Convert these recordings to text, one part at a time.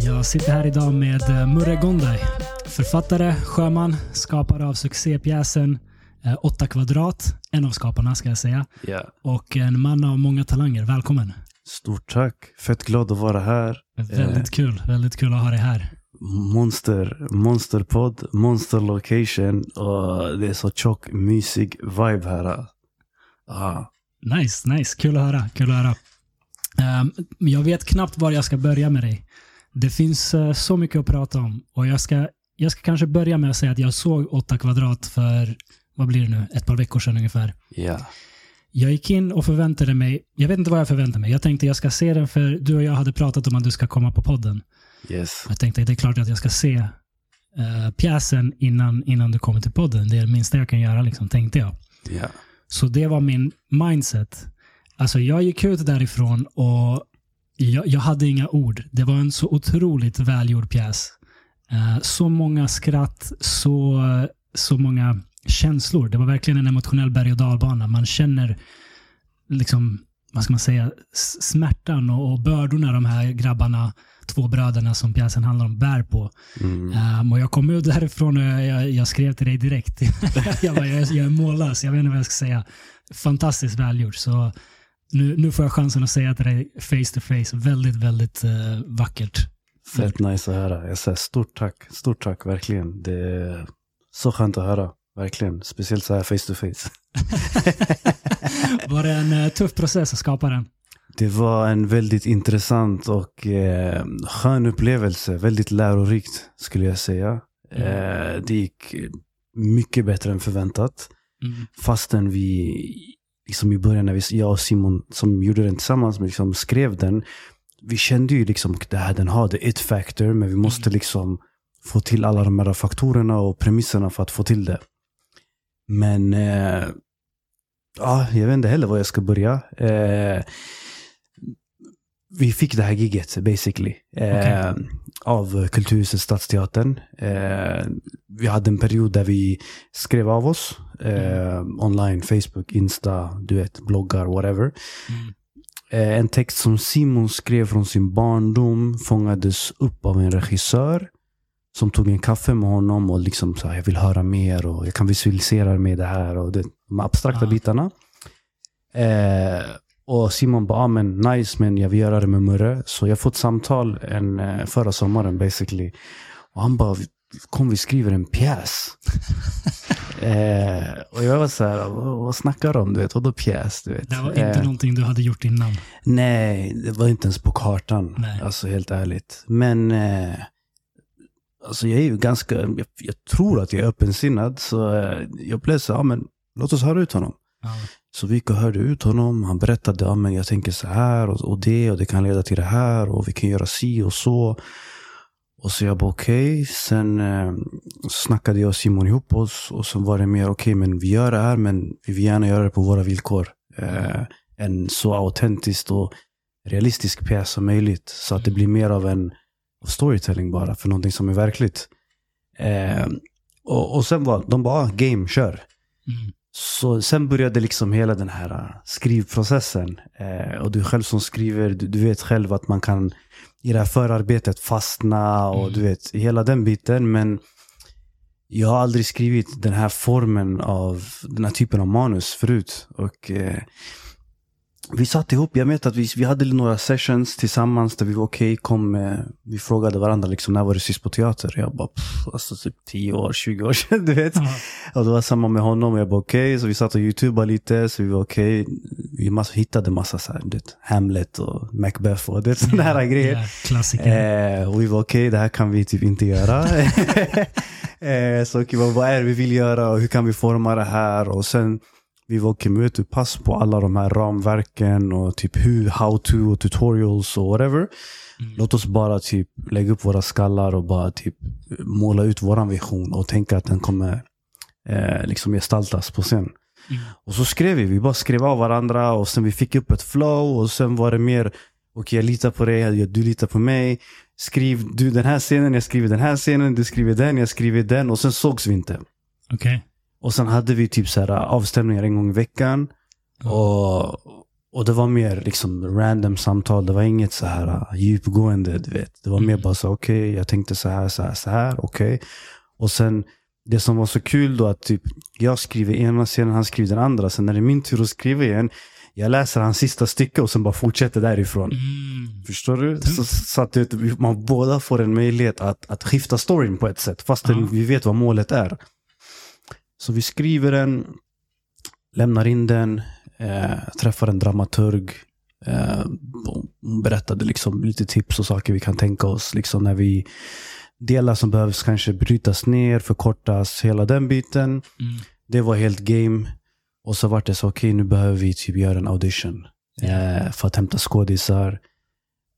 Jag sitter här idag med eh, Murre Gonday. Författare, sjöman, skapare av succépjäsen eh, 8 kvadrat. En av skaparna ska jag säga. Ja. Och en man av många talanger. Välkommen. Stort tack. Fett glad att vara här. Väldigt kul. Väldigt kul att ha dig här. Monster, monsterpodd, monster location och det är så tjock, mysig vibe här. Ah. Nice, nice. Kul att höra. Kul att höra. Ehm, jag vet knappt var jag ska börja med dig. Det finns eh, så mycket att prata om. Och jag ska, jag ska kanske börja med att säga att jag såg 8 kvadrat för, vad blir det nu, ett par veckor sedan ungefär. Ja. Jag gick in och förväntade mig, jag vet inte vad jag förväntade mig. Jag tänkte jag ska se den för du och jag hade pratat om att du ska komma på podden. Yes. Jag tänkte det är klart att jag ska se uh, pjäsen innan, innan du kommer till podden. Det är det minsta jag kan göra, liksom, tänkte jag. Ja. Så det var min mindset. Alltså jag gick ut därifrån och jag, jag hade inga ord. Det var en så otroligt välgjord pjäs. Eh, så många skratt, så, så många känslor. Det var verkligen en emotionell berg och dalbana. Man känner liksom, vad ska man säga, smärtan och, och bördorna de här grabbarna, två bröderna som pjäsen handlar om, bär på. Mm. Um, och jag kom ut därifrån och jag, jag, jag skrev till dig direkt. jag, bara, jag, jag är mållös, jag vet inte vad jag ska säga. Fantastiskt välgjort. Så nu, nu får jag chansen att säga till dig face to face. Väldigt, väldigt eh, vackert. Fett nice att höra. Jag säger stort tack. Stort tack, verkligen. Det är så skönt att höra. Verkligen. Speciellt så här face to face. Var det en eh, tuff process att skapa den? Det var en väldigt intressant och eh, skön upplevelse. Väldigt lärorikt skulle jag säga. Eh, det gick mycket bättre än förväntat. Mm. Fastän vi, liksom i början när vi, jag och Simon som gjorde den tillsammans, liksom skrev den. Vi kände ju liksom att det här, den har the it factor, men vi måste liksom få till alla de här faktorerna och premisserna för att få till det. Men eh, ja, jag vet inte heller var jag ska börja. Eh, vi fick det här giget basically. Eh, Av Kulturhuset Stadsteatern. Eh, vi hade en period där vi skrev av oss. Eh, online, Facebook, Insta, du vet, bloggar, whatever. Mm. Eh, en text som Simon skrev från sin barndom fångades upp av en regissör som tog en kaffe med honom och liksom sa jag vill höra mer och jag kan visualisera med det här och det, de abstrakta Ja. bitarna. Eh, och Simon bara, ah, men nice men jag vill göra det med Murre. Så jag får ett samtal en, eh, förra sommaren basically. Och han bara, kom vi skriver en pjäs. eh, och jag var så här, vad, vad snackar du om? Du vet, vadå pjäs? Du vet? Det var inte Eh, någonting du hade gjort innan. Nej, det var inte ens på kartan. Nej. Alltså helt ärligt. Men eh, alltså jag är ju ganska, jag, jag tror att jag är öppensinnad. Så eh, jag blev så, ja men låt oss höra ut honom. Ja. Så vi gick och hörde ut honom. Han berättade, ja men jag tänker så här och, och det och det kan leda till det här och vi kan göra si och så. Och så jag bara okej. Sen eh, snackade jag och Simon ihop oss och så var det mer okej men vi gör det här men vi vill gärna göra det på våra villkor. Eh, en så autentisk och realistisk pjäs som möjligt. Så att det blir mer av en av storytelling bara för någonting som är verkligt. Eh, och, och sen var de bara, "Ah, game, kör. Mm. Så sen började liksom hela den här äh, skrivprocessen. Eh, och du själv som skriver, du, du vet själv att man kan i det här förarbetet fastna och Mm. du vet hela den biten. Men jag har aldrig skrivit den här formen av, den här typen av manus förut. Och eh, vi satt ihop, jag vet att vi, vi hade några sessions tillsammans där vi var okej, kom, eh, vi frågade varandra liksom, när var du sist på teater? Jag bara, pff, alltså typ 10 år, 20 år sedan, du vet. Ja. Och det var samma med honom jag bara okej, så vi satt och youtubade lite, så vi var okej. Vi massa, hittade massa så här, du vet, Hamlet och Macbeth och det, sådana här grejer. Ja, klassiker. Eh, och vi var okej, det här kan vi typ inte göra. eh, så vad, vad är det vi vill göra och hur kan vi forma det här? Och sen vi var okej, men vet du, pass på alla de här ramverken och typ hur, how to och tutorials och whatever. Mm. Låt oss bara typ lägga upp våra skallar och bara typ måla ut våran vision och tänka att den kommer eh, liksom gestaltas på scen. Mm. Och så skrev vi, vi bara skrev av varandra och sen vi fick upp ett flow och sen var det mer okej jag litar på dig, du litar på mig. Skriv du den här scenen, jag skriver den här scenen, du skriver den, jag skriver den. Och sen sågs vi inte. Okej. Och sen hade vi typ så här avstämningar en gång i veckan. Och, och det var mer liksom random samtal. Det var inget så här uh, djupgående, du vet. Det var mer Mm. bara så, okej, jag tänkte så här, så här, så här, okej. Och sen, det som var så kul då att typ, jag skriver ena scenen, han skriver den andra. Sen när det är min tur att skriva igen, jag läser hans sista stycke och sen bara fortsätter därifrån. Mm. Förstår du? Så, så att man båda får en möjlighet att, att skifta storyn på ett sätt, fast Ja. vi vet vad målet är. Så vi skriver den, lämnar in den, eh, träffar en dramaturg. Eh, hon berättade liksom lite tips och saker vi kan tänka oss liksom när vi delar som behövs kanske brytas ner, förkortas, hela den biten. Mm. Det var helt game. Och så vart det så, okej nu behöver vi typ göra en audition. Eh, för att hämta skådisar.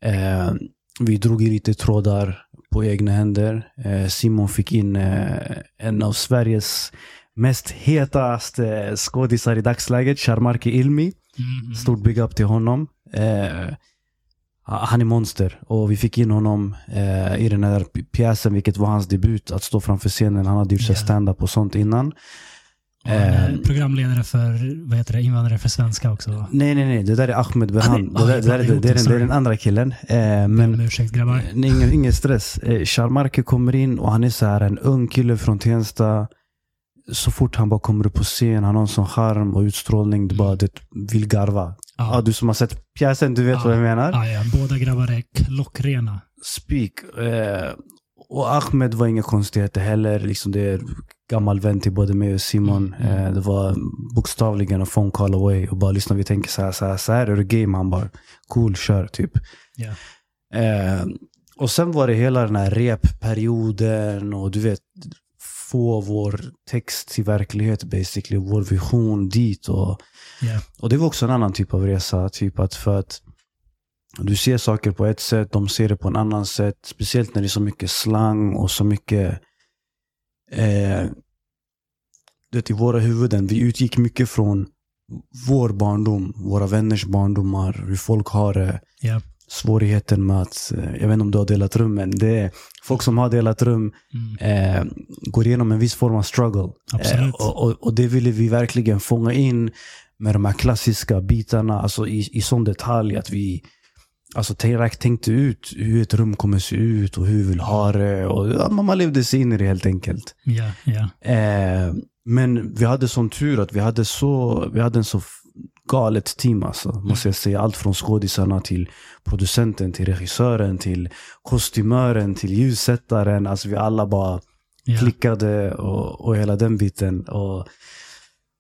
Eh, vi drog i lite trådar på egna händer. Eh, Simon fick in eh, en av Sveriges mest hetaste skådisar i dagsläget, Sharmarke Ilmi. Mm. Stort big up till honom. Eh, han är monster och vi fick in honom eh, i den här pjäsen, vilket var hans debut, att stå framför scenen. Han hade gjort yeah. Stand-up och sånt innan. Eh, programledare för, vad heter det, invandrare för svenska också. Nej, nej, nej. Det där är Ahmed Berhan. Ah, det, nej, där, ah, det, där, jag det, det, är den, det är sorry. den andra killen. Eh, Men, men om ursäkt grabbar. nej, ingen, ingen stress. Eh, Sharmarke kommer in och han är så här en ung kille från Tensta. Så fort han bara kommer upp på scen, han har en sån charm och utstrålning. Du bara det, vill garva. Ja. Ja. du som har sett pjäsen, du vet Ja. vad jag menar. Ah, ja, båda grabbar är klockrena. Speak. Eh, och Ahmed var inga konstigheter heller. Liksom det är gammal vän till både mig och Simon. Mm, mm. Eh, det var bokstavligen en phone call away. Och bara lyssna, vi tänker så här, så här, så här är det game. Han bara, cool, kör typ. Ja. Eh, och sen var det hela den här repperioden och du vet, få vår text till verklighet basically. Vår vision dit. Och, Ja. och det var också en annan typ av resa. Typ att för att du ser saker på ett sätt, de ser det på en annan sätt. Speciellt när det är så mycket slang och så mycket eh, du vet, i våra huvuden. Vi utgick mycket från vår barndom, våra vänners barndomar, hur folk har det. Ja. Svårigheten med att, eh, jag vet inte om du har delat rum, men det är folk som har delat rum Mm. eh, går igenom en viss form av struggle. Eh, och, och, och det ville vi verkligen fånga in med de här klassiska bitarna, alltså i, i sån detalj att vi alltså, tänk- tänkte ut hur ett rum kommer se ut och hur vi vill ha det. Och, ja, man levde sig in i det helt enkelt. Ja, ja. Eh, men vi hade sån tur att vi hade, så, vi hade en så galet team alltså, måste jag säga. Allt från skådisarna till producenten, till regissören, till kostymören, till ljussättaren. Alltså vi alla bara klickade och, och hela den biten. Och,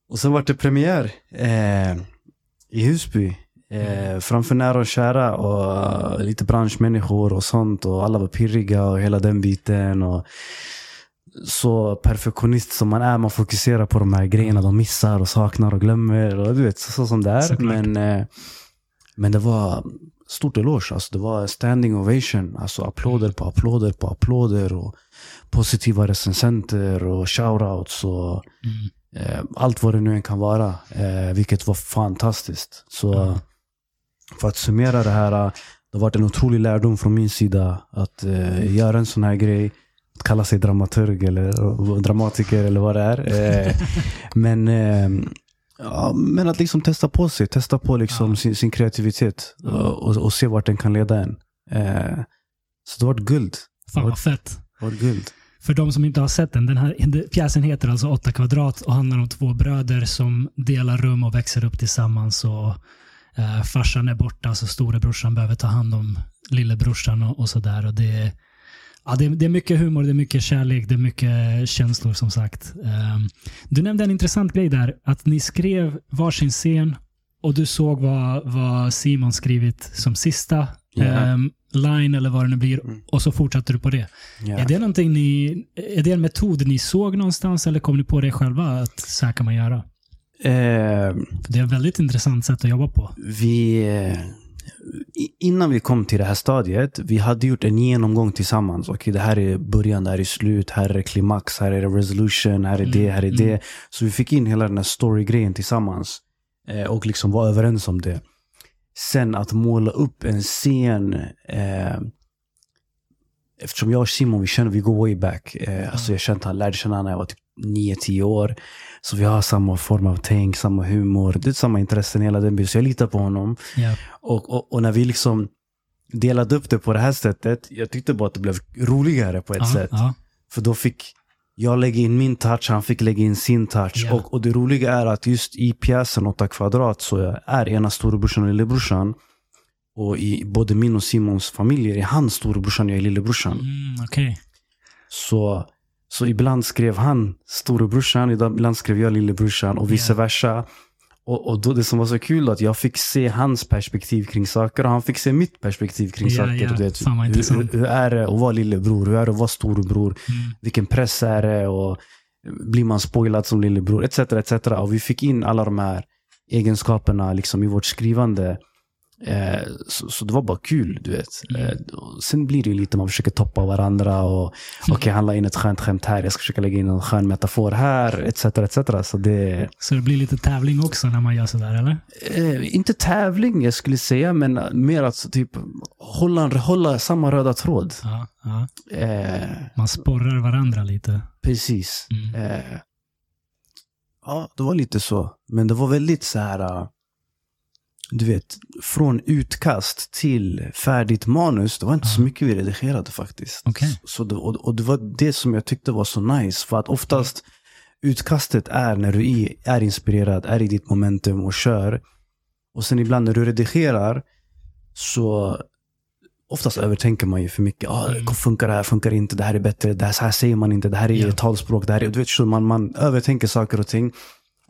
och sen var det premiär eh, i Husby. Eh, framför nära och kära och lite branschmänniskor och sånt. Och alla var pirriga och hela den biten. Och så perfektionist som man är, man fokuserar på de här grejerna de missar och saknar och glömmer. Och du vet, så, så som det är. Såklart. Men, eh, men det var stort eloge. Alltså, det var standing ovation. Alltså applåder på applåder på applåder. Och positiva recensenter och shoutouts. Och, Mm. eh, allt vad det nu än kan vara. Eh, vilket var fantastiskt. Så Ja. för att summera det här. eh, Det har varit en otrolig lärdom från min sida att eh, göra en sån här grej. Kalla sig dramaturg eller dramatiker eller vad det är. Eh, men, eh, ja, men att liksom testa på sig. Testa på liksom Ja. sin, sin kreativitet. Och, och, se vart den kan leda en. Eh, så det har varit guld. Fan vad fett. Det har varit guld. För de som inte har sett den, den här pjäsen heter alltså 8 kvadrat och handlar om två bröder som delar rum och växer upp tillsammans. Och eh, Farsan är borta, så storebrorsan behöver ta hand om lillebrorsan och, och sådär. Och det, ja, det, är- det är mycket humor, det är mycket kärlek, det är mycket känslor som sagt. Ehm, du nämnde en intressant grej där, att ni skrev varsin scen och du såg vad, vad Simon skrivit som sista Ja. ehm, line eller vad det nu blir Mm. och så fortsatte du på det. Ja. Är det någonting ni, är det en metod ni såg någonstans eller kom ni på det själva att så här kan man göra? För det är ett väldigt intressant sätt att jobba på. vi, i- innan vi kom till det här stadiet, vi hade gjort en genomgång tillsammans. Okej, det här är början, det här är slut, här är klimax, här är resolution, här är det, Mm, här är mm. det. Så vi fick in hela den här story-grejen tillsammans. Eh, och liksom var överens om det. sen att måla upp en scen eh, Eftersom jag och Simon, vi känner, vi går way back. Eh, alltså jag kände, han lärde känna när jag var typ 9-10 år. Så vi har samma form av tänk, samma humor, det är samma intressen, hela den biten. Så jag litar på honom. Ja. Och, och, och när vi liksom delade upp det på det här sättet, jag tyckte bara att det blev roligare på ett Ja, sätt. ja. För då fick jag lägga in min touch, han fick lägga in sin touch. Ja. Och, och det roliga är att just i pjäsen 8 kvadrat så är ena storebrorsan och lillebrorsan. Och i både min och Simons familjer är han storebrorsan och jag är lillebrorsan. Mm, Okej. Så, så ibland skrev han storebrorsan, ibland skrev jag lillebrorsan och vice versa. Och, och då det som var så kul att jag fick se hans perspektiv kring saker och han fick se mitt perspektiv kring Ja, saker. ja. Du vet, hur, hur är det att vara lillebror? Hur är det att vara storebror? Mm. Vilken press är det? Och blir man spoilad som lillebror? Etc. etc. Och vi fick in alla de här egenskaperna liksom i vårt skrivande. Eh, så, så det var bara kul, du vet. Mm. Eh, sen blir det ju lite, man försöker toppa varandra och okej, han la in ett skönt skämt här, jag ska försöka lägga in en skön metafor här, etc. etc. Så det Så det blir lite tävling också när man gör sådär, eller? eh, inte tävling jag skulle säga, men mer att typ hålla, hålla samma röda tråd. Ja, ja. Eh, Man sporrar varandra lite. precis. Mm. Eh, ja, det var lite så. Men det var väldigt så här, du vet, från utkast till färdigt manus. Det var inte så mycket vi redigerade faktiskt. Okej. Så det, och, och det var det som jag tyckte var så nice. För att oftast utkastet är när du är, är inspirerad, är i ditt momentum och kör. Och sen ibland när du redigerar så oftast övertänker man ju för mycket. Ah, Mm. Funkar det här? Funkar det inte? Det här är bättre. Det här, så här säger man inte. Det här är Ja. talspråk. Det här är, du vet, så man, man övertänker saker och ting.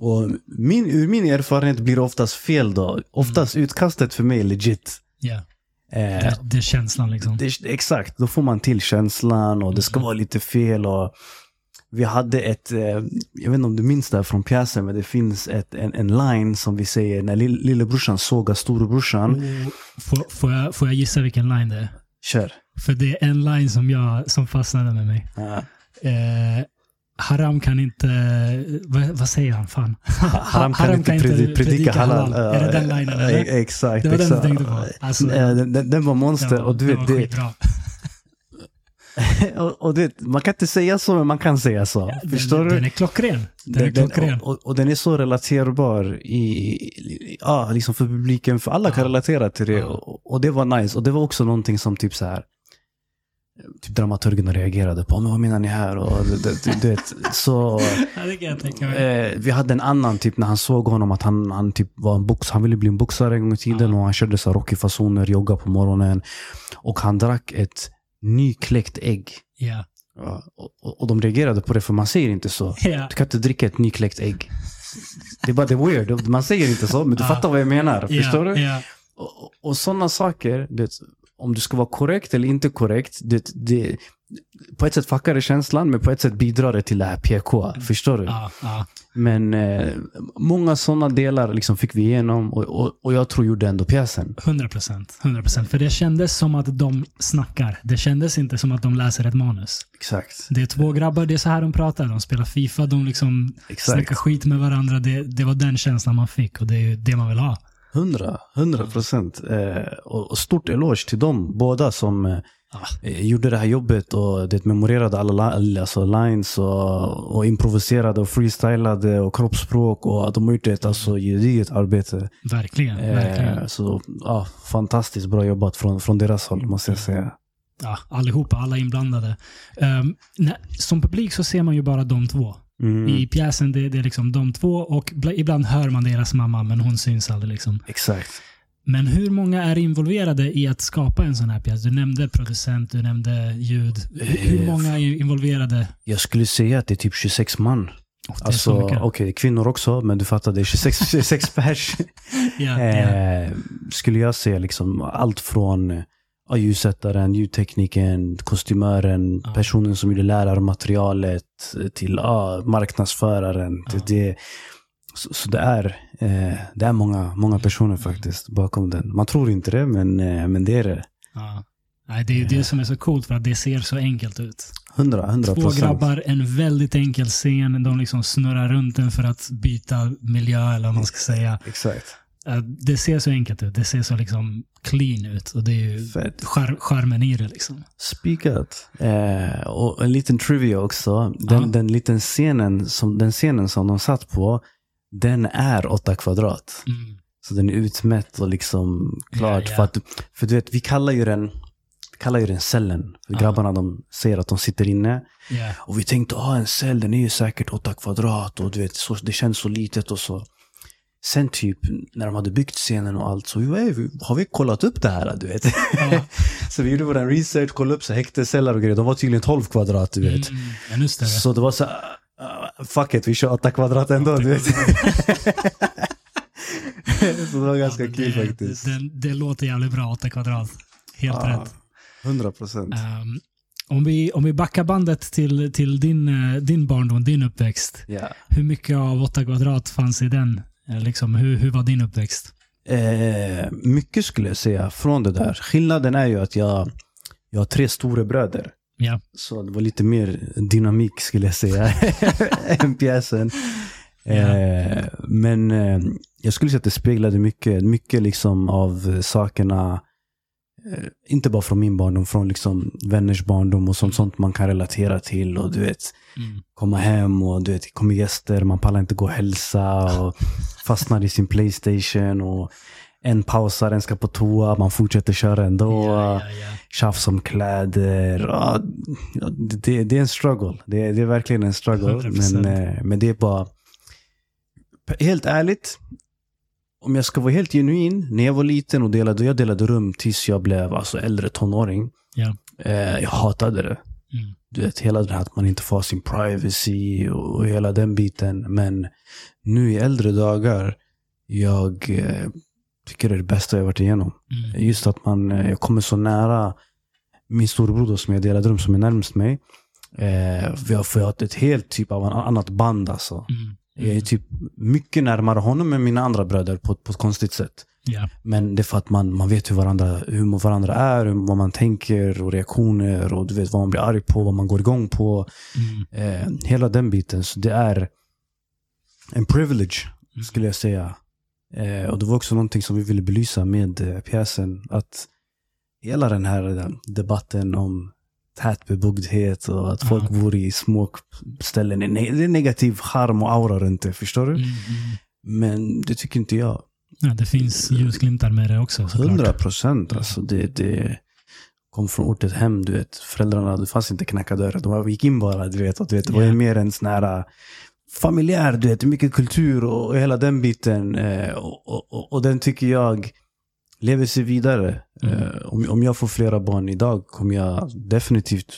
Och min, ur min erfarenhet blir det oftast fel då. Oftast utkastet för mig är legit. Ja. Eh, Det, det är känslan liksom. det, exakt, då får man till känslan och det ska Mm. vara lite fel. Och vi hade ett, eh, jag vet inte om du minns det här från pjäsen, men det finns ett, en, en line som vi säger när lill, lillebrorsan sågar storebrorsan. Och Får, får, jag, får jag gissa vilken line det är? Kör. För det är en line som, jag, som fastnade med mig. Ja. Eh, Haram kan inte... Vad, vad säger han? Fan. Haram kan inte predi- predika halal. Är det den linen eller? Exakt. Det var den du exakt. tänkte på. Alltså, den, den, den var monster. Ja, och du det vet, var det, och, och du vet, man kan inte säga så, men man kan säga så. Förstår den, du? Den är klockren. Den är Den, klockren. och, och, och den är så relaterbar i, i, ja, liksom för publiken, för alla kan Ja. relatera till det. Ja. Och, och det var nice. Och det var också någonting som typ så här typ dramaturgerna reagerade på. Men vad menar ni här? Och, du, vet, så, det eh, vi hade en annan, typ när han såg honom, att han, han, typ var en box, han ville bli en boxare en gång i tiden och han körde så här Rocky-fasoner, jogga på morgonen. Och han drack ett nykläckt ägg. Ja. Ja, och, och, och de reagerade på det, för man säger inte så. Ja. Du kan inte dricka ett nykläckt ägg. Det är bara det är weird. Man säger inte så, men du fattar vad jag menar. Förstår ja, du? Och, och, sådana saker, du vet, om du ska vara korrekt eller inte korrekt, det, det, på ett sätt fuckar det känslan, men på ett sätt bidrar det till det här PK. Förstår du? Ja, ja. Men eh, många sådana delar liksom fick vi igenom och, och, och jag tror gjorde ändå pjäsen. 100 procent. 100 procent. För det kändes som att de snackar. Det kändes inte som att de läser ett manus. Exakt. Det är två grabbar, det är så här de pratar. De spelar FIFA, de liksom Exakt. snackar skit med varandra. Det, det var den känslan man fick och det är ju det man vill ha. Hundra, hundra procent. Eh, och, stort eloge till dem båda som eh, eh, gjorde det här jobbet och det memorerade alla alltså lines och, och improviserade och freestylade och kroppsspråk och de har gjort ett alltså, gediget arbete. Verkligen. verkligen. Eh, så ja, fantastiskt bra jobbat från, från deras håll måste jag säga. Ja, allihopa, alla inblandade. Um, när, som publik så ser man ju bara de två. Mm, I pjäsen det, det är liksom de två och bla- ibland hör man deras mamma men hon syns aldrig. Liksom. Exakt. Men hur många är involverade i att skapa en sån här pjäs? Du nämnde producent, du nämnde ljud. Hur, Eh, många är involverade? Jag skulle säga att det är typ 26 man. Oh, Alltså, okej, kvinnor också, men du fattar, det är 26, 26 pers. Ja, ja. Eh, skulle jag säga liksom allt från ja, ljussättaren, ljudtekniken, kostymören, Ja. personen som gjorde lärarmaterialet eh, till ja, marknadsföraren. Ja. Till det. Så, så det är, eh, det är många, många personer faktiskt bakom den. Man tror inte det, men, eh, men det är det. Ja. Nej, det är ju det som är så coolt för att det ser så enkelt ut. Hundra, hundra Två procent. grabbar, en väldigt enkel scen. De liksom snurrar runt den för att byta miljö eller vad man ska säga. Exakt. Eh, Det ser så enkelt ut. Det ser så liksom clean ut. Och det är ju Fett. char- charmen i det liksom. Spikat. Eh, och en liten trivia också. Den, Ja. den, liten scenen som, den scenen som de satt på, den är åtta kvadrat. Mm. Så den är utmätt och liksom klart. Ja, ja. För, att, för du vet, vi kallar ju den, kallar ju den cellen. För. Grabbarna de säger att de sitter inne. Ja. Och vi tänkte, ah, en cell den är ju säkert åtta kvadrat. Och du vet, så, det känns så litet och så. Sen typ, när de hade byggt scenen och allt, så vi var, "Ey, vi- har vi kollat upp det här? Du vet. Ja. så vi gjorde vår research, kollade upp så häktesceller och grejer. De var tydligen 12 kvadrat, du vet. Mm, ännu större. Så det var så uh, fuck it, vi kör 8 kvadrat ändå, du vet. så det var ganska Ja, kul det, faktiskt. Det, det, det låter jävligt bra, 8 kvadrat. Helt Ja, rätt. 100 procent. Ehm, om, vi, om vi backar bandet till, till din, eh, din barndom, din uppväxt. Ja. Hur mycket av 8 kvadrat fanns i den? Eh, Liksom, hur, hur var din uppväxt? Eh, mycket skulle jag säga från det där. Skillnaden är ju att jag, jag har tre stora bröder. Ja. Så det var lite mer dynamik skulle jag säga än pjäsen. Eh, men eh, jag skulle säga att det speglade mycket, mycket liksom av sakerna, inte bara från min barndom, från liksom vänners barndom och sånt, sånt man kan relatera till. Och du vet, Mm. komma hem och du vet, kommer gäster, man pallar inte gå och hälsa och fastnar i sin Playstation och en pausar, en ska på toa, man fortsätter köra ändå. Ja, ja, ja. Tjafs om kläder. Ja, det, det är en struggle. Det, är- det är verkligen en struggle. 100%. Men, eh, men det är bara... Helt ärligt, om jag ska vara helt genuin. När jag var liten och delade, jag delade rum tills jag blev alltså, äldre tonåring. Ja. Eh, jag hatade det. Mm. Du vet, hela det här att man inte får sin privacy och, hela den biten. Men nu i äldre dagar, jag eh, tycker det är det bästa jag varit igenom. Mm. Just att man, eh, jag kommer så nära min storebror som jag delade rum som är närmast mig. Eh, vi har fått ett helt typ av annat band alltså. Mm. Jag är typ mycket närmare honom än mina andra bröder på, på ett konstigt sätt. Ja. Men det är för att man, man vet hur varandra, hur varandra är, vad man tänker och reaktioner och du vet vad man blir arg på, vad man går igång på. Mm. Eh, hela den biten. Så det är en privilege, Mm. skulle jag säga. Eh, och det var också någonting som vi ville belysa med eh, pjäsen. Att hela den här eh, debatten om tätbebyggdhet och att folk Ja. bor i små ställen. Det är negativ charm och aura runt det, förstår du? Mm. Mm. Men det tycker inte jag. Ja, det finns ljusglimtar med det också såklart. Hundra procent. Alltså det, det kom från ort till hem, du vet. Föräldrarna, det fanns inte knacka dörrar. De gick in bara, du vet. Och, du vet det var ju Ja. mer en sån här äh, familjär, du vet. Mycket kultur och hela den biten. eh, och, och, och den tycker jag lever sig vidare. Mm. Eh, Om, om jag får flera barn idag kommer jag definitivt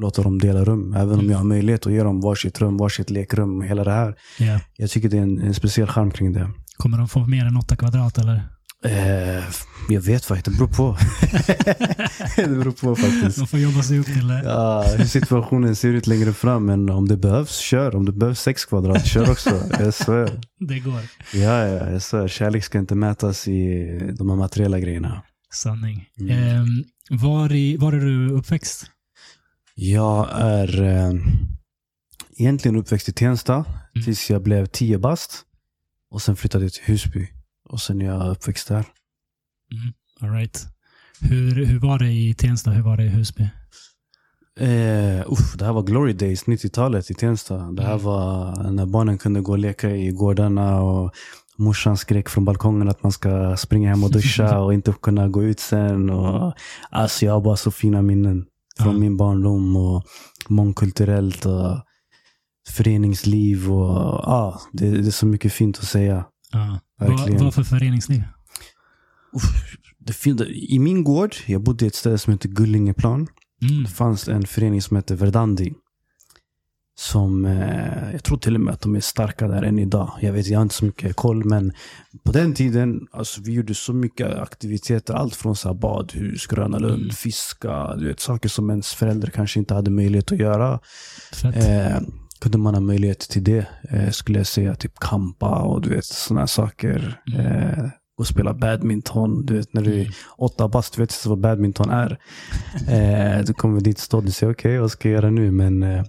låta dem dela rum. Även om Mm. jag har möjlighet att ge dem varsitt rum, varsitt lekrum, hela det här. Ja. Jag tycker det är en, en speciell charm kring det. Kommer de få mer än 8 kvadrat eller? Eh, jag vet faktiskt, det beror på. det beror på faktiskt. De får jobba sig upp till det. Ja, hur situationen ser ut längre fram. Men om det behövs, kör. Om det behövs sex kvadrat, kör också. Jag svär. Det går. Ja, ja, jag svär. Kärlek ska inte mätas i de här materiella grejerna. Sanning. Mm. Ehm, var, i, var är du uppväxt? Jag är eh, egentligen uppväxt i Tensta Mm. tills jag blev tio bast. Och sen flyttade jag till Husby. Och sen är jag uppväxt där. All right. Hur, hur var det i Tensta? Hur var det i Husby? Eh, uff, det här var glory days, 90-talet i Tensta. Det här Mm. var när barnen kunde gå och leka i gårdarna och morsan skrek från balkongen att man ska springa hem och duscha och inte kunna gå ut sen. Och, alltså jag har bara så fina minnen från Ja. min barndom och mångkulturellt och föreningsliv och ja, det, det är så mycket fint att säga. Ja. Vad, Verkligen. vad för föreningsliv? Det I min gård, jag bodde i ett ställe som heter Gullingeplan. Mm. Det fanns en förening som heter Verdandi. Som, eh, jag tror till och med att de är starka där än idag. Jag vet, jag har inte så mycket koll. Men på den tiden, alltså vi gjorde så mycket aktiviteter. Allt från så badhus, Gröna Lund, Mm. fiska. Du vet, saker som ens föräldrar kanske inte hade möjlighet att göra. Eh, kunde man ha möjlighet till det, eh, skulle jag säga. Typ kampa och du vet, sådana saker. Mm. Eh, och spela badminton. Du vet, när du är Mm. åtta bast, du vet vad badminton är. Eh, du kommer dit stå och säger okej, vad ska jag göra nu? Men eh,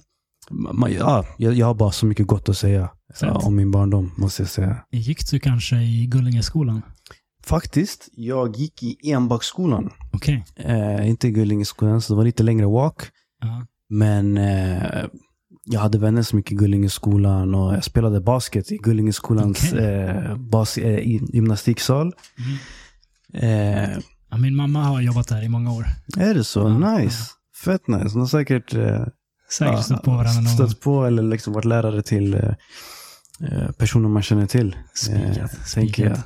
man, ja, jag, jag har bara så mycket gott att säga ja, om min barndom, måste jag säga. Gick du kanske i Gullingeskolan? Faktiskt, jag gick i Enbacksskolan. Okej. Eh, inte i Gullingeskolan, så det var lite längre walk. Ja. Men eh, jag hade vänner som gick i Gullingeskolan och jag spelade basket i Gullingeskolans Okej. eh, bas, eh, gymnastiksal. Eh, Ja, min mamma har jobbat där i många år. är det så? Ja, nice. Fett nice. Hon har säkert eh, Säkert stött på varandra någon stött på eller liksom varit lärare till eh, eh, personer man känner till. Spikat. Eh, tänker jag. spikat.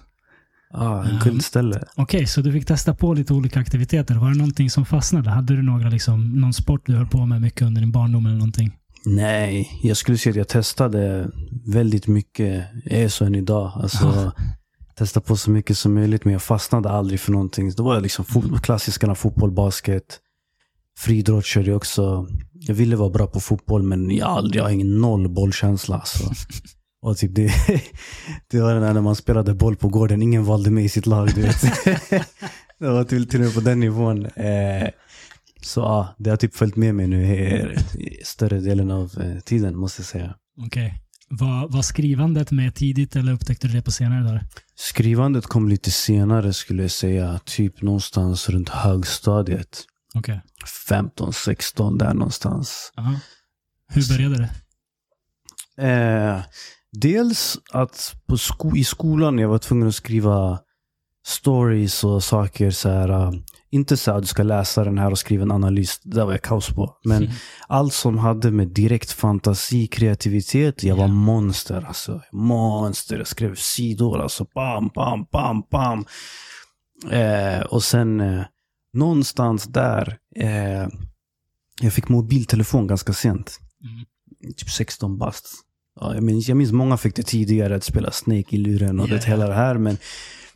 Ah, Ja. en guldställe. Okej, så du fick testa på lite olika aktiviteter. Var det någonting som fastnade? Hade du några, liksom, någon sport du höll på med mycket under din barndom eller någonting? Nej, jag skulle säga att jag testade väldigt mycket. Jag är så än idag. Alltså. Testa på så mycket som möjligt, men jag fastnade aldrig för någonting. Då var jag liksom fot- klassiskarna, fotboll, basket. Friidrott körde jag också. Jag ville vara bra på fotboll, men jag, aldrig, jag har ingen noll bollkänsla. Alltså. Och typ det, det var när man spelade boll på gården, ingen valde mig i sitt lag. Du vet. det var till, till och med på den nivån. Eh, så ja, det har typ följt med mig nu i större delen av eh, tiden, måste jag säga. Okej. Var, var skrivandet med tidigt eller upptäckte du det på senare dagar? Skrivandet kom lite senare skulle jag säga. Typ någonstans runt högstadiet. Okej. 15, 16 där någonstans. Ja. Hur började det? Eh, dels att på sko- i skolan jag var tvungen att skriva stories och saker. Så här, eh, inte så att du ska läsa den här och skriva en analys. Det var jag kaos på. Men Mm. allt som hade med direkt fantasi, kreativitet. Jag var Ja. monster alltså. Monster. Jag skrev sidor alltså. Bam, bam, bam, bam. Eh, och sen eh, någonstans där. Eh, jag fick mobiltelefon ganska sent. Mm. Typ 16 bast. Ja, jag, minns, jag minns många fick det tidigare att spela Snake i luren och Ja, det hela det här. Men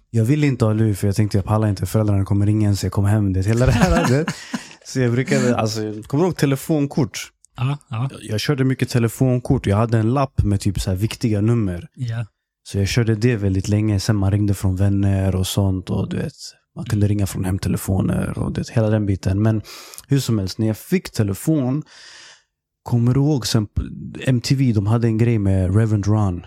jag ville inte ha lur för jag tänkte jag pallar inte. Föräldrarna kommer ringa ens jag kommer hem. Det hela det här. det. Så jag brukade, alltså, jag kommer ihåg telefonkort. Ja, ja, Jag körde mycket telefonkort. Jag hade en lapp med typ så viktiga nummer. ja. Så jag körde det väldigt länge. Sen man ringde från vänner och sånt. Och du vet, man kunde ringa från hemtelefoner och det, hela den biten. Men hur som helst, när jag fick telefon. Kommer du ihåg sen MTV, de hade en grej med Reverend Ron.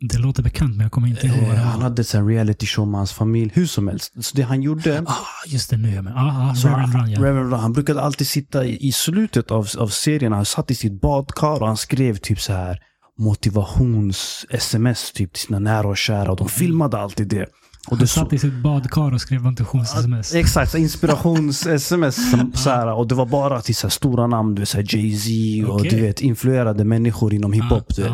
Det låter bekant, men jag kommer inte ihåg Eh, han hade en reality show med hans familj. Hur som helst. Så det han gjorde. Ah, just det, nu är jag med. Ah, ah, Så Reverend han, Run, ja. Reverend han brukade alltid sitta i, i slutet av, av serien, han satt i sitt badkar och han skrev typ så här motivations-sms typ till sina nära och kära. Och de filmade alltid det. Och Han det satt i sitt badkar och skrev motivations-sms. Exakt, så inspirations-sms. så här, och det var bara till så stora namn, du vet, så här Jay-Z och Okej. du vet, influerade människor inom hiphop. Du vet.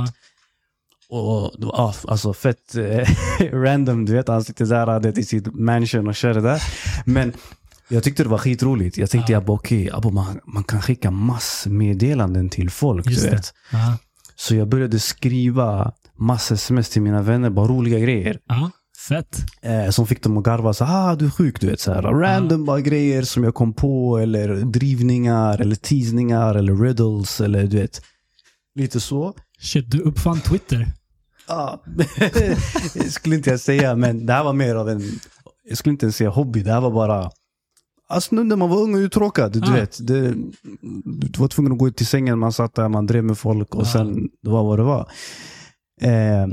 Och ah, alltså fett eh, random, du vet. Han sitter där vet, i sitt mansion och kör det där. Men jag tyckte det var skitroligt. Jag tänkte Ja. bara okej, okay, man, man kan skicka massmeddelanden till folk. Just du vet. Så jag började skriva massa sms till mina vänner, bara roliga grejer. ja, fett. Eh, som fick dem att garva. Så, ah, du är sjuk, du vet. Så här, random bara grejer som jag kom på. Eller drivningar, eller teasningar, eller riddles. Eller du vet. Lite så. Shit, du uppfann Twitter. Ja, det skulle inte jag säga, men det här var mer av en, jag skulle inte ens säga hobby, det här var bara, alltså nu när man var ung och uttråkad, du Ah. vet. Det, du var tvungen att gå ut till sängen, man satt där, man drev med folk och Ah. sen, det var vad det var. Eh,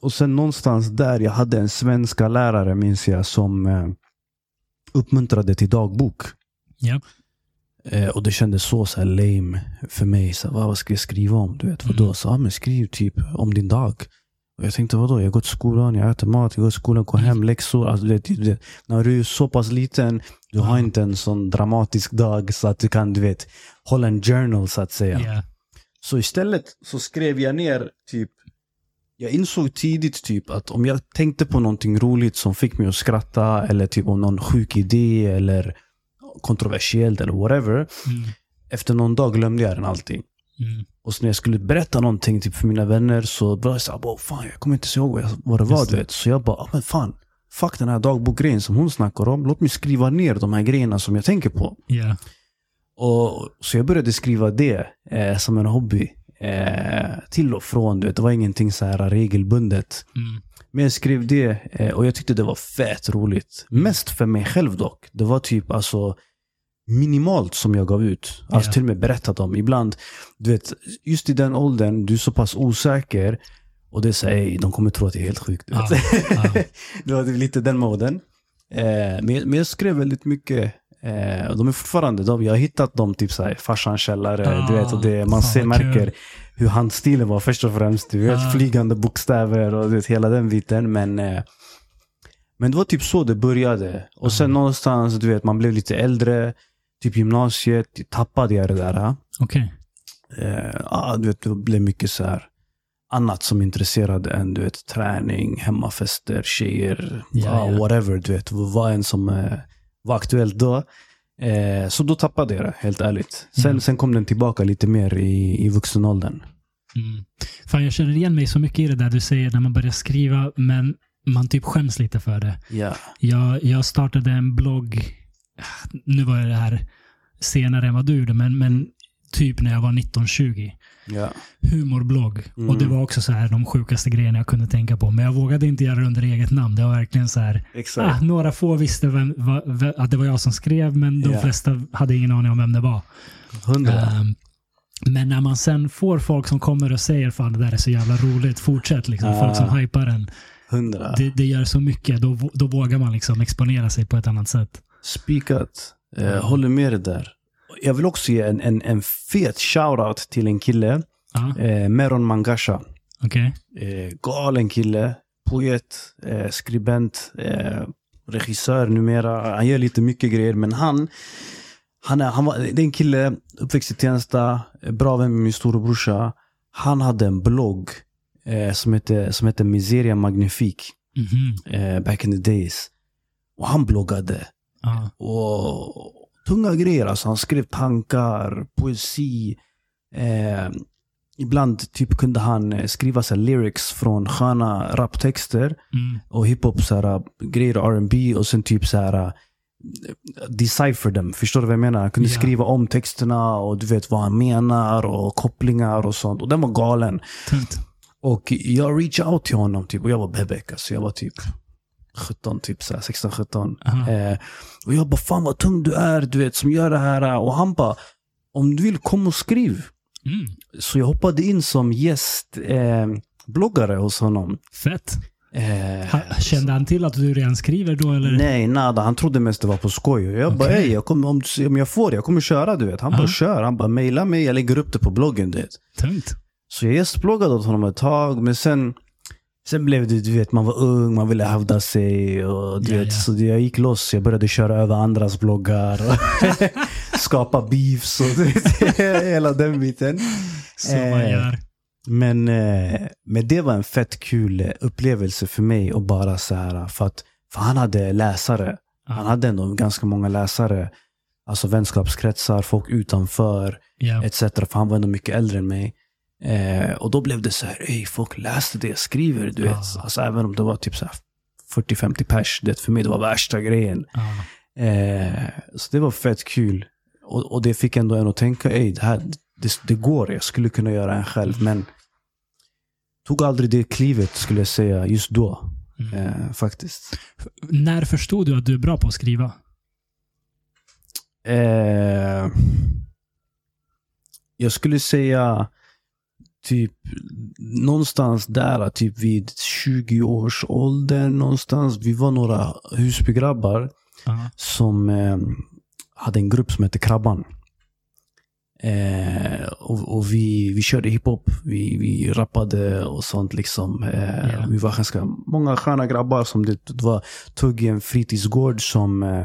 och sen någonstans där, jag hade en svenska lärare minns jag, som eh, uppmuntrade till dagbok. Ja. Eh, och det kändes så, så lame för mig. Så, vad, vad ska jag skriva om? Du vet, Mm. vadå? Så, ah, men skriv typ om din dag. Och jag tänkte, vadå? Jag går till skolan, jag äter mat, jag går till skolan, går hem, läxor. Alltså, du vet, när du är så pass liten, du har Ja. inte en sån dramatisk dag så att du kan du vet, hålla en journal så att säga. Ja. Så istället så skrev jag ner typ jag insåg tidigt typ att om jag tänkte på någonting roligt som fick mig att skratta eller typ om någon sjuk idé eller kontroversiellt eller whatever. Mm. Efter någon dag glömde jag den alltid. Mm. Och så när jag skulle berätta någonting typ för mina vänner så var jag såhär, fan jag kommer inte ihåg vad, jag, vad det var. Du vet. Så jag bara, ah, men fan. Fuck den här dagbokgrejen som hon snackar om. Låt mig skriva ner de här grejerna som jag tänker på. Ja. Och, så jag började skriva det eh, som en hobby. Eh, till och från. Du vet. Det var ingenting så här regelbundet. Mm. Men jag skrev det eh, och jag tyckte det var fett roligt. Mest för mig själv dock. Det var typ alltså minimalt som jag gav ut. Alltså Ja. till och med berättat om. Ibland, du vet, just i den åldern, du är så pass osäker. Och det säger, de kommer tro att det är helt sjukt. Ja, vet. ja. det var lite den moden. Eh, men, jag skrev väldigt mycket. Eh, och de är fortfarande, de, jag har hittat dem typ såhär, farsans källare. Ah, du vet, och det, man fan ser, vad kul. Hur handstilen var först och främst. Du vet, Ah. flygande bokstäver och vet, hela den biten. Men, eh, men det var typ så det började. Och sen Ah. någonstans, du vet, man blev lite äldre. Typ gymnasiet, tappade jag det där. Okej. Eh, ja, du vet, det blev mycket så här annat som intresserade en. Du vet, träning, hemmafester, tjejer, ja, ja. whatever. Du vet, vad än som eh, var aktuellt då. Eh, så då tappade jag det, helt ärligt. Sen, Ja. sen kom den tillbaka lite mer i, i vuxen åldern. Mm. Fan, jag känner igen mig så mycket i det där du säger när man börjar skriva, men man typ skäms lite för det. Ja. Jag, jag startade en blogg, nu var det här senare än vad du gjorde, men, men typ när jag var 19-20. Ja. Humorblogg. Mm. Och det var också så här de sjukaste grejerna jag kunde tänka på. Men jag vågade inte göra det under eget namn. Det var verkligen så här, ah, några få visste vem, va, va, att det var jag som skrev, men de Ja. flesta hade ingen aning om vem det var. Ehm, men när man sen får folk som kommer och säger fan det där är så jävla roligt, fortsätt liksom. Ah. Folk som hypar en. Hundra. Det, det gör så mycket. Då, då vågar man liksom exponera sig på ett annat sätt. Spikat. Eh, håller med dig där. Jag vill också ge en, en, en fet shoutout till en kille. Eh, Meron Mangasha. okej. Eh, galen kille. Poet, eh, skribent, eh, regissör numera. Han gör lite mycket grejer, men han, han, är, han var, det är en kille, uppväxt i Tensta, eh, bra vän med min storebrorsa. Han hade en blogg eh, som hette, som hette Miseria Magnifique Mhm. eh, back in the days. Och han bloggade. Ja. Och tunga grejer. Alltså han skrev tankar, poesi. Eh, ibland typ kunde han eh, skriva så lyrics från sköna raptexter Mm. och hiphop grejer, R&B och sen typ så här eh, decipher dem. Förstår du vad jag menar? Han kunde Ja. skriva om texterna och du vet vad han menar och kopplingar och sånt. Och den var galen. Tungt. Och jag reach out till honom typ och jag var bebek. Alltså jag var typ 17, typ så här, 16, 17. Aha. Eh, och jag bara, fan vad tung du är, du vet, som gör det här. Och han bara, om du vill, kom och skriv. Mm. Så jag hoppade in som gäst eh, hos honom. Fett. Eh, Ha, kände han till att du redan skriver då eller? Nej, nada. Han trodde mest det var på skoj. Jag bara, Okej. ey, jag kommer, om, om jag får jag kommer köra, du vet. Han Ja. bara, kör. Han bara, mejla mig, jag lägger upp det på bloggen, du vet. Tungt. Så jag gästbloggade åt honom ett tag, men sen Sen blev det, du vet, man var ung, man ville hävda sig och du Ja, vet, ja. så jag gick loss. Jag började köra över andras bloggar och skapa beefs och du vet, hela den biten. Som man Eh, gör. Men, eh, men det var en fett kul eh, upplevelse för mig och bara så här, för att för han hade läsare. Han hade ändå ganska många läsare. Alltså vänskapskretsar, folk utanför Ja. etc. För han var ändå mycket äldre än mig. Eh, och då blev det så här, ey, folk läste det jag skriver, du vet. Alltså även om det var typ så här 40-50 pers, det för mig det var värsta grejen. Ja. Eh, så det var fett kul. Och, och det fick ändå en att tänka, ey, det här, det, det går, jag skulle kunna göra en själv. Men tog aldrig det klivet skulle jag säga just då. Mm. Eh, faktiskt. När förstod du att du är bra på att skriva? Eh, jag skulle säga typ någonstans där, typ vid 20 års ålder någonstans. Vi var några Husbygrabbar Ja. som eh, hade en grupp som hette Krabban. Eh, och och vi, vi körde hiphop, vi, vi rappade och sånt liksom. Eh, Ja. Vi var ganska många sköna grabbar som det, det var tog i en fritidsgård som eh,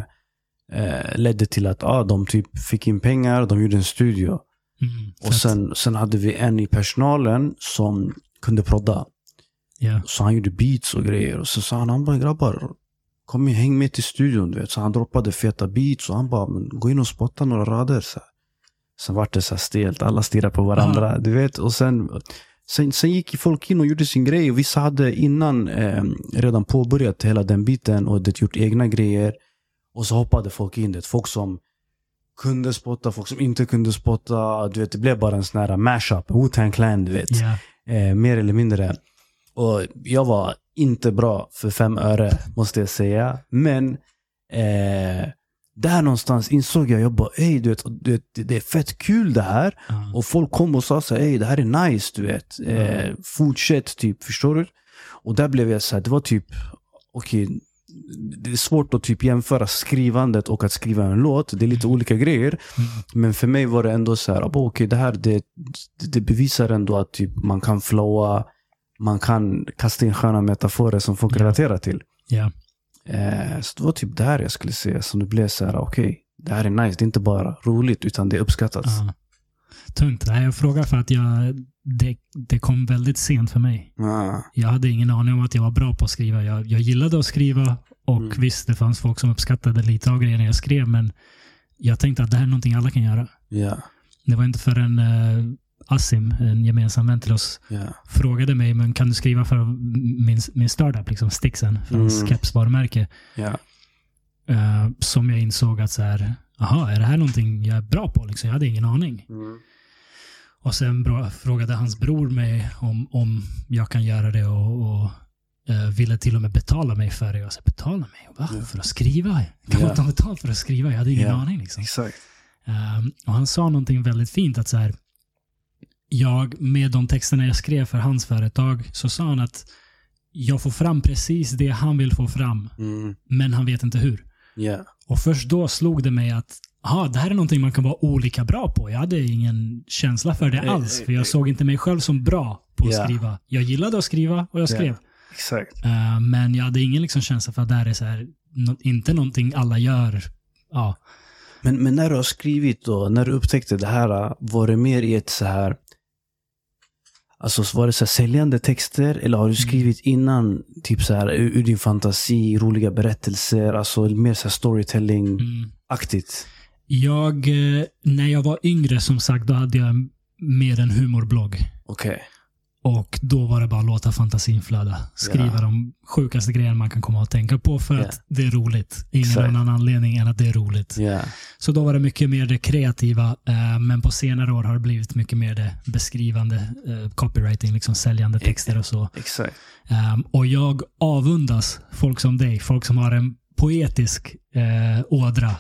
eh, ledde till att ah, de typ fick in pengar, de gjorde en studio. Mm. Och sen, sen hade vi en i personalen som kunde prodda. Ja. Så han gjorde beats och grejer. Och så sa han, han bara grabbar, kom in, häng med till studion. Du vet. Så han droppade feta beats och han bara, men gå in och spotta några rader. Så här. Sen vart det så stelt, alla stirrade på varandra. Du vet. Och sen, sen, sen gick folk in och gjorde sin grej. Och vissa hade innan eh, redan påbörjat hela den biten och det gjort egna grejer. Och så hoppade folk in. Det. Folk som kunde spotta, folk som inte kunde spotta. Du vet, det blev bara en sån här mashup. Wu-Tang Clan, du vet. Ja. Eh, mer eller mindre. Och jag var inte bra för fem öre, måste jag säga. Men eh, där någonstans insåg jag, jag bara, ey, du vet, du vet, det är fett kul det här. Ja. Och folk kom och sa så ey, det här är nice, du vet. Eh, fortsätt, typ, förstår du? Och där blev jag så här, det var typ, okej, det är svårt att typ jämföra skrivandet och att skriva en låt. Det är lite olika grejer. Mm. Men för mig var det ändå så här, "Abo, okej, det här det, det bevisar ändå att typ man kan flowa, man kan kasta in sköna metaforer som folk Ja. relaterar till. Eh, så det var typ där jag skulle säga som det blev så här, okej, det här är nice. Det är inte bara roligt, utan det är uppskattat. Ja. Tungt. Nej, jag frågar för att jag, det, det kom väldigt sent för mig. Ah, Jag hade ingen aning om att jag var bra på att skriva. Jag, jag gillade att skriva och Mm. visst, det fanns folk som uppskattade lite av grejerna jag skrev, men jag tänkte att det här är någonting alla kan göra. ja, Det var inte förrän uh, Asim, en gemensam vän till oss, ja, frågade mig, men kan du skriva för min, min startup, liksom Stixen, för hans Mm. kepsvarumärke, ja, eh, som jag insåg att så här, aha, är det här någonting jag är bra på? Liksom, jag hade ingen aning. mm. Och sen frågade hans bror mig om, om jag kan göra det och, och eh, ville till och med betala mig för det. Jag sa, betala mig? Va? Ja. För att skriva? Kan Ja. man ta betalt för att skriva? Jag hade ingen Ja. aning. Liksom. exakt. Ehm, och han sa någonting väldigt fint att så här, jag med de texterna jag skrev för hans företag så sa han att jag får fram precis det han vill få fram, Mm. men han vet inte hur. Ja, Och först då slog det mig att aha, det här är någonting man kan vara olika bra på. Jag hade ingen känsla för det Eh, alls, för jag eh. såg inte mig själv som bra på att Ja. skriva. Jag gillade att skriva och jag skrev. exakt. Eh, men jag hade ingen liksom känsla för att det här är så här, nå- inte någonting alla gör. Ja, Men, men när du har skrivit då, när du upptäckte det här, var det mer i ett så här Alltså var det så här säljande texter eller har du skrivit innan typ så här ur, ur din fantasi, roliga berättelser, alltså mer så storytelling-aktigt? mm. Jag, eh, när jag var yngre som sagt, då hade jag mer en humorblogg. Okej. Och då var det bara att låta fantasin flöda. Skriva Ja. de sjukaste grejerna man kan komma att tänka på för Ja. att det är roligt. Ingen Exakt. annan anledning än att det är roligt. Ja. Så då var det mycket mer det kreativa, eh, men på senare år har det blivit mycket mer det beskrivande, eh, copywriting, liksom säljande texter och så. Exakt. Um, och jag avundas folk som dig, folk som har en poetisk eh, ådra.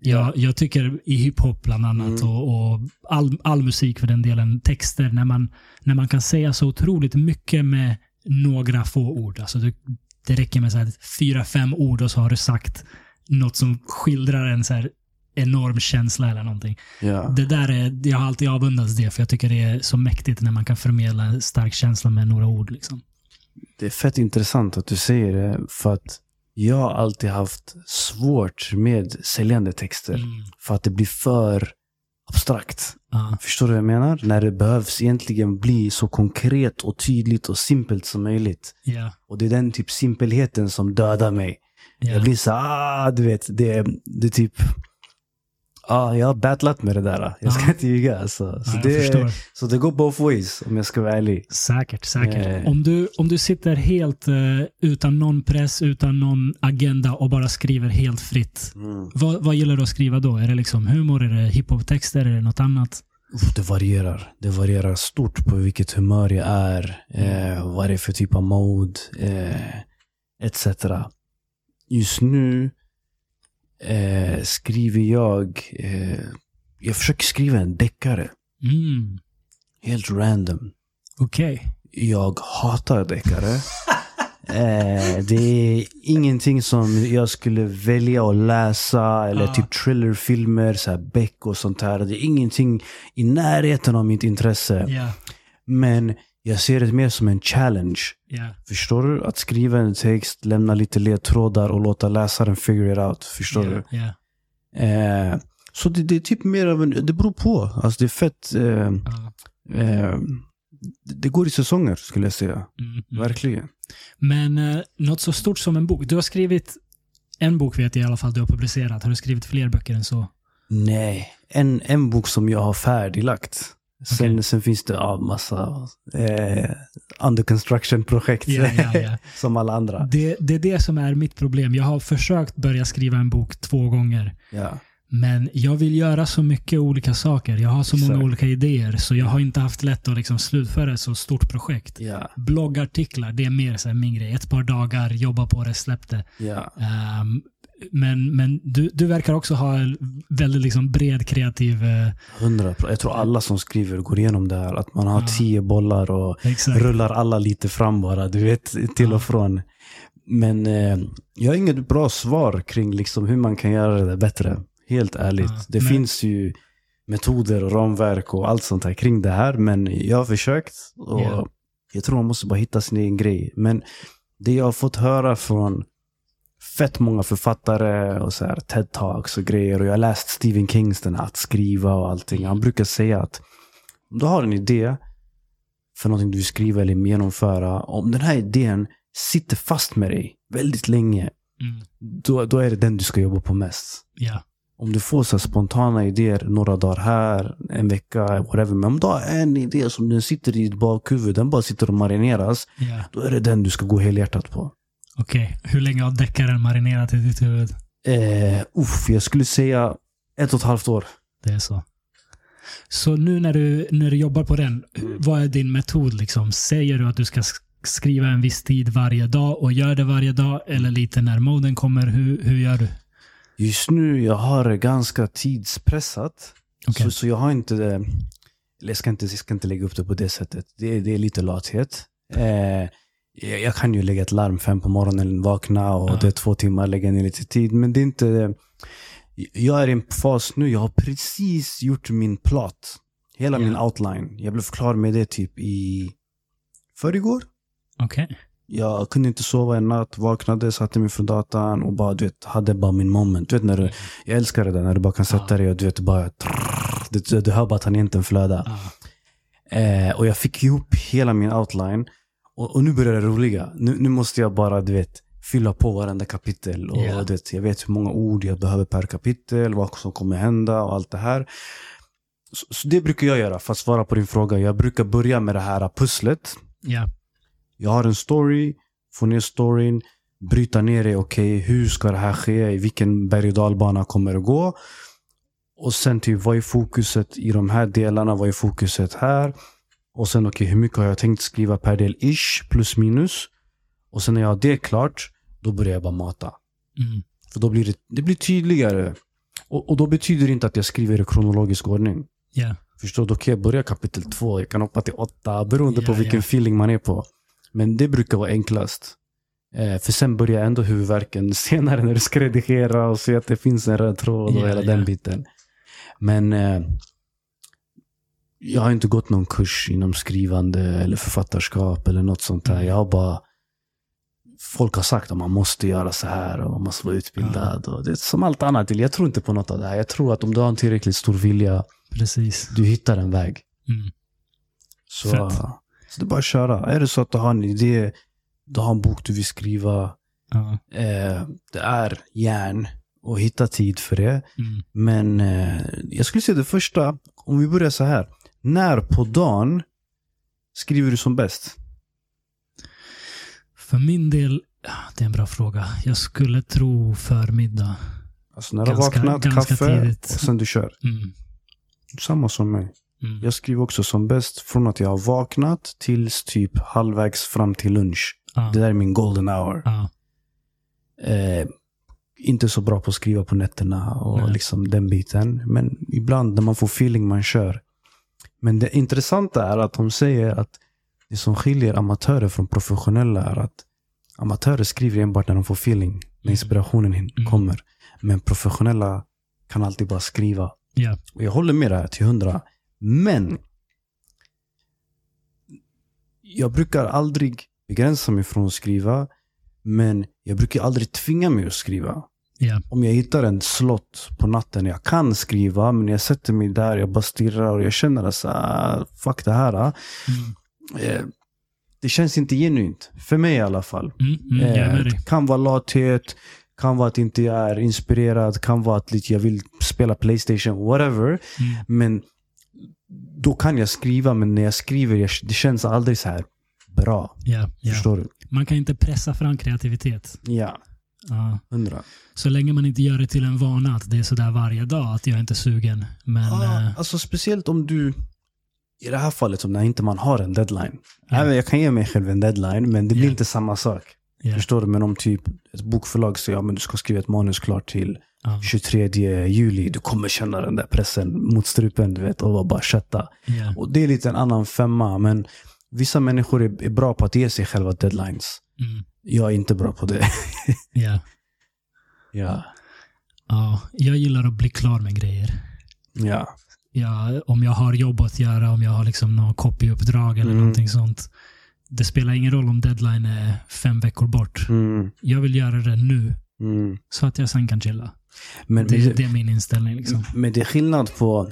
Jag, Ja. jag tycker i hiphop bland annat Mm. och, och all, all musik för den delen, texter, när man, när man kan säga så otroligt mycket med några få ord. Alltså det, det räcker med så fyra, fem ord och så har du sagt något som skildrar en så enorm känsla eller någonting. Ja. Det där är, jag har alltid avundats det, för jag tycker det är så mäktigt när man kan förmedla en stark känsla med några ord. Liksom. Det är fett intressant att du säger det, för att jag har alltid haft svårt med säljande texter. Mm. För att det blir för abstrakt. Ja. Förstår du vad jag menar? När det behövs egentligen bli så konkret och tydligt och simpelt som möjligt. Ja. Och det är den typ simpelheten som dödar mig. Ja. Jag blir så ah, du vet, det, det typ Ah, jag har battlat med det där. Jag ska Ja. inte ljuga. Alltså. Så, Ja, det, så det går both ways om jag ska vara ärlig. Säkert, säkert. Eh. Om, du, om du sitter helt eh, utan någon press, utan någon agenda och bara skriver helt fritt. Vad, vad gillar du att skriva då? Är det liksom humor? Är det hiphop-texter? Är det något annat? Det varierar. Det varierar stort på vilket humör jag är. Eh, vad det är för typ av mode. Eh, etc. Just nu eh, skriver jag... Eh, jag försöker skriva en deckare. Mm. Helt random. Okej. Jag hatar deckare. eh, det är ingenting som jag skulle välja att läsa. Eller Ah. typ thrillerfilmer, så här Beck och sånt här. Det är ingenting i närheten av mitt intresse. Ja. Men jag ser det mer som en challenge. Ja. Förstår du? Att skriva en text, lämna lite ledtrådar och låta läsaren figure it out. Förstår Ja. du? Ja. Eh, så det, det är typ mer av en... Det beror på. Alltså det är fett... Eh, eh, det går i säsonger skulle jag säga. Mm. Verkligen. Men eh, något så stort som en bok. Du har skrivit en bok vet jag i alla fall du har publicerat. Har du skrivit fler böcker än så? Nej. En, en bok som jag har färdiglagt. Sen, Okej. sen finns det ja, massa eh, under construction-projekt. Ja, ja, ja. som alla andra. Det, det är det som är mitt problem. Jag har försökt börja skriva en bok två gånger. Men jag vill göra så mycket olika saker. Jag har så många Exakt. olika idéer. Så jag har inte haft lätt att liksom slutföra ett så stort projekt. Ja. Bloggartiklar, det är mer så här min grej. Ett par dagar, jobba på det, släpp det. Men, men du, du verkar också ha en väldigt liksom bred kreativ... Eh, Jag tror alla som skriver går igenom det här. Att man har Ja. tio bollar och exakt. rullar alla lite fram bara. Du vet, till och från. Men eh, jag har inget bra svar kring liksom hur man kan göra det bättre. Helt ärligt. Ja, det men- finns ju metoder och ramverk och allt sånt här kring det här. Men jag har försökt. Och Ja. Jag tror man måste bara hitta sin egen grej. Men det jag har fått höra från fett många författare och så här TED-talks och grejer. Och jag har läst Stephen Kings den här Att skriva och allting. Han brukar säga att om du har en idé för någonting du vill skriva eller genomföra. Om den här idén sitter fast med dig väldigt länge. Mm. Då, då är det den du ska jobba på mest. Ja. Om du får så spontana idéer några dagar här, en vecka, whatever. Men om du har en idé som den sitter i ditt bakhuvud, den bara sitter och marineras. ja. Då är det den du ska gå helhjärtat på. Okej. Hur länge har deckaren marinerat i ditt huvud? Eh, uff, jag skulle säga ett och ett halvt år. Det är så. Så nu när du, när du jobbar på den, vad är din metod? Liksom? Säger du att du ska sk- skriva en viss tid varje dag och gör det varje dag? Eller lite när moden kommer? Hur, hur gör du? Just nu jag har ganska tidspressat. Okej. Så, så jag har inte det, eller jag ska inte, jag ska inte lägga upp det på det sättet. Det, är- det är lite lathet. Eh, jag, jag kan ju lägga ett larm fem på morgonen, vakna och Ja. det är två timmar, lägga ner lite tid. Men det är inte... Jag är i en fas nu, jag har precis gjort min plot. Hela Ja. min outline. Jag blev klar med det typ i förrgår. Okej. Jag kunde inte sova en natt, vaknade, satte mig för datan och bara, du vet, hade bara min moment. Du vet, när du, jag älskar det där när du bara kan sätta dig och du vet, bara... Trrr, du, du hör bara tangenten flöda. Ja. Eh, och jag fick ihop hela min outline. Och, och nu börjar det roliga. Nu, nu måste jag bara, du vet, fylla på varenda kapitel. Och, du vet, jag vet hur många ord jag behöver per kapitel, vad som kommer hända och allt det här. Så, så det brukar jag göra, för att svara på din fråga. Jag brukar börja med det här pusslet. Ja. Jag har en story, få ner storyn, bryta ner det. Okej, hur ska det här ske? I vilken berg och dalbana kommer det gå? Och sen typ, vad är fokuset i de här delarna? Vad är fokuset här? Och sen, okej, hur mycket har jag tänkt skriva per del? Ish, plus minus. Och sen när jag har det klart, då börjar jag bara mata. Mm. För då blir det, det blir tydligare. Och, och då betyder det inte att jag skriver i kronologisk ordning. Ja. Förstår? Då kan jag börja kapitel två, jag kan hoppa till åtta, beroende på Ja, vilken ja. feeling man är på. Men det brukar vara enklast. Eh, för sen börjar ändå huvudvärken senare när du ska redigera och se att det finns en röd tråd och hela den biten. Men eh, jag har inte gått någon kurs inom skrivande eller författarskap eller något sånt där. Jag har bara Folk har sagt att man måste göra så här och man måste vara utbildad. Och det är som allt annat. Jag tror inte på något av det här. Jag tror att om du har en tillräckligt stor vilja, Precis. du hittar en väg. Mm. Så, Fett. så det är bara att köra. Är det så att du har en idé, du har en bok du vill skriva. Ja. Eh, det är järn och hitta tid för det. Mm. Men eh, jag skulle säga det första, om vi börjar så här. När på dagen skriver du som bäst? För min del, det är en bra fråga. Jag skulle tro förmiddag. Alltså när du har vaknat, kaffe tidigt. och sen du kör. Mm. Samma som mig. Mm. Jag skriver också som bäst från att jag har vaknat tills typ halvvägs fram till lunch. Ja. Det där är min golden hour. Ja. Eh, inte så bra på att skriva på nätterna och Nej. liksom den biten. Men ibland när man får feeling man kör. Men det intressanta är att de säger att det som skiljer amatörer från professionella är att amatörer skriver enbart när de får feeling. När Mm. inspirationen Mm. kommer. Men professionella kan alltid bara skriva. Ja. Och jag håller med det här till hundra. Men jag brukar aldrig begränsa mig från att skriva. Men jag brukar aldrig tvinga mig att skriva. Ja. Om jag hittar en slott på natten, jag kan skriva, men jag sätter mig där, jag bara stirrar och jag känner att ah, fuck det här. Mm. Eh, det känns inte genuint. För mig i alla fall. Mm. Mm. Eh, kan vara lathet, kan vara att inte jag är inspirerad, kan vara att lite jag vill spela Playstation, whatever. Mm. Men då kan jag skriva, men när jag skriver, jag, det känns aldrig så här bra. Ja. Ja. Förstår du? Man kan inte pressa fram kreativitet. Ja, Ja. hundra. Så länge man inte gör det till en vana att det är sådär varje dag, att jag är inte sugen. Men Ah, eh, alltså speciellt om du, i det här fallet, om när inte man har en deadline. Ja. Även jag kan ge mig själv en deadline, men det blir Ja. inte samma sak. Ja. Förstår du? Men om typ ett bokförlag säger att ja, du ska skriva ett manus klart till Ja. 23 juli. Du kommer känna den där pressen mot strupen du vet, och bara kötta. Och det är lite en annan femma. Men vissa människor är, är bra på att ge sig själva deadlines. Mm. Jag är inte bra på det. Ja. ja. ja. Jag gillar att bli klar med grejer. Ja. Ja, om jag har jobb att göra, om jag har liksom något copyuppdrag eller Mm. någonting sånt. Det spelar ingen roll om deadline är fem veckor bort. Mm. Jag vill göra det nu, Mm. så att jag sen kan chilla. Men, Det, men, det är min inställning. Liksom. men det är skillnad på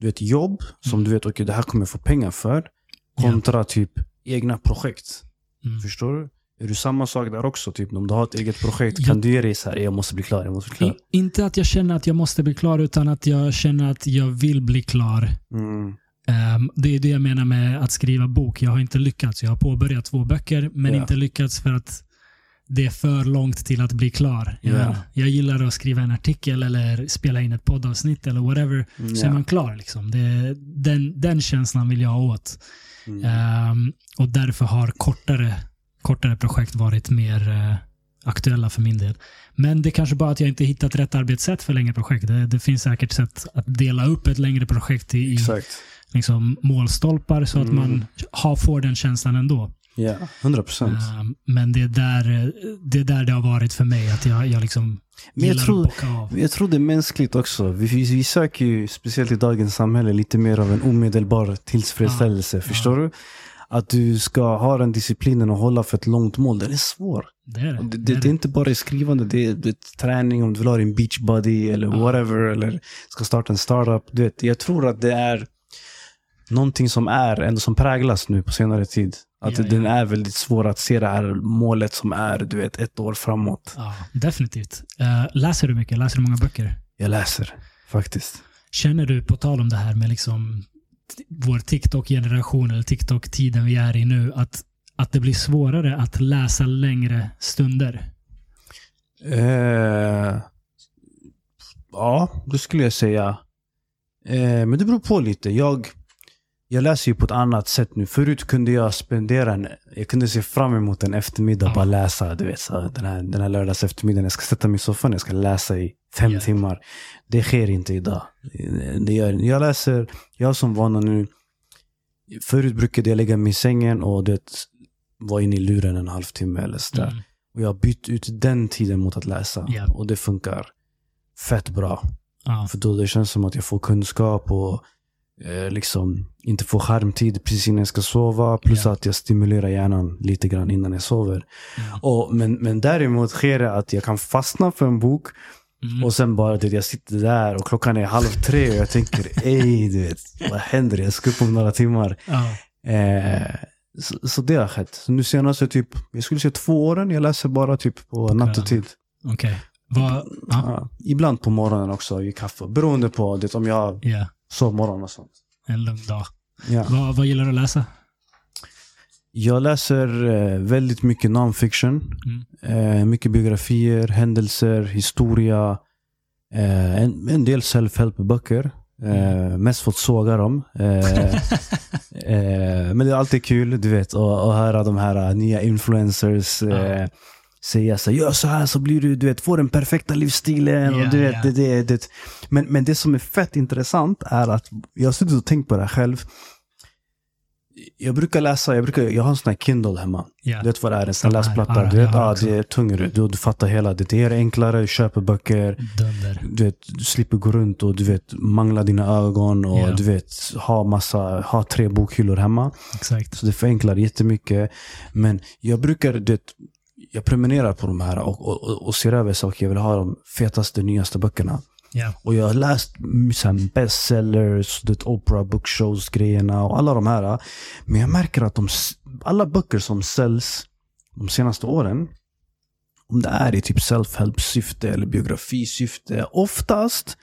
du vet, jobb som du vet, okej det här kommer jag få pengar för. Kontra typ egna projekt. Mm. Förstår du? Är du samma sak där också? Typ om du har ett eget projekt, Ja. kan du ge dig så här, jag måste bli klar, jag måste bli klar. Inte att jag känner att jag måste bli klar, utan att jag känner att jag vill bli klar. Mm. Ehm, det är det jag menar med att skriva bok. Jag har inte lyckats. Jag har påbörjat två böcker, men Ja. inte lyckats för att det är för långt till att bli klar. Jag, Ja. jag gillar att skriva en artikel eller spela in ett poddavsnitt eller whatever, så är man klar. Liksom. Det, den, den känslan vill jag åt. Mm. Ehm, och därför har kortare, kortare projekt varit mer eh, aktuella för min del. Men det är kanske bara att jag inte hittat rätt arbetssätt för längre projekt. Det, det finns säkert sätt att dela upp ett längre projekt i, i liksom, målstolpar så att Mm. man har, får den känslan ändå. Ja, 100 procent. Ehm, men det är, där, det är där det har varit för mig. Att jag, jag liksom Men jag tror- att av. Jag tror det är mänskligt också. Vi, vi, vi söker ju, speciellt i dagens samhälle, lite mer av en omedelbar tillfredsställelse. Förstår du? Att du ska ha den disciplinen och hålla för ett långt mål, den är svår. Det är det. Det, det, det, är det är inte bara i skrivande, det är, det är träning, om du vill ha din beachbody eller Ja. whatever, eller ska starta en startup. Du vet, jag tror att det är någonting som är, ändå som präglas nu på senare tid. Att Ja, den ja. är väldigt svår att se det här målet som är, du vet, ett år framåt. Ja, definitivt. Eh, läser du mycket? Läser du många böcker? Jag läser, faktiskt. Känner du, på tal om det här med liksom vår TikTok-generation eller TikTok-tiden vi är i nu, att, att det blir svårare att läsa längre stunder? Eh, ja, det skulle jag säga. Eh, men det beror på lite. Jag, jag läser ju på ett annat sätt nu. Förut kunde jag spendera en, jag kunde se fram emot en eftermiddag Ja. bara läsa. Du vet, så, den, här, den här lördags eftermiddagen. Jag ska sätta mig i soffan, jag ska läsa i fem Ja. timmar. Det sker inte idag. Det gör, jag läser, jag som vana nu. Förut brukade jag lägga mig i sängen och det var inne i luren en halvtimme eller sådär. Mm. Och jag har bytt ut den tiden mot att läsa. Ja. Och det funkar fett bra. Ja, För då det känns som att jag får kunskap och eh, liksom inte får skärmtid precis innan jag ska sova. Plus Ja. att jag stimulerar hjärnan lite grann innan jag sover. Mm. Och, men, men däremot sker det att jag kan fastna för en bok Mm. och sen bara det, jag sitter där och klockan är halv tre och jag tänker ej du vet, vad händer? Jag ska upp om några timmar. ja. Eh, så, så det har skett. Så nu senaste typ, jag skulle säga två åren, jag läser bara typ på nattetid. Okej. Vad... Ja. Ja, ibland på morgonen också i kaffe. Beroende på det, om jag ja. Sovmorgon och sånt. En lugn dag. Ja. Vad, vad gillar du att läsa? Jag läser eh, väldigt mycket non-fiction. Eh, mycket biografier, händelser, historia. Eh, en, en del self-help-böcker. Eh, mest fått såga dem. Eh, eh, men det är alltid kul, du vet, att att höra de här nya influencers Ja. Säga så gör så här så blir du, du vet, får den perfekta livsstilen. Och du vet, ja. det, det, det. Men, men det som är fett intressant är att jag har suttit och tänkt på det här själv. Jag brukar läsa, jag, brukar, jag har en sån här Kindle hemma. Ja. Du vet vad det är? En sån här, läsplatta. Du vet, ah, det är tungare. Du, du fattar hela. Det är enklare, du köper böcker. Dunder. Du, vet, du slipper gå runt och du vet, mangla dina ögon och du vet, ha, massa, ha tre bokhyllor hemma. Exakt. Så det förenklar jättemycket. Men jag brukar, du vet, jag prenumererar på de här och, och, och, ser över saker. Jag vill ha de fetaste, nyaste böckerna. Ja. Och jag har läst bestsellers, Oprah bookshows grejerna och alla de här. Men jag märker att de, alla böcker som säljs de senaste åren, om det är i typ self-help syfte eller biografisyfte, oftast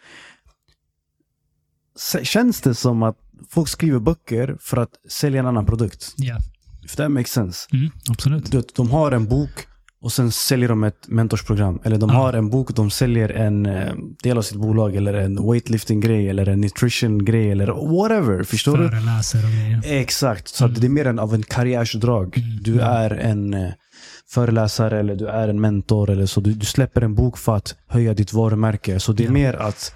känns det som att folk skriver böcker för att sälja en annan produkt. Ja. If that makes sense. Mm, absolut. Du de har en bok och sen säljer de ett mentorsprogram. Eller de Ja. har en bok de säljer en eh, del av sitt bolag. Eller en weightlifting-grej. Eller en nutrition-grej. Eller whatever. Förstår du? Föreläser och grejer. Exakt. Så att det är mer än av en karriärsdrag. Mm. Du är en... eh, föreläsare eller du är en mentor. eller så. Du, du släpper en bok för att höja ditt varumärke. Så det är Ja. mer att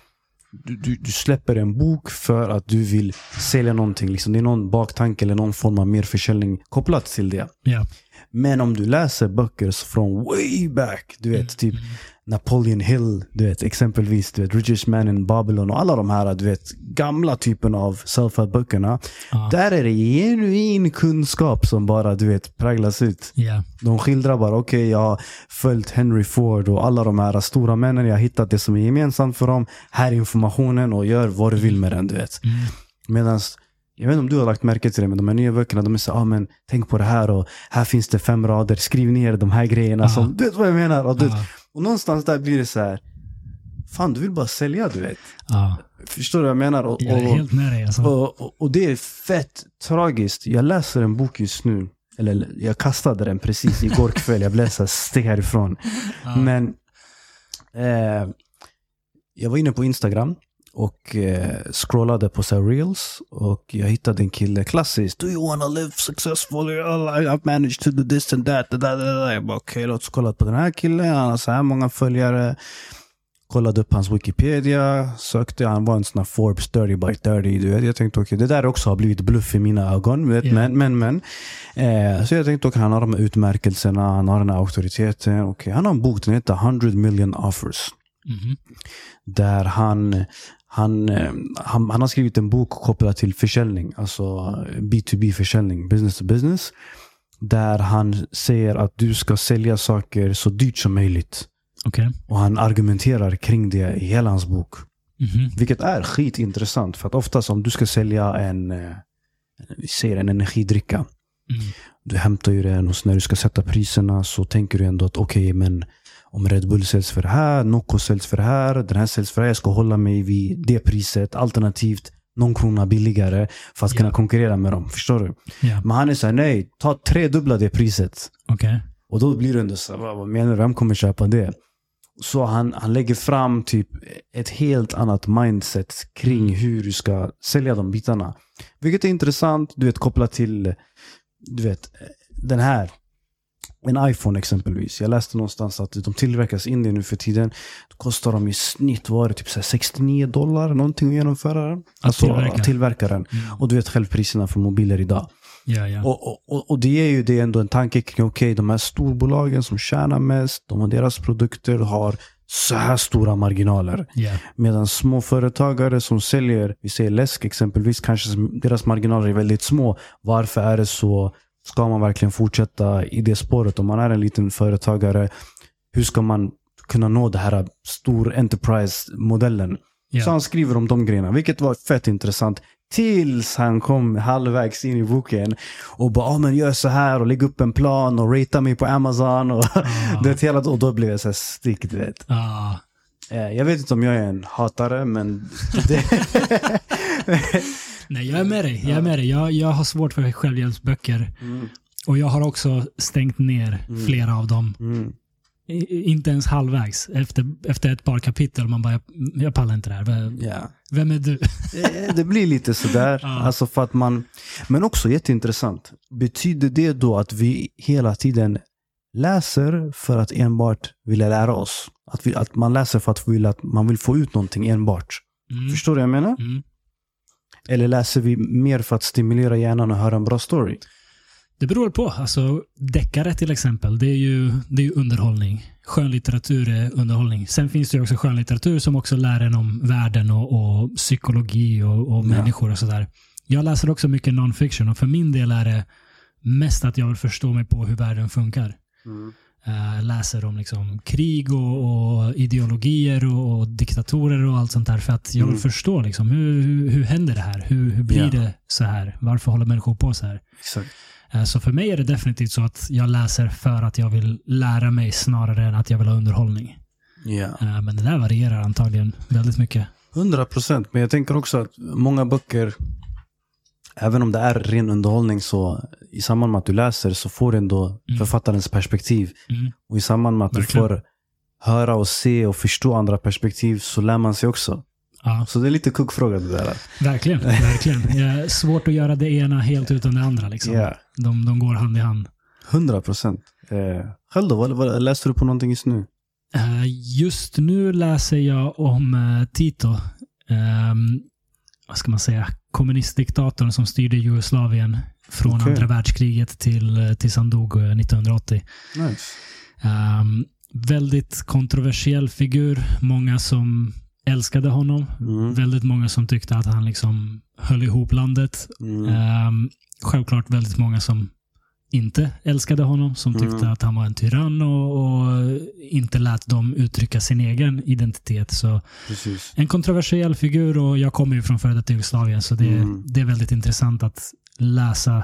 du, du, du släpper en bok för att du vill sälja någonting. Liksom. Det är någon baktanke eller någon form av merförsäljning kopplat till det. Ja. Men om du läser böcker från way back, du vet, typ Napoleon Hill, du vet, exempelvis, du vet, Richest Man in Babylon och alla de här, du vet, gamla typen av self-help böckerna. Ja. Där är det genuin kunskap som bara, du vet, präglas ut. Ja. De skildrar bara, okej, jag har följt Henry Ford och alla de här stora männen. Jag har hittat det som är gemensamt för dem. Här är informationen och gör vad du vill med den, du vet. Mm. Medan, jag vet inte om du har lagt märke till det, men de här nya böckerna, de är så ah, men tänk på det här och här finns det fem rader, skriv ner de här grejerna. Ja. Som, du vet vad jag menar? Och, du, och någonstans där blir det så här, fan du vill bara sälja, du vet. Ja. Förstår du vad jag menar? Och, Jag är och, helt med dig. Alltså. och, och, det är fett tragiskt. Jag läser en bok just nu, eller jag kastade den precis igår kväll, jag blev så steg härifrån. Ja. Men eh, jag var inne på Instagram och eh, scrollade på så reels och jag hittade en kille klassiskt. Do you wanna live successfully? I've managed to do this and that. that, that, that. Jag bara okej, låt oss kolla på den här killen. Han har så här många följare. Kollade upp hans Wikipedia, sökte, han var en sån här Forbes 30 by 30. Du vet. Jag tänkte okej, det där också har blivit bluff i mina ögon. Vet. Ja. Men, men, men. Eh, så jag tänkte okej, han har de här utmärkelserna, han har den här auktoriteten. Okej, han har en bok, den heter 100 million offers. Mhm. Där han, han, eh, han, han har skrivit en bok kopplad till försäljning, alltså B2B-försäljning, business to business. Där han säger att du ska sälja saker så dyrt som möjligt. Okej. Och han argumenterar kring det i hela hans bok. Mhm. Vilket är skitintressant. För att oftast om du ska sälja en, eh, vi säger en energidricka. Mm. Du hämtar ju den och när du ska sätta priserna så tänker du ändå att okej, men om Red Bull säljs för det här, Nocco säljs för det här, den här säljs för det här. Jag ska hålla mig vid det priset. Alternativt någon krona billigare för att Ja. kunna konkurrera med dem. Förstår du? Ja. Men han är såhär, nej, ta tredubbla det priset. Okej. Och då blir det ändå så här, vad, vad menar du? Vem kommer köpa det? Så han, han lägger fram typ ett helt annat mindset kring hur du ska sälja de bitarna. Vilket är intressant, du vet kopplat till, du vet, den här. En iPhone exempelvis. Jag läste någonstans att de tillverkas i Indien nu för tiden. Då kostar de i snitt var det typ så här 69 dollar någonting att genomföra den. Alltså tillverka. att tillverka den. Mm. Och du vet själv priserna för mobiler idag. Ja, ja. Och, och- och, det ger ju det ändå en tanke kring, okej, de här storbolagen som tjänar mest, de och deras produkter har så här stora marginaler. ja. Medan små företagare som säljer, vi säger läsk exempelvis, kanske deras marginaler är väldigt små. Varför är det så? Ska man verkligen fortsätta i det spåret? Om man är en liten företagare, hur ska man kunna nå det här stor enterprise-modellen? Ja. Så han skriver om de grejerna, vilket var fett intressant. Tills han kom halvvägs in i boken och bara, ah, men gör så här och lägg upp en plan och ratea mig på Amazon. Och, Ah. det hela, och då blev jag så här stick, du vet. Ah. Eh, Jag vet inte om jag är en hatare, men det, Nej, jag är med dig. Jag är med dig. Jag, jag har svårt för självhjälpsböcker. Mm, Och jag har också stängt ner Mm. flera av dem. mm, I, inte ens halvvägs. Efter, efter ett par kapitel. Man bara, jag, jag pallar inte det här. Vem, ja. vem är du? Det blir lite sådär. Ja. Alltså för att man, men också jätteintressant. Betyder det då att vi hela tiden läser för att enbart vilja lära oss? Att, vi, att man läser för att, vill, att man vill få ut någonting enbart? Mm. Förstår du vad jag menar? Mm. Eller läser vi mer för att stimulera hjärnan och höra en bra story? Det beror på. Alltså, deckare till exempel, det är, ju, det är ju underhållning. Skönlitteratur är underhållning. Sen finns det ju också skönlitteratur som också lär en om världen och, och psykologi och, och människor och sådär. Jag läser också mycket non-fiction och för min del är det mest att jag vill förstå mig på hur världen funkar. Eh, läser om liksom krig och, och ideologier och, och diktatorer och allt sånt där. För att jag vill Mm. förstå liksom, hur, hur, hur händer det här? Hur, hur blir Ja. det så här? Varför håller människor på så här? Eh, Så för mig är det definitivt så att jag läser för att jag vill lära mig snarare än att jag vill ha underhållning. Eh, Men det där varierar antagligen väldigt mycket. 100 procent. Men jag tänker också att många böcker, även om det är ren underhållning, så i samband med att du läser så får du ändå Mm. författarens perspektiv. Mm. Och i samband med att Verkligen. du får höra och se och förstå andra perspektiv så lär man sig också. Ja, Så det är lite kuggfråga det där. verkligen. verkligen. Det är svårt att göra det ena helt utan det andra. Liksom. Ja. De, de går hand i hand. 100 procent. Eh, själv då? Vad, vad, läser du på någonting just nu? Eh, just nu läser jag om eh, Tito. Ehm, vad ska man säga? Kommunistdiktatorn som styrde Jugoslavien från Okej. andra världskriget till, tills han dog eh, 1980. Nice. Ehm, väldigt kontroversiell figur. Många som älskade honom. Mm. Väldigt många som tyckte att han liksom höll ihop landet. Mm. Ehm, självklart väldigt många som inte älskade honom, som tyckte Mm. att han var en tyrann och, och inte lät dem uttrycka sin egen identitet. Så Precis. en kontroversiell figur och jag kommer ju från före detta Jugoslavien, så det, Mm. det är väldigt intressant att läsa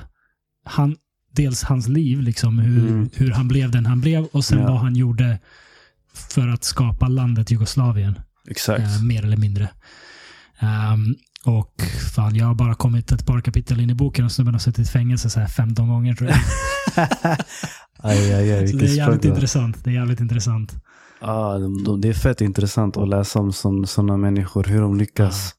han, dels hans liv, liksom, hur, Mm. hur han blev den han blev och sen Ja. vad han gjorde för att skapa landet Jugoslavien, Exakt. eh, mer eller mindre. Ehm, och fan, jag har bara kommit ett par kapitel in i boken och snubben har suttit i fängelse så här 15 gånger tror jag. aj, aj, aj, så det är jävligt intressant. Det är jävligt intressant. De, det är fett intressant att läsa om sådana människor. Hur de lyckas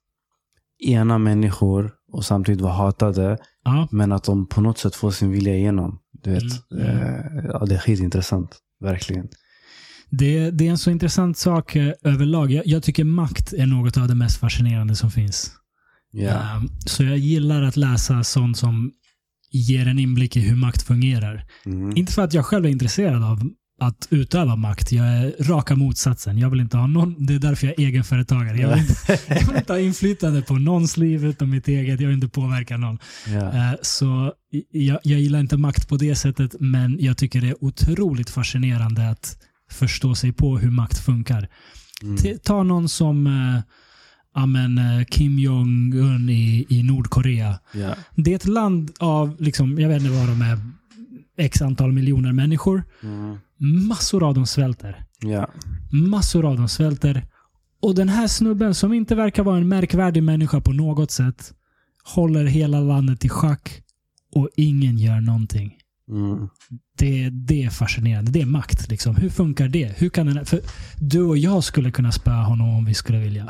ena människor och samtidigt vara hatade. Ja, Men att de på något sätt får sin vilja igenom. Du vet. Mm, Eh, ja, det är skitintressant. Verkligen. det, det är en så intressant sak eh, överlag. Jag, jag tycker makt är något av det mest fascinerande som finns. Ja. Ehm, så jag gillar att läsa sånt som ger en inblick i hur makt fungerar. Mm. Inte för att jag själv är intresserad av att utöva makt. Jag är raka motsatsen. Jag vill inte ha någon, det är därför jag är egenföretagare. Jag vill, inte, jag vill inte ha inflytande på någons liv utom mitt eget. Jag vill inte påverka någon. Eh, Så jag, jag gillar inte makt på det sättet, men jag tycker det är otroligt fascinerande att förstå sig på hur makt funkar. Mm. Ta någon som eh, ja, men, eh, Kim Jong-Un i, i Nordkorea. Ja. Det är ett land av, liksom, jag vet inte vad de är, x antal miljoner människor. Mm. Massor av dem svälter. Ja. Massor av dem svälter. Och den här snubben, som inte verkar vara en märkvärdig människa på något sätt, håller hela landet i schack och ingen gör någonting. Mm. Det, det är fascinerande. Det är makt. Liksom. Hur funkar det? Hur kan den, för du och jag skulle kunna spöa honom om vi skulle vilja.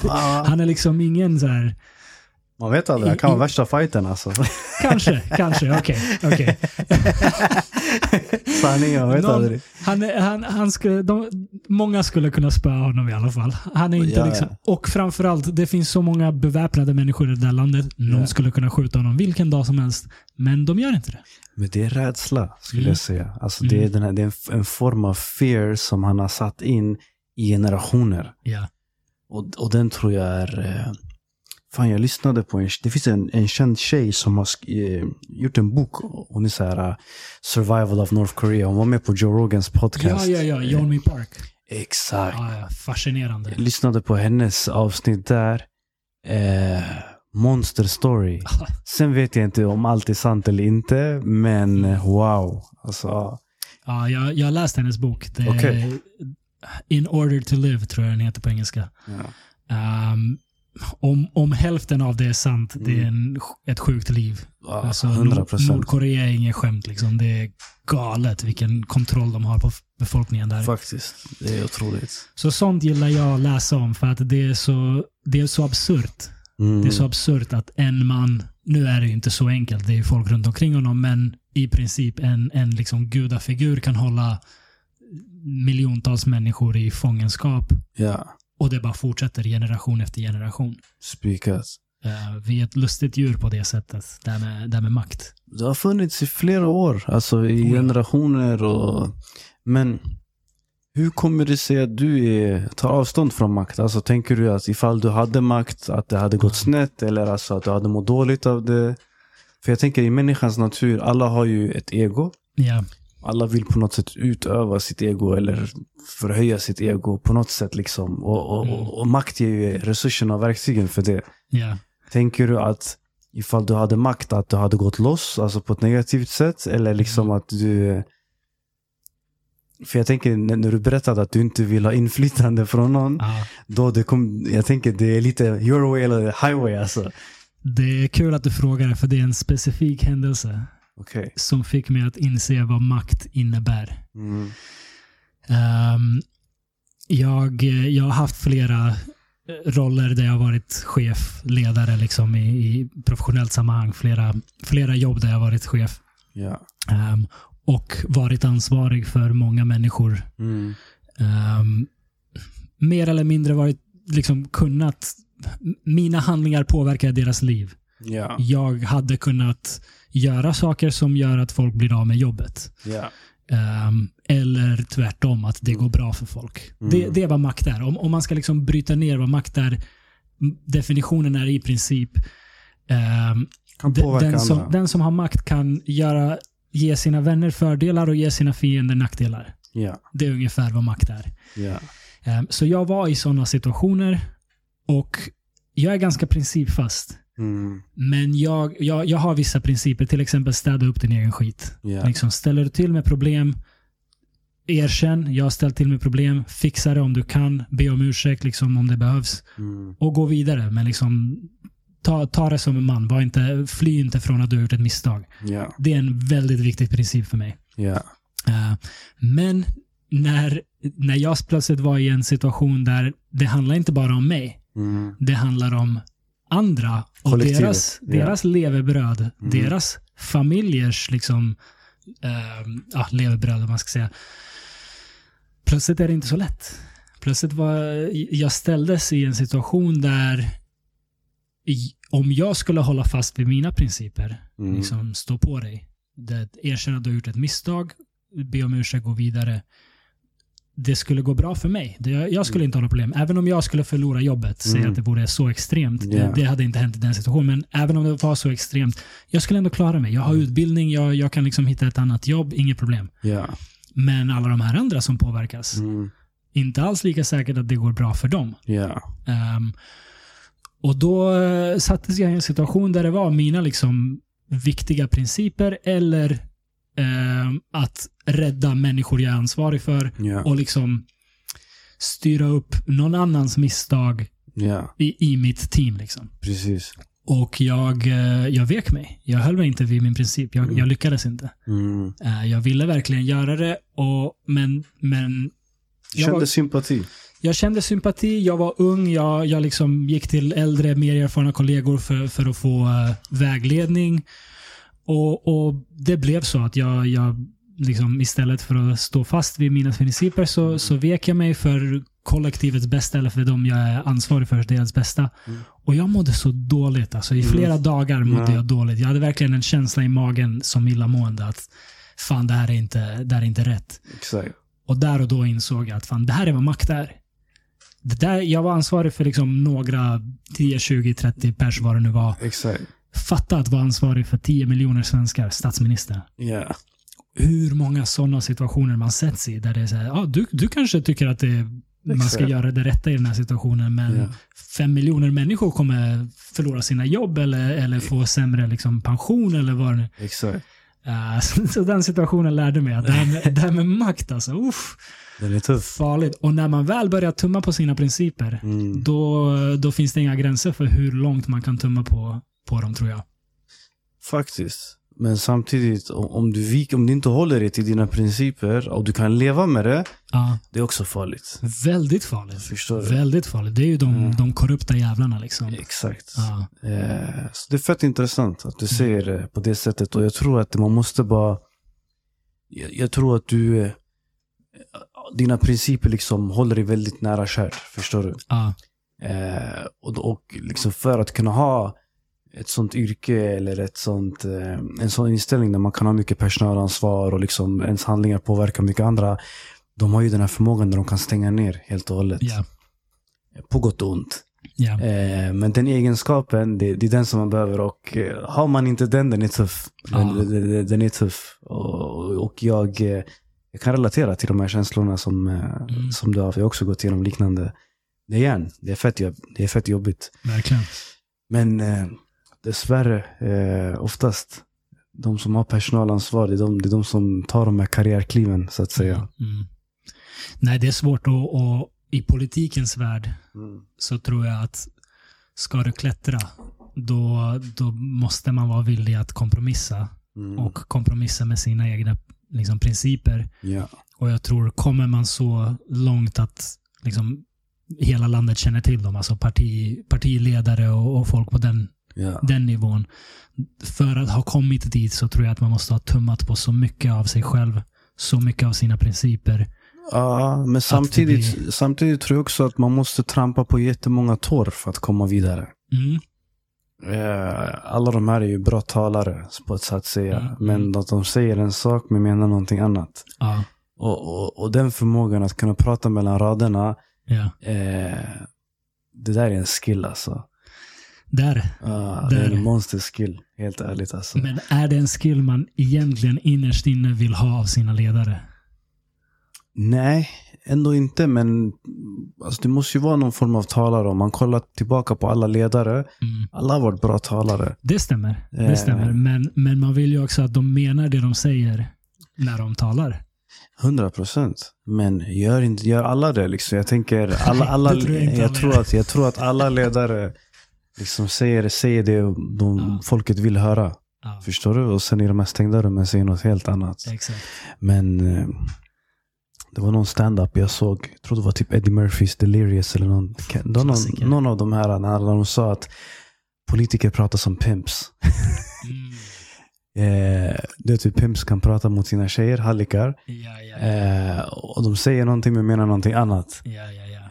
Han är liksom ingen så här... man vet aldrig, det kan vara värsta fighten alltså. Kanske, kanske. Okej. okej. Sanningen, jag vet Någon- aldrig. Han, han, han skulle, de, många skulle kunna spöa honom i alla fall. Han är inte Ja, liksom, ja. och framförallt, det finns så många beväpnade människor i det här landet. Någon Ja. skulle kunna skjuta honom vilken dag som helst. Men de gör inte det. Men det är rädsla, skulle Mm. jag säga. Alltså, det, är Mm. den här, det är en, form av fear som han har satt in i generationer. Ja. Och, och den tror jag är... Eh, fan, jag lyssnade på en... Det finns en, en känd tjej som har eh, gjort en bok. Hon är så här... eh, Survival of North Korea. Hon var med på Joe Rogans podcast. ja, ja, ja. John Me Park. Exakt. Ja. Fascinerande. Jag lyssnade på hennes avsnitt där. Eh, Monster story. Sen vet jag inte om allt är sant eller inte. Men eh, wow. Alltså, Ja, jag, jag läst hennes bok. Det Okej. In order to live, tror jag den heter på engelska. ja. Um, om, om hälften av det är sant, det är Mm. en, ett sjukt liv. Ja, Alltså, 100 Nord, procent. Nordkorea är ingen skämt. Liksom. Det är galet vilken kontroll de har på befolkningen där. Faktiskt. Det är otroligt. Så sånt gillar jag att läsa om för att det är så, det är så absurt. Mm. Det är så absurt att en man, nu är det ju inte så enkelt, det är ju folk runt omkring honom, men i princip en, en liksom gudafigur kan hålla miljontals människor i fångenskap Ja, och det bara fortsätter generation efter generation. spikat. Eh, vi är ett lustigt djur på det sättet, det här med, det här med makt. Det har funnits i flera år. Alltså i Oh generationer och... Men hur kommer det sig att du är, tar avstånd från makt? Alltså tänker du att ifall du hade makt, att det hade gått snett eller alltså att du hade mått dåligt av det? För jag tänker i människans natur, alla har ju ett ego. Ja, Alla vill på något sätt utöva sitt ego eller förhöja sitt ego på något sätt liksom. Och, och, Mm. och, makt ger ju resurserna och verktygen för det. ja. Tänker du att ifall du hade makt att du hade gått loss, alltså på ett negativt sätt? Eller liksom Mm. att du... För jag tänker när du berättade att du inte vill ha inflytande från någon. ja. Då det kom, jag tänker det är lite your way eller highway alltså. Det är kul att du frågar, för det är en specifik händelse Okej. som fick mig att inse vad makt innebär. Mm. Ehm, jag, jag har haft flera roller där jag varit chef, ledare liksom i, i professionellt sammanhang. Flera, flera jobb där jag varit chef. Ja. Ehm, och varit ansvarig för många människor. Mm. Ehm, mer eller mindre varit, liksom kunnat, mina handlingar påverkar deras liv. Ja. Jag hade kunnat göra saker som gör att folk blir av med jobbet. Ja. Ehm, eller tvärtom, att det går bra för folk. Mm. Det, det är vad makt är. Om, om man ska liksom bryta ner vad makt är, definitionen är i princip påverka den, som, den som har makt kan göra, ge sina vänner fördelar och ge sina fiender nackdelar. Ja. Det är ungefär vad makt är. Ehm, så jag var i sådana situationer och jag är ganska principfast. Mm. Men jag, jag, jag har vissa principer, till exempel städa upp din egen skit. Ja. Liksom, ställer du till med problem, erkänn, jag har ställt till med problem, fixa det om du kan, be om ursäkt liksom, om det behövs Mm. och gå vidare. Men liksom, ta, ta det som en man, Var inte, fly inte från att du har gjort ett misstag. Ja. Det är en väldigt viktig princip för mig. Ja. Eh, men när, när jag plötsligt var i en situation där det handlar inte bara om mig, Mm. det handlar om andra och Kollektivet, deras, ja. deras levebröd, Mm. deras familjers liksom, eh, ja, levebröd om man ska säga. Plötsligt är det inte så lätt. Plötsligt var jag ställdes i en situation där om jag skulle hålla fast vid mina principer, Mm. liksom stå på dig, det, erkänna att du har gjort ett misstag, be om ursäkt, gå vidare. Det skulle gå bra för mig. Jag skulle inte ha några problem. Även om jag skulle förlora jobbet, säg Mm. att det vore så extremt. Ja. Det, hade inte hänt i den situationen, men även om det var så extremt, jag skulle ändå klara mig. Jag har utbildning, jag, jag kan liksom hitta ett annat jobb, inget problem. Ja. Men alla de här andra som påverkas, Mm. inte alls lika säkert att det går bra för dem. Ja. Ehm, och då uh, sattes jag i en situation där det var mina liksom viktiga principer eller ehm, att rädda människor jag är ansvarig för Ja. och liksom styra upp någon annans misstag Ja. i, i mitt team. Liksom. Precis. Och jag, eh, jag vek mig. Jag höll mig inte vid min princip. Jag, Mm. jag lyckades inte. Mm. Eh, jag ville verkligen göra det, och, men, men jag Kände var- sympati. jag kände sympati, jag var ung, jag, jag liksom gick till äldre, mer erfarna kollegor för, för att få eh, vägledning. Och, och det blev så att jag, jag liksom, istället för att stå fast vid mina principer så, så vek jag mig för kollektivets bästa, eller för de jag är ansvarig för, deras bästa. Mm. Och jag mådde så dåligt. Alltså, I flera dagar mådde Ja. jag dåligt. Jag hade verkligen en känsla i magen som illamående att fan, det här är inte, det är inte rätt. Exakt. Och där och då insåg jag att fan, det här är vad makt är. Det där, jag var ansvarig för liksom några 10, 20, 30 pers vad det nu var. Exakt. Fatta att vara ansvarig för 10 miljoner svenskar, statsminister. Ja. Hur många sådana situationer man sätts i där det är så här, ja, du, du kanske tycker att det, man ska göra det rätta i den här situationen, men Ja. fem miljoner människor kommer förlora sina jobb eller, eller få sämre liksom, pension eller vad det nu Exakt. Uh, så, så den situationen lärde mig att det här med, det här med makt, alltså, uff, Den är tuff. farligt. Och när man väl börjar tumma på sina principer, Mm. då, då finns det inga gränser för hur långt man kan tumma på, på dem, tror jag. Faktiskt. Men samtidigt, om, du vik, om du inte håller dig till dina principer och du kan leva med det, Ja, det är också farligt. väldigt farligt. Förstår du? Väldigt farligt. Det är ju de, Mm. de korrupta jävlarna liksom. Exakt. Ja. Eh, så det är fett intressant att du säger det på det sättet. Och jag tror att man måste bara... Jag, jag tror att du... eh, Dina principer liksom håller dig väldigt nära kär. Förstår du? Ja. Eh, och, och liksom för att kunna ha ett sånt yrke eller ett sånt, eh, en sån inställning där man kan ha mycket personalansvar och liksom ens handlingar påverkar mycket andra. De har ju den här förmågan där de kan stänga ner helt och hållet. Ja. På gott och ont. Eh, men den egenskapen, det, är den som man behöver. Och eh, har man inte den, den är tuff. Den, den, den, är tuff. Och, och jag, eh, jag kan relatera till de här känslorna som, Mm. som du har. För jag har också gått igenom liknande. Det är järn. Det är fett, det är fett jobbigt. Verkligen. Men dessvärre, eh, oftast de som har personalansvar, det är de, det är de som tar de här karriärkliven så att säga. Mm. Nej, det är svårt att, och i politikens värld Mm. så tror jag att ska du klättra, då, då måste man vara villig att kompromissa. Mm. Och kompromissa med sina egna liksom, principer. ja. Och jag tror, kommer man så långt att liksom, hela landet känner till dem, alltså parti, partiledare och, och folk på den Ja. Den nivån. För att ha kommit dit så tror jag att man måste ha tummat på så mycket av sig själv. Så mycket av sina principer. Ja, men samtidigt, samtidigt tror jag också att man måste trampa på jättemånga tår för att komma vidare. Mm. Eh, Alla de här är ju bra talare på ett sätt att säga. Mm. Men att de säger en sak men menar någonting annat. Ja. Och, och, och den förmågan att kunna prata mellan raderna. ja. Eh, det där är en skill alltså. Där. Ah, det är Där. en monster skill. Helt ärligt alltså. Men är det en skill man egentligen innerst inne vill ha av sina ledare? Nej, ändå inte. Men alltså, det måste ju vara någon form av talare. Om man kollar tillbaka på alla ledare. Mm. Alla har varit bra talare. Det stämmer. Det Eh. stämmer. Men, men man vill ju också att de menar det de säger när de talar. 100 procent. Men gör, inte, gör alla det liksom? Jag tänker, alla, alla, jag tror att, jag tror att alla ledare liksom säger, säger det de, Ja. folket vill höra. Ja, Förstår du? Och sen i de här stängda rummen säger något helt annat. exakt. Men eh, det var någon stand-up jag såg. Jag tror det var typ Eddie Murphys Delirious eller någon. Någon, någon av de här när de sa att politiker pratar som pimps. Mm. Eh, det är typ pimps kan prata mot sina tjejer, hallikar. Ja, ja, ja. Eh, och de säger någonting men menar någonting annat.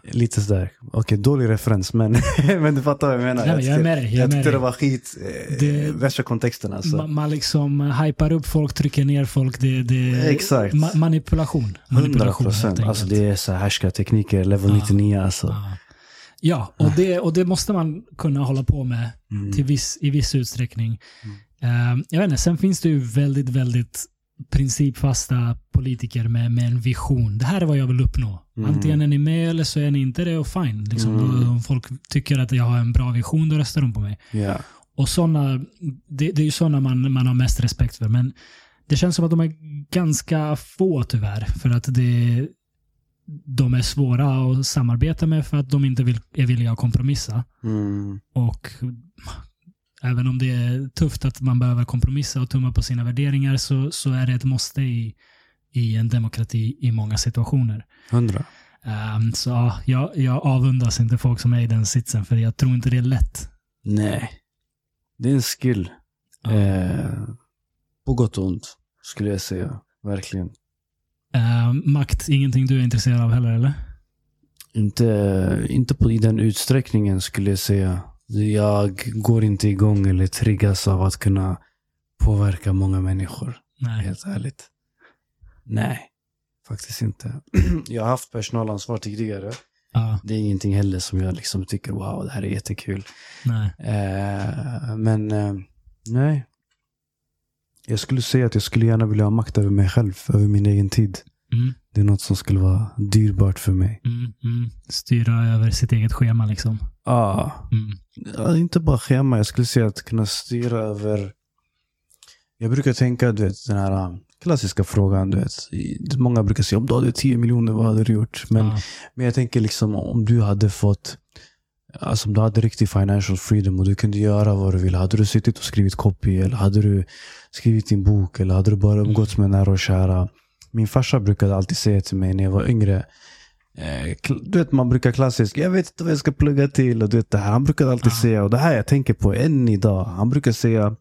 Lite sådär. Okej, dålig referens men, men du fattar vad jag menar. Nej, jag är tyckte- med jag jag tyckte det var skit. Eh, Det- värsta kontexten alltså. Man, man liksom hypar upp folk, trycker ner folk. Det, det, Exakt. Ma manipulation. 100 Manipulation, helt procent. enkelt. Alltså det är så här härskartekniker, level Ja. 99 alltså. Ja, ja och, det, och det måste man kunna hålla på med Mm. till viss, i viss utsträckning. Eh, jag vet inte, sen finns det ju väldigt, väldigt principfasta politiker med, med en vision. Det här är vad jag vill uppnå. Mm. Antingen är ni med eller så är ni inte det och fine. Liksom, Mm. om folk tycker att jag har en bra vision, då röstar de på mig. Ja. Och såna, det, det är ju sådana man, man har mest respekt för. Men det känns som att de är ganska få tyvärr. För att det, de är svåra att samarbeta med för att de inte vill, är villiga att kompromissa. Mm. Och även om det är tufft att man behöver kompromissa och tumma på sina värderingar så, så är det ett måste i, i en demokrati i många situationer. Hundra. Ehm, så ja, jag, jag avundas inte folk som är i den sitsen för jag tror inte det är lätt. Nej. Det är en skill. Ja. Eh, på gott och ont, skulle jag säga. Verkligen. Ehm, makt, ingenting du är intresserad av heller eller? Inte, inte på, i den utsträckningen skulle jag säga. Jag går inte igång eller triggas av att kunna påverka många människor. Nej. Helt ärligt. Nej, faktiskt inte. jag har haft personalansvar tidigare. Ja, Det är ingenting heller som jag liksom tycker wow, det här är jättekul. nej. Eh, men eh, nej. Jag skulle säga att jag skulle gärna vilja ha makt över mig själv, över min egen tid. Mm, Det är något som skulle vara dyrbart för mig. mm, mm. Styra över sitt eget schema liksom. Ah, Mm. ja, inte bara schema, jag skulle säga att kunna styra över... Jag brukar tänka, du vet, den här äh, klassiska frågan, du vet. Många brukar säga om du hade 10 miljoner, vad hade du gjort? Men, Ja, men jag tänker liksom om du hade fått Alltså om du hade riktig financial freedom och du kunde göra vad du ville. Hade du suttit och skrivit copy eller hade du skrivit din bok eller hade du bara umgåtts med nära och kära? Min farsa brukade alltid säga till mig när jag var yngre. Eh, du vet man brukar klassiskt, jag vet inte vad jag ska plugga till och du vet det här. Han brukade alltid Ja. säga, och det här jag tänker på än idag. Han brukar säga,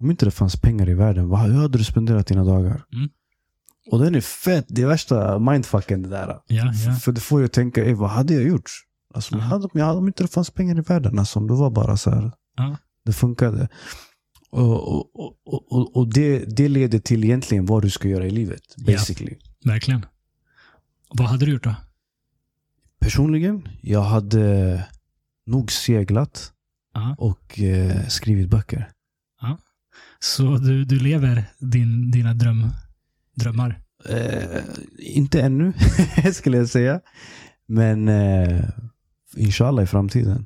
om inte det fanns pengar i världen, vad, hur hade du spenderat dina dagar? Mm. Och den är fett, det är värsta mindfucken det där. ja, ja. För det får ju tänka, "Ey, vad hade jag gjort? Alltså, hade, om, jag om inte det fanns pengar i världen, alltså, om det var bara så här. Ja. Det funkade. Och, och, och, och, det, det leder till egentligen vad du ska göra i livet, Ja. basically. Verkligen. Vad hade du gjort då? Personligen, jag hade nog seglat Ja. och eh, skrivit böcker. Så du, du lever din, dina dröm, drömmar? Eh, inte ännu, skulle jag säga. Men eh, inshallah i framtiden.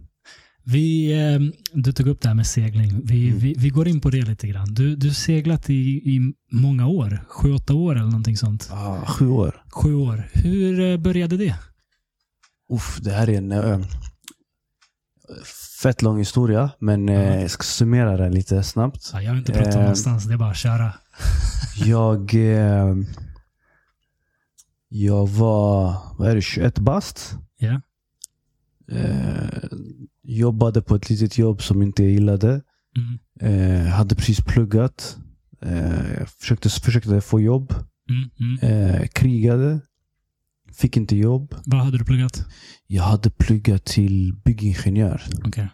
Vi, eh, du tog upp det här med segling. Vi, Mm. vi, vi går in på det lite grann. Du har seglat i, i många år. Sju, åtta år eller någonting sånt. Ah, sju år. Sju år. Hur eh, började det? Uff, det här är en eh, fett lång historia, men Ja. jag ska summera den lite snabbt. Ja, jag har inte pratat Eh, någonstans. Det är bara att köra. Jag, eh, jag var, vad är det, 21 bast. Ja. Jobbade på ett litet jobb som inte jag gillade. Mm. Eh, hade precis pluggat. Eh, försökte, försökte få jobb. Mm. Mm. Eh, krigade. Fick inte jobb. Vad hade du pluggat? Jag hade pluggat till byggingenjör. Okej.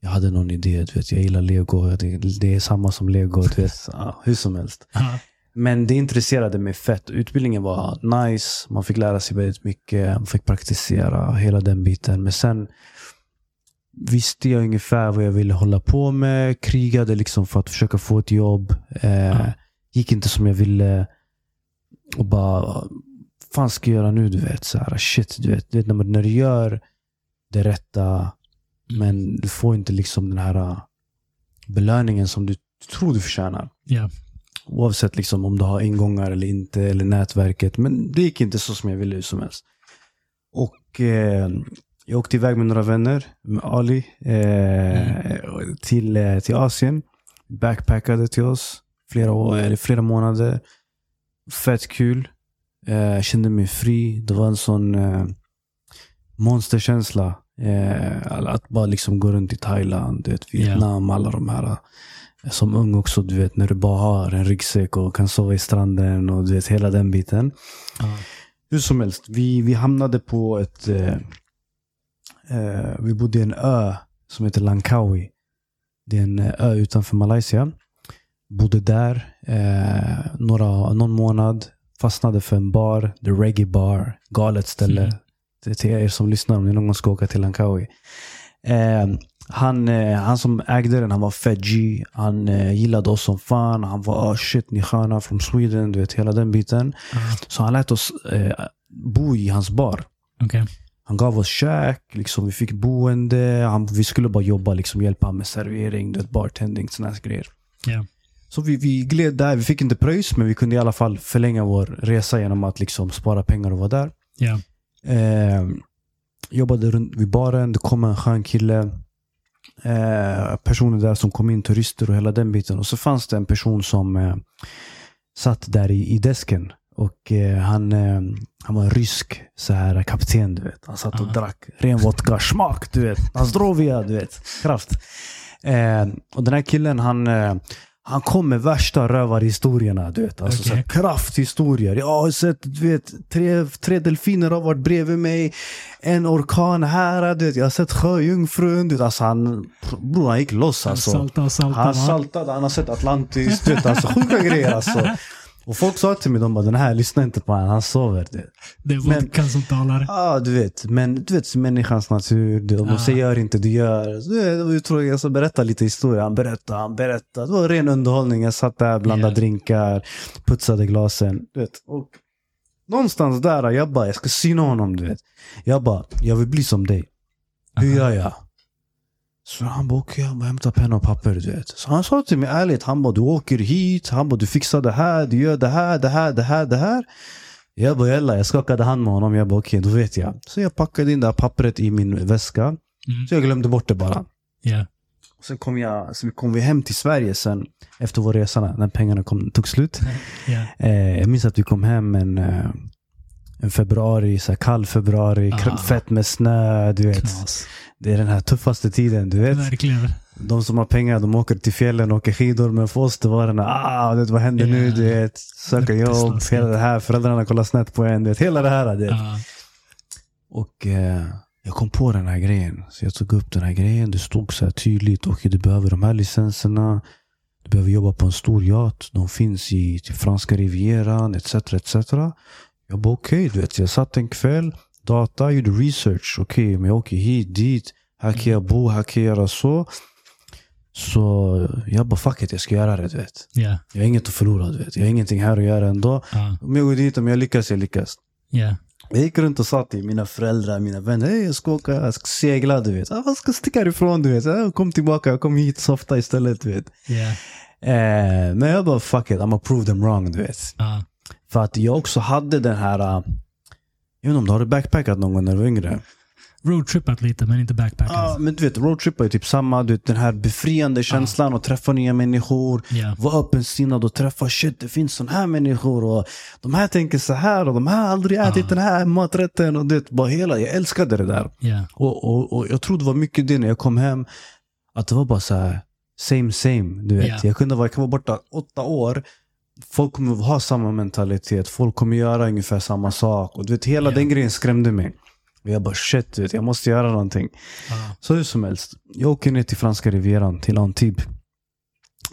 Jag hade någon idé, du vet. Jag gillar lego. Det, det är samma som lego, du vet. Ja, hur som helst. Men det intresserade mig fett. Utbildningen var nice. Man fick lära sig väldigt mycket. Man fick praktisera hela den biten. Men sen visste jag ungefär vad jag ville hålla på med. Krigade liksom för att försöka få ett jobb. Eh, Ja. Gick inte som jag ville. Och bara, vad fan ska jag göra nu? Du vet, så här, shit, du vet, du vet när, man, när du gör det rätta, Mm. men du får inte liksom den här uh, belöningen som du tror du förtjänar. Ja. Oavsett liksom om du har ingångar eller inte, eller nätverket. Men det gick inte så som jag ville hur som helst. Och eh, jag åkte iväg med några vänner, med Ali, eh, till, eh, till Asien. Backpackade till oss flera, år, eller flera månader. Fett kul. Eh, kände mig fri. Det var en sån eh, monsterkänsla. Eh, att bara liksom gå runt i Thailand, vet, Vietnam, alla de här. eh, Som ung också, du vet, när du bara har en ryggsäck och kan sova i stranden och du vet, hela den biten. Ja. Hur som helst, vi, vi hamnade på ett... Eh, eh, vi bodde i en ö som heter Langkawi. Det är en eh, ö utanför Malaysia. Bodde där eh, några, någon månad. Fastnade för en bar, The Reggae Bar. Galet ställe. Mm. Det är till er som lyssnar om ni någon gång ska åka till Langkawi. Eh, han, eh, han som ägde den, han var fett G. Han eh, gillade oss som fan. Han var oh shit, ni sköna från Sweden. Du vet, hela den biten. Ja. Så han lät oss eh, bo i hans bar. Okej. Han gav oss käk, liksom, vi fick boende. Han, vi skulle bara jobba, liksom, hjälpa med servering, du vet, bartending, här grejer. Ja. Så vi, vi gled där. Vi fick inte pröjs, men vi kunde i alla fall förlänga vår resa genom att liksom, spara pengar och vara där. Ja. Eh, jobbade runt vid baren. Det kom en skön kille. Eh, personer där som kom in, turister och hela den biten. Och så fanns det en person som eh, satt där i, i desken. Och eh, han, eh, han var en rysk så här, kapten, du vet. Han satt och Ah. drack ren vodka, smak, du vet. Nazdrovia, du vet. Kraft. Eh, och den här killen, han, eh, han kom med värsta rövarhistorierna, du vet. Alltså, Okej. så här, krafthistorier. Jag har sett, du vet, tre, tre delfiner har varit bredvid mig. En orkan här, du vet. Jag har sett sjöjungfrun. Du vet. Alltså, han, bror, han gick loss Han alltså. saltade och saltade. Han saltade, han har sett Atlantis, du vet, alltså sjuka grejer alltså. Och folk sa till mig, de bara den här, lyssna inte på honom, han sover. Du. Det är vodkan som talar. Ja, du vet. Men du vet, människans natur. Du, de Ja. säger gör inte, du gör. Du det ju tråkigt. Jag ska berätta lite historia. Han berättade, han berättade. Det var ren underhållning. Jag satt där, blandade Ja. drinkar, putsade glasen. Du vet. Och någonstans där, jag bara, jag ska syna honom, du vet. Jag bara, jag vill bli som dig. Hur gör jag? Så han bara, okej, bara hämta penna och papper, du vet. Så han sa till mig ärligt, han bara, du åker hit, han bara, du fixar det här, du gör det här, det här, det här, det här. Jag bara, jalla, jag skakade hand med honom, jag bara, okej, då vet jag. Så jag packade in det här pappret i min väska. Mm. Så jag glömde bort det bara. Ja. Sen kom, jag, så kom vi hem till Sverige sen, efter vår resa, när pengarna kom, tog slut. Ja. Eh, jag minns att vi kom hem en, en februari, så kall februari, Ah. fett med snö, du vet. Knas. Det är den här tuffaste tiden, du vet. Verkligen. De som har pengar, de åker till fjällen och åker skidor. Men för oss, det var den här, ah, det, vad händer nu? Ja. Du vet, söka jobb, hela det här. Föräldrarna kollar snett på en. Du vet, hela det här. Du vet. Ja. Och eh, jag kom på den här grejen. Så jag tog upp den här grejen. Det stod så här tydligt. Okej, du behöver de här licenserna. Du behöver jobba på en stor yacht. De finns i till franska rivieran etc. etc. Jag bara okej, du vet. Jag satt en kväll, data, gjorde research. Okej, men jag åker hit, dit. Här kan jag bo, här kan jag göra så. Så jag bara fuck it, jag ska göra det. Du vet. Ja. Jag har inget att förlora. Du vet. Jag har ingenting här att göra ändå. Ja. Om jag går dit, om jag lyckas, jag lyckas. Ja. Jag gick runt och sa till mina föräldrar, mina vänner, hey, jag ska åka, jag ska segla, du vet. Ah, Jag ska sticka härifrån, du vet. Ah, Kom tillbaka, jag kom hit softa istället, du vet. Ja. Eh, men jag bara, fuck it, I'm prove them wrong, du vet. Ja. För att jag också hade den här, uh, jag vet inte om du har backpackat någon gång när du var yngre? roadtrippat lite, men inte backpackat. Ja, men du vet, roadtrip är typ samma. Du vet, den här befriande känslan att träffa nya människor. Ja. Vara öppensinnad och träffa shit, det finns sån här människor och de här tänker så här och de här har aldrig ätit den här maträtten. Och det, bara hela, jag älskade det där. Ja. Och, och, och jag tror det var mycket det när jag kom hem. Att det var bara så här, same same. Du vet. Ja. Jag kunde vara, jag kan vara borta åtta år. Folk kommer ha samma mentalitet. Folk kommer göra ungefär samma sak. Och du vet, hela Ja. den grejen skrämde mig. Och jag bara shit, vet, jag måste göra någonting. Ja. Så hur som helst. Jag åker ner till franska rivieran, till Antibes.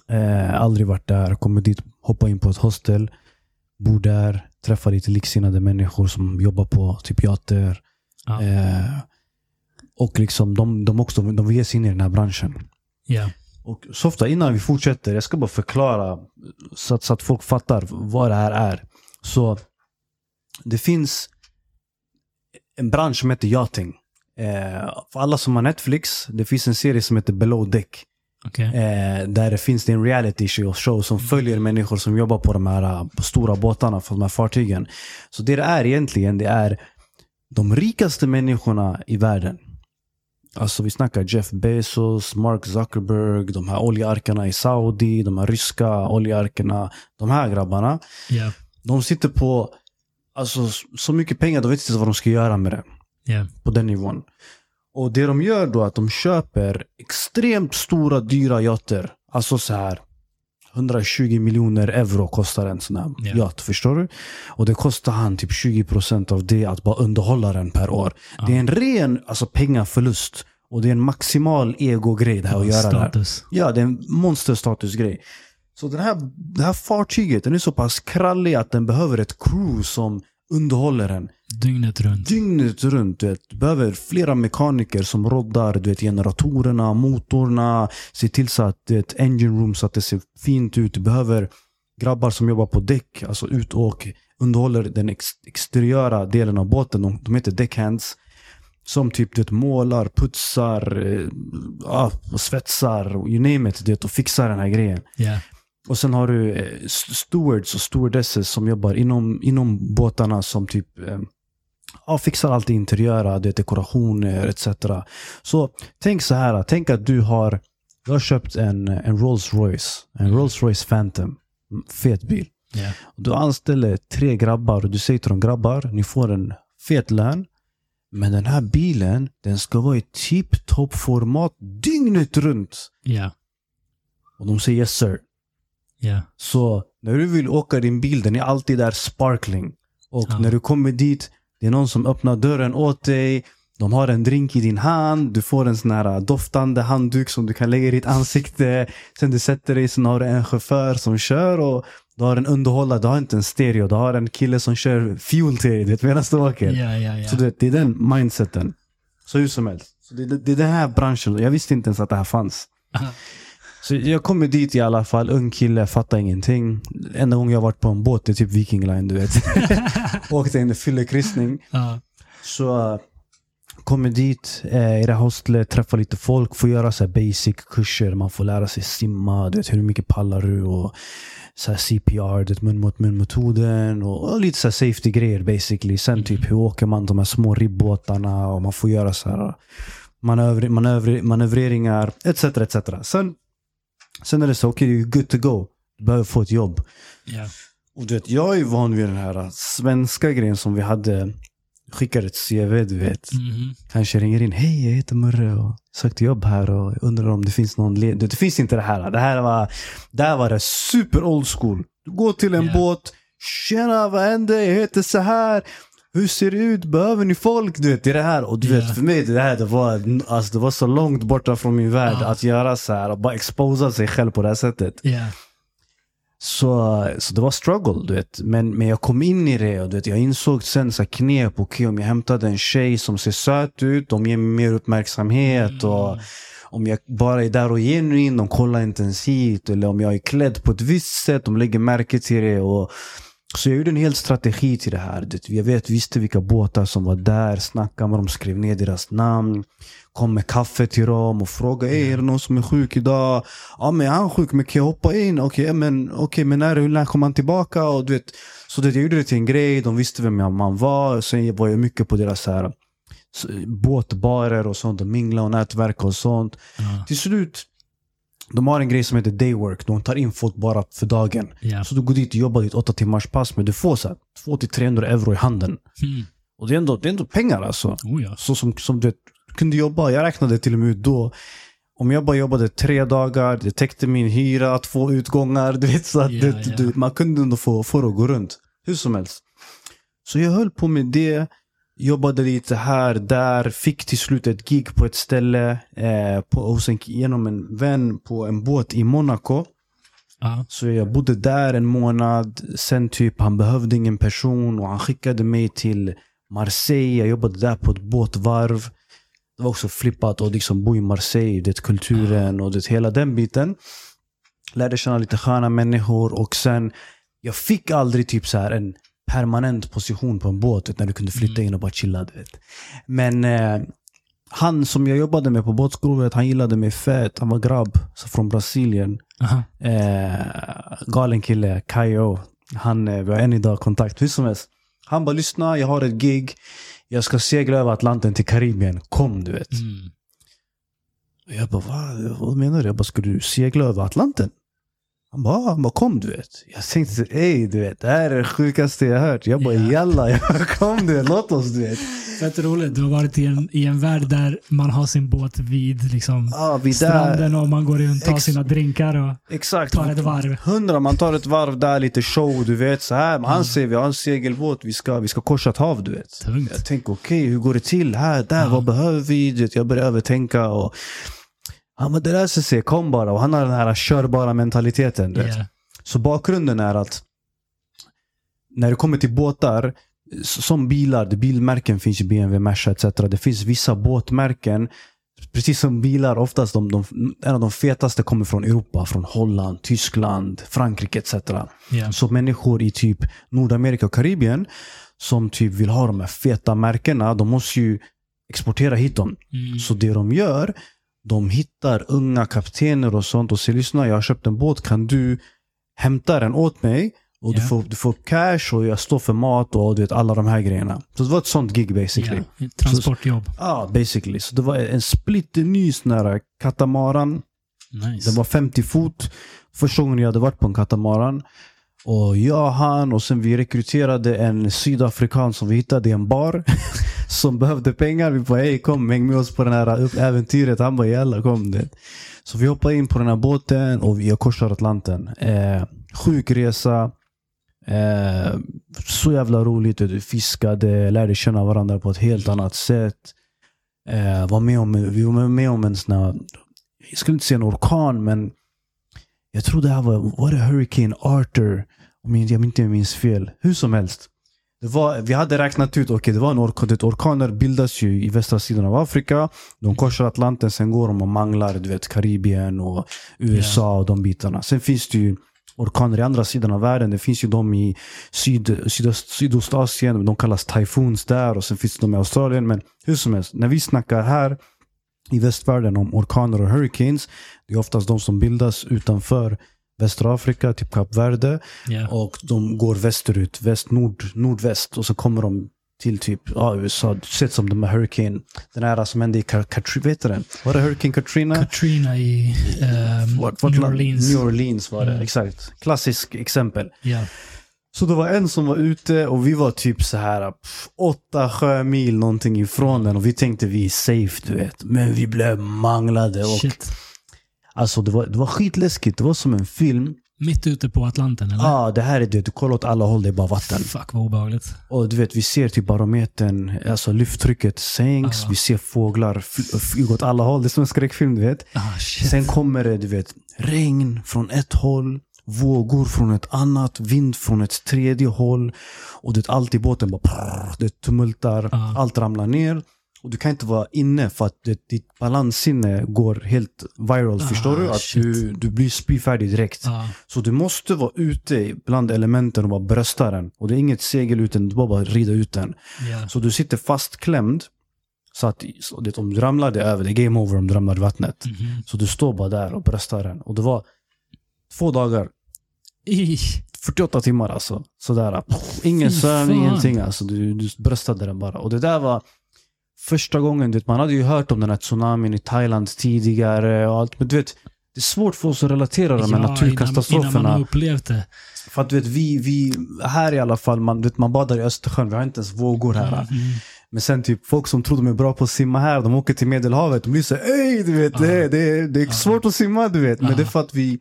Eh, aldrig varit där. Kommer dit, hoppar in på ett hostel. Bor där. Träffar lite liksinnade människor som jobbar på typ yachter. Ja. Eh, och liksom de, de också, de vill ge sig in i den här branschen. Ja. Och Softa, innan vi fortsätter, jag ska bara förklara så att, så att folk fattar vad det här är. Så det finns en bransch som heter yachting. Eh, för alla som har Netflix, det finns en serie som heter Below Deck. Okej. Eh, där det finns det en reality show, som följer människor som jobbar på de här eh, stora båtarna, på de här fartygen. Så det det är egentligen, det är de rikaste människorna i världen. Alltså vi snackar Jeff Bezos, Mark Zuckerberg, de här oljearkarna i Saudi, de här ryska oljearkarna. De här grabbarna. Ja. De sitter på alltså, så mycket pengar, de vet inte vad de ska göra med det Ja. på den nivån. Och det de gör då är att de köper extremt stora dyra yachter. Alltså så här 120 miljoner euro kostar en sån här Ja. yacht, förstår du? Och det kostar han typ 20% av det att bara underhålla den per år. Det är en ren alltså, pengaförlust. Och det är en maximal ego-grej det här att göra det här. Status. Ja, det är en monsterstatusgrej. Så den här, det här fartyget den är så pass krallig att den behöver ett crew som underhåller den Dygnet runt. dygnet runt. Du, vet. du behöver flera mekaniker som roddar du vet, generatorerna, motorerna. Se till så att du vet, engine room så att det ser fint ut. Du behöver grabbar som jobbar på däck, alltså ut och underhåller den ex exteriöra delen av båten. De, de heter deckhands. Som typ du vet, målar, putsar, och svetsar, you name it, du vet, och fixar den här grejen. Ja. Och sen har du eh, st- stewards och stewardesses som jobbar inom, inom båtarna som typ eh, ja, fixar allt det interiöra, det är dekorationer etc. Så tänk så här, tänk att du har, du har köpt en, en Rolls Royce, en Rolls Royce Phantom, Mm, fet bil. Och Du anställer tre grabbar och du säger till dem grabbar, ni får en fet lön. Men den här bilen, den ska vara i tip-top format dygnet runt. Ja. Och de säger yes sir. Ja. Så när du vill åka din bil, den är alltid där sparkling. Och Ja. när du kommer dit, det är någon som öppnar dörren åt dig. De har en drink i din hand, du får en sån här doftande handduk som du kan lägga i ditt ansikte. Sen du sätter dig, sen har du en chaufför som kör och du har en underhållare, du har inte en stereo, du har en kille som kör fuel till dig medan du åker. Ja, ja, ja. Så du vet, det är den mindseten. Så hur som helst. Så det, det, det är den här branschen, jag visste inte ens att det här fanns. Aha. Så jag kommer dit i alla fall, ung kille, fattar ingenting. Enda gången jag varit på en båt är typ Viking Line, du vet. Åkte en fyllekryssning. Ja. Så äh, kommer dit eh, i det här hostlet, träffar lite folk, får göra så basic kurser. Man får lära sig simma, du vet hur mycket pallar du och så CPR, du vet, mun mot mun metoden och, och lite så safety grejer basically. Sen typ hur åker man de här små ribbåtarna och man får göra så här manöver, manöver, manövreringar etc. etc. Sen, sen är det så, okej, okay, you're good to go. Du behöver få ett jobb. Ja. Och du vet, jag är van vid den här svenska grejen som vi hade. Skickar ett CV, du vet. Mhm. Kanske ringer in. Hej, jag heter Murre och sökte jobb här och undrar om det finns någon led. Det finns inte det här. Det här var, det här var det super old school. Du går till en Ja. båt. Tjena, vad händer? Jag heter så här. Hur ser det ut? Behöver ni folk? Du vet, det är det här. Och du vet, för mig det här det var, alltså, det var så långt borta från min värld Ja. att göra så här och bara exposa sig själv på det här sättet. Ja. Så, så det var struggle, du vet. Men, men jag kom in i det och du vet, jag insåg sen så knep. Okej, om jag hämtade en tjej som ser söt ut, de ger mig mer uppmärksamhet. Och om jag bara är där och genuin, de kollar intensivt. Eller om jag är klädd på ett visst sätt, de lägger märke till det. Och, så jag gjorde en hel strategi till det här. Jag vet, visste vilka båtar som var där, snackade med dem, skrev ner deras namn. Kom med kaffe till dem och frågade är det någon som är sjuk idag? Ja men är han sjuk, men kan jag hoppa in? Okej men, okay, men när, när kommer han tillbaka? Och du vet, så det, jag gjorde det till en grej, de visste vem jag man var. Sen var jag mycket på deras så här, båtbarer och sånt och mingla och nätverka och sånt. Ja. Till slut, de har en grej som heter daywork. De tar in folk bara för dagen. Ja. Så du går dit och jobbar ditt åtta timmars pass men du får så här 200-300 euro i handen. Mm. Och det är ändå, det är ändå pengar alltså. Oh, ja. Så som, som du kunde jobba, jag räknade till och med ut då. Om jag bara jobbade tre dagar, det täckte min hyra, två utgångar. Du vet, så att Ja, det, ja. Du, man kunde ändå få, få det att gå runt. Hur som helst. Så jag höll på med det. Jobbade lite här, där. Fick till slut ett gig på ett ställe eh, på, hos en, genom en vän på en båt i Monaco. Ja. Så jag bodde där en månad. Sen typ, han behövde ingen person och han skickade mig till Marseille. Jag jobbade där på ett båtvarv. Det var också flippat att liksom bo i Marseille, det kulturen och det hela den biten. Lärde känna lite sköna människor och sen, jag fick aldrig typ så här en permanent position på en båt vet, när du kunde flytta in och bara chilla. Du vet. Men eh, han som jag jobbade med på båtskrovet, han gillade mig fett. Han var grabb så från Brasilien. Eh, galen kille, Kayo. Han, eh, vi har än idag kontakt, hur som helst. Han bara lyssna, jag har ett gig. Jag ska segla över Atlanten till Karibien. Kom du vet. Mm. Jag bara, vad, vad menar du? Jag bara, ska du segla över Atlanten? Han bara, "Ja." han bara, kom du vet. Jag tänkte, ey du vet, det här är det sjukaste jag hört. Jag bara, Ja. jalla, jag kom du vet, låt oss du vet. Fett roligt. Du har varit i en, i en värld där man har sin båt vid liksom, Ja, vi där. stranden och man går runt och tar sina drinkar och Exakt. tar ett varv. Hundra, man tar ett varv där, lite show, du vet. Så här, men han säger vi har en segelbåt, vi ska, vi ska korsa ett hav, du vet. Tungt. Jag tänker okej, hur går det till här, där, Ja. vad behöver vi? Du vet, Jag börjar övertänka och han bara, det löser sig, kom bara. Och han har den här körbara mentaliteten. Yeah. Så bakgrunden är att när det kommer till båtar, som bilar, bilmärken finns ju BMW, Merca etc. Det finns vissa båtmärken, precis som bilar, oftast de, de, en av de fetaste kommer från Europa, från Holland, Tyskland, Frankrike etc. Yeah. Så människor i typ Nordamerika och Karibien som typ vill ha de här feta märkena, de måste ju exportera hit dem. Mm. Så det de gör, de hittar unga kaptener och sånt och säger lyssna, jag har köpt en båt, kan du hämta den åt mig? Och du, Ja. får, du får cash och jag står för mat och du vet alla de här grejerna. Så det var ett sånt gig basically. Yeah. Transportjobb. Ja, basically. Så det var en splitterny sån här katamaran. Nice. Den var 50 fot. Första gången jag hade varit på en katamaran. Och jag, han och sen vi rekryterade en sydafrikan som vi hittade i en bar. som behövde pengar. Vi bara hej kom häng med oss på det här äventyret. Han bara jalla kom det. Så vi hoppade in på den här båten och vi korsar Atlanten. Eh, sjuk resa. Eh, så jävla roligt. Vi fiskade, lärde känna varandra på ett helt annat sätt. Eh, var med om, vi var med om en sån här, jag skulle inte säga en orkan men jag tror det här var, var det Hurricane Arthur? Om jag inte minns fel. Hur som helst. Det var, vi hade räknat ut, okej det var en orkan. det- Orkaner bildas ju i västra sidan av Afrika. De korsar Atlanten, sen går de och manglar du vet, Karibien och USA och de bitarna. Sen finns det ju orkaner i andra sidan av världen. Det finns ju de i syd, sydöst, Sydostasien, de kallas typhoons där och sen finns det de i Australien. Men hur som helst, när vi snackar här i västvärlden om orkaner och hurricanes, det är oftast de som bildas utanför västra Afrika, typ Kap Verde. Yeah. Och de går västerut, väst, nord, nordväst och så kommer de till typ ja, USA. Sett som de här Hurricane, den här som hände i Ka- Katrina, vet du? Var det Hurricane Katrina? Katrina i ehm, Vart- vart New land- Orleans. New Orleans var det, Mm. exakt. Klassisk exempel. Yeah. Så det var en som var ute och vi var typ så här pff, åtta sjömil någonting ifrån den och vi tänkte vi är safe du vet. Men vi blev manglade och Shit. alltså det var, det var skitläskigt. Det var som en film. Mitt ute på Atlanten eller? Ja, ah, det här är det. Du kollar åt alla håll, det är bara vatten. Fuck vad obehagligt. Och du vet, vi ser typ barometern, alltså lyfttrycket sänks, Ah. vi ser fåglar fly- flyga åt alla håll. Det är som en skräckfilm, du vet. Ah. Sen kommer det, du vet, regn från ett håll, vågor från ett annat, vind från ett tredje håll. Och det allt i båten bara prrr, det tumultar, Ah. allt ramlar ner. Och du kan inte vara inne för att det, ditt balanssinne går helt viral, Ah, förstår du? Att shit. du, du blir spyfärdig direkt. Ah, Så du måste vara ute bland elementen och bara brösta den. Och det är inget segel ut den, du bara, bara rida ut den. yeah. Så du sitter fastklämd. Så att så det, om du ramlar, det över. Det är game over om du ramlar i vattnet. Mhm. Så du står bara där och bröstar den. Och det var två dagar. Ih, 48 timmar alltså. Sådär. Ingen sömn, ingenting alltså. Du, du bröstade den bara. Och det där var första gången, vet, man hade ju hört om den här tsunamin i Thailand tidigare och allt. Men du vet, det är svårt för oss att relatera de här Innan, naturkatastroferna. innan man har upplevt det. För att du vet, vi, vi, här i alla fall, man, vet, man badar i Östersjön, vi har inte ens vågor här. Mm. Men sen typ folk som tror de är bra på att simma här, de åker till Medelhavet, de blir så ey du vet, det, det, det är svårt att simma du vet. Men Ja. det är för att vi,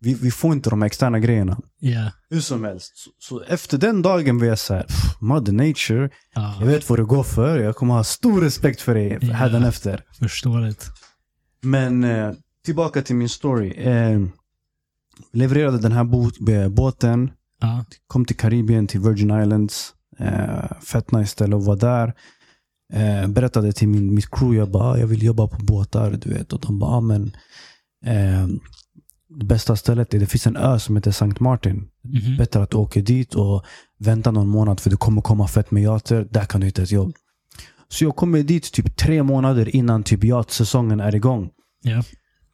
vi, vi får inte de här externa grejerna. Ja. Hur som helst. Så, så efter den dagen var jag såhär, mother nature, Ja. jag vet vad det går för, jag kommer ha stor respekt för dig Ja. hädanefter. Förståeligt. Men eh, tillbaka till min story. Eh, levererade den här bo- eh, båten, Ja. kom till Karibien, till Virgin Islands. Eh, fett nice ställe att vara där. Eh, berättade till min, mitt crew, jag bara, "Ah, jag vill jobba på båtar, du vet. Och de bara, ah, men eh, bästa stället, är, det finns en ö som heter St. Martin. Mhm. Bättre att du åker dit och väntar någon månad för det kommer komma fett med yachter. Där kan du hitta ett jobb. Så jag kommer dit typ tre månader innan typ yachtsäsongen är igång. Ja.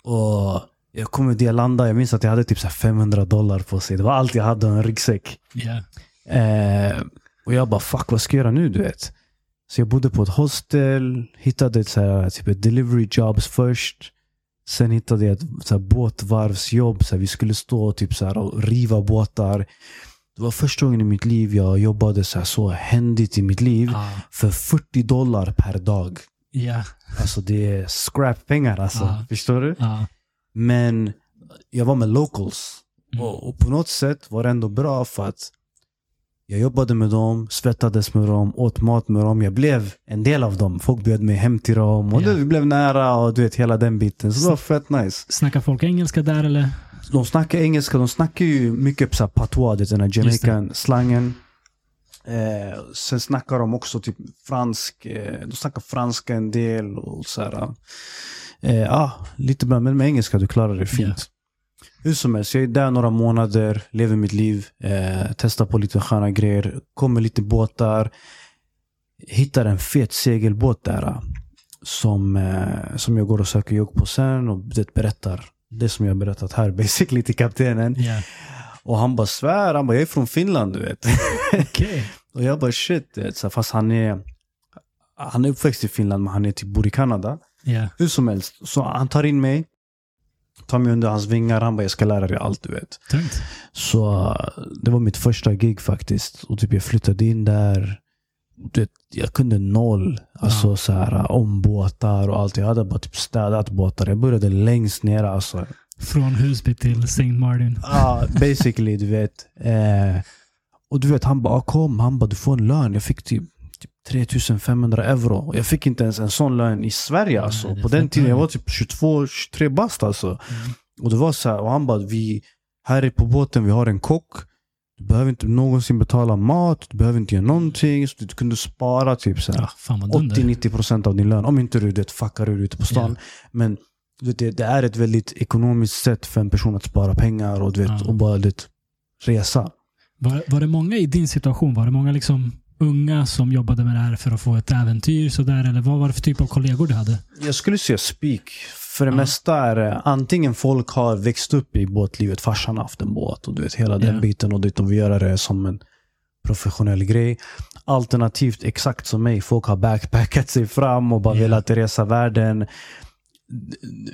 Och jag kommer dit, jag landade, jag minns att jag hade typ så här 500 dollar på sig. Det var allt jag hade en ryggsäck. Ja. Eh, och jag bara fuck vad ska jag göra nu du vet. Så jag bodde på ett hostel, hittade ett, så här, typ ett delivery jobs först. Sen hittade jag ett så här, båtvarvsjobb. Så här, vi skulle stå typ, så här, och riva båtar. Det var första gången i mitt liv jag jobbade så, här, så händigt i mitt liv. Ja. För 40 dollar per dag. Ja. Alltså det är scrap-pengar alltså. Ja. Förstår du? Ja. Men jag var med locals. Mm. Och, och på något sätt var det ändå bra för att jag jobbade med dem, svettades med dem, åt mat med dem. Jag blev en del av dem. Folk bjöd mig hem till dem och det, vi blev nära och du vet hela den biten. Så det var fett nice. Snackar folk engelska där eller? De snackar engelska, de snackar ju mycket så patois, den här Jamaican-slangen. Eh, sen snackar de också typ fransk, eh, de snackar franska en del och så här. Eh, ja, lite bra, men med engelska du klarar det fint. Hur som helst, jag är där några månader, lever mitt liv, eh, testar på lite sköna grejer, kommer lite båtar. Hittar en fet segelbåt där. eh, Som, eh, som jag går och söker jobb på sen och det berättar det som jag berättat här basically till kaptenen. Ja. Och han bara svär, han bara jag är från Finland du vet. Okej. och jag bara shit. Så fast han är, han är uppväxt i Finland men han är typ bor i Kanada. Ja. Hur som helst, så han tar in mig, tar mig under hans vingar, han bara jag ska lära dig allt du vet. Tungt. Så det var mitt första gig faktiskt. Och typ jag flyttade in där. Vet, jag kunde noll. Alltså Ja. så här, om båtar och allt. Jag hade bara typ städat båtar. Jag började längst ner alltså. Från Husby till St. Martin. Ja, basically du vet. Eh, och du vet, han bara ah, kom. Han bara du får en lön. Jag fick typ 3500 euro. Jag fick inte ens en sån lön i Sverige alltså. Nej, det På den tiden jag var typ 22, 23 bast alltså. Mm. Och det var så här, och han bara, vi, här är på båten, vi har en kock. Du behöver inte någonsin betala mat, du behöver inte göra någonting. Så du kunde spara typ Ja, dunder. 80-90% av din lön. Om inte du det fuckar ur ute på stan. Men du vet, det, det är ett väldigt ekonomiskt sätt för en person att spara pengar och, du vet, Ja. och bara du vet, resa. Var, var det många i din situation? Var det många liksom unga som jobbade med det här för att få ett äventyr? Sådär, eller vad var det för typ av kollegor du hade? Jag skulle säga speak. För det Ja. mesta är det antingen folk har växt upp i båtlivet, farsan har haft en båt och du vet hela den Ja. biten och de vill göra det som en professionell grej. Alternativt exakt som mig, folk har backpackat sig fram och bara Ja. velat resa världen.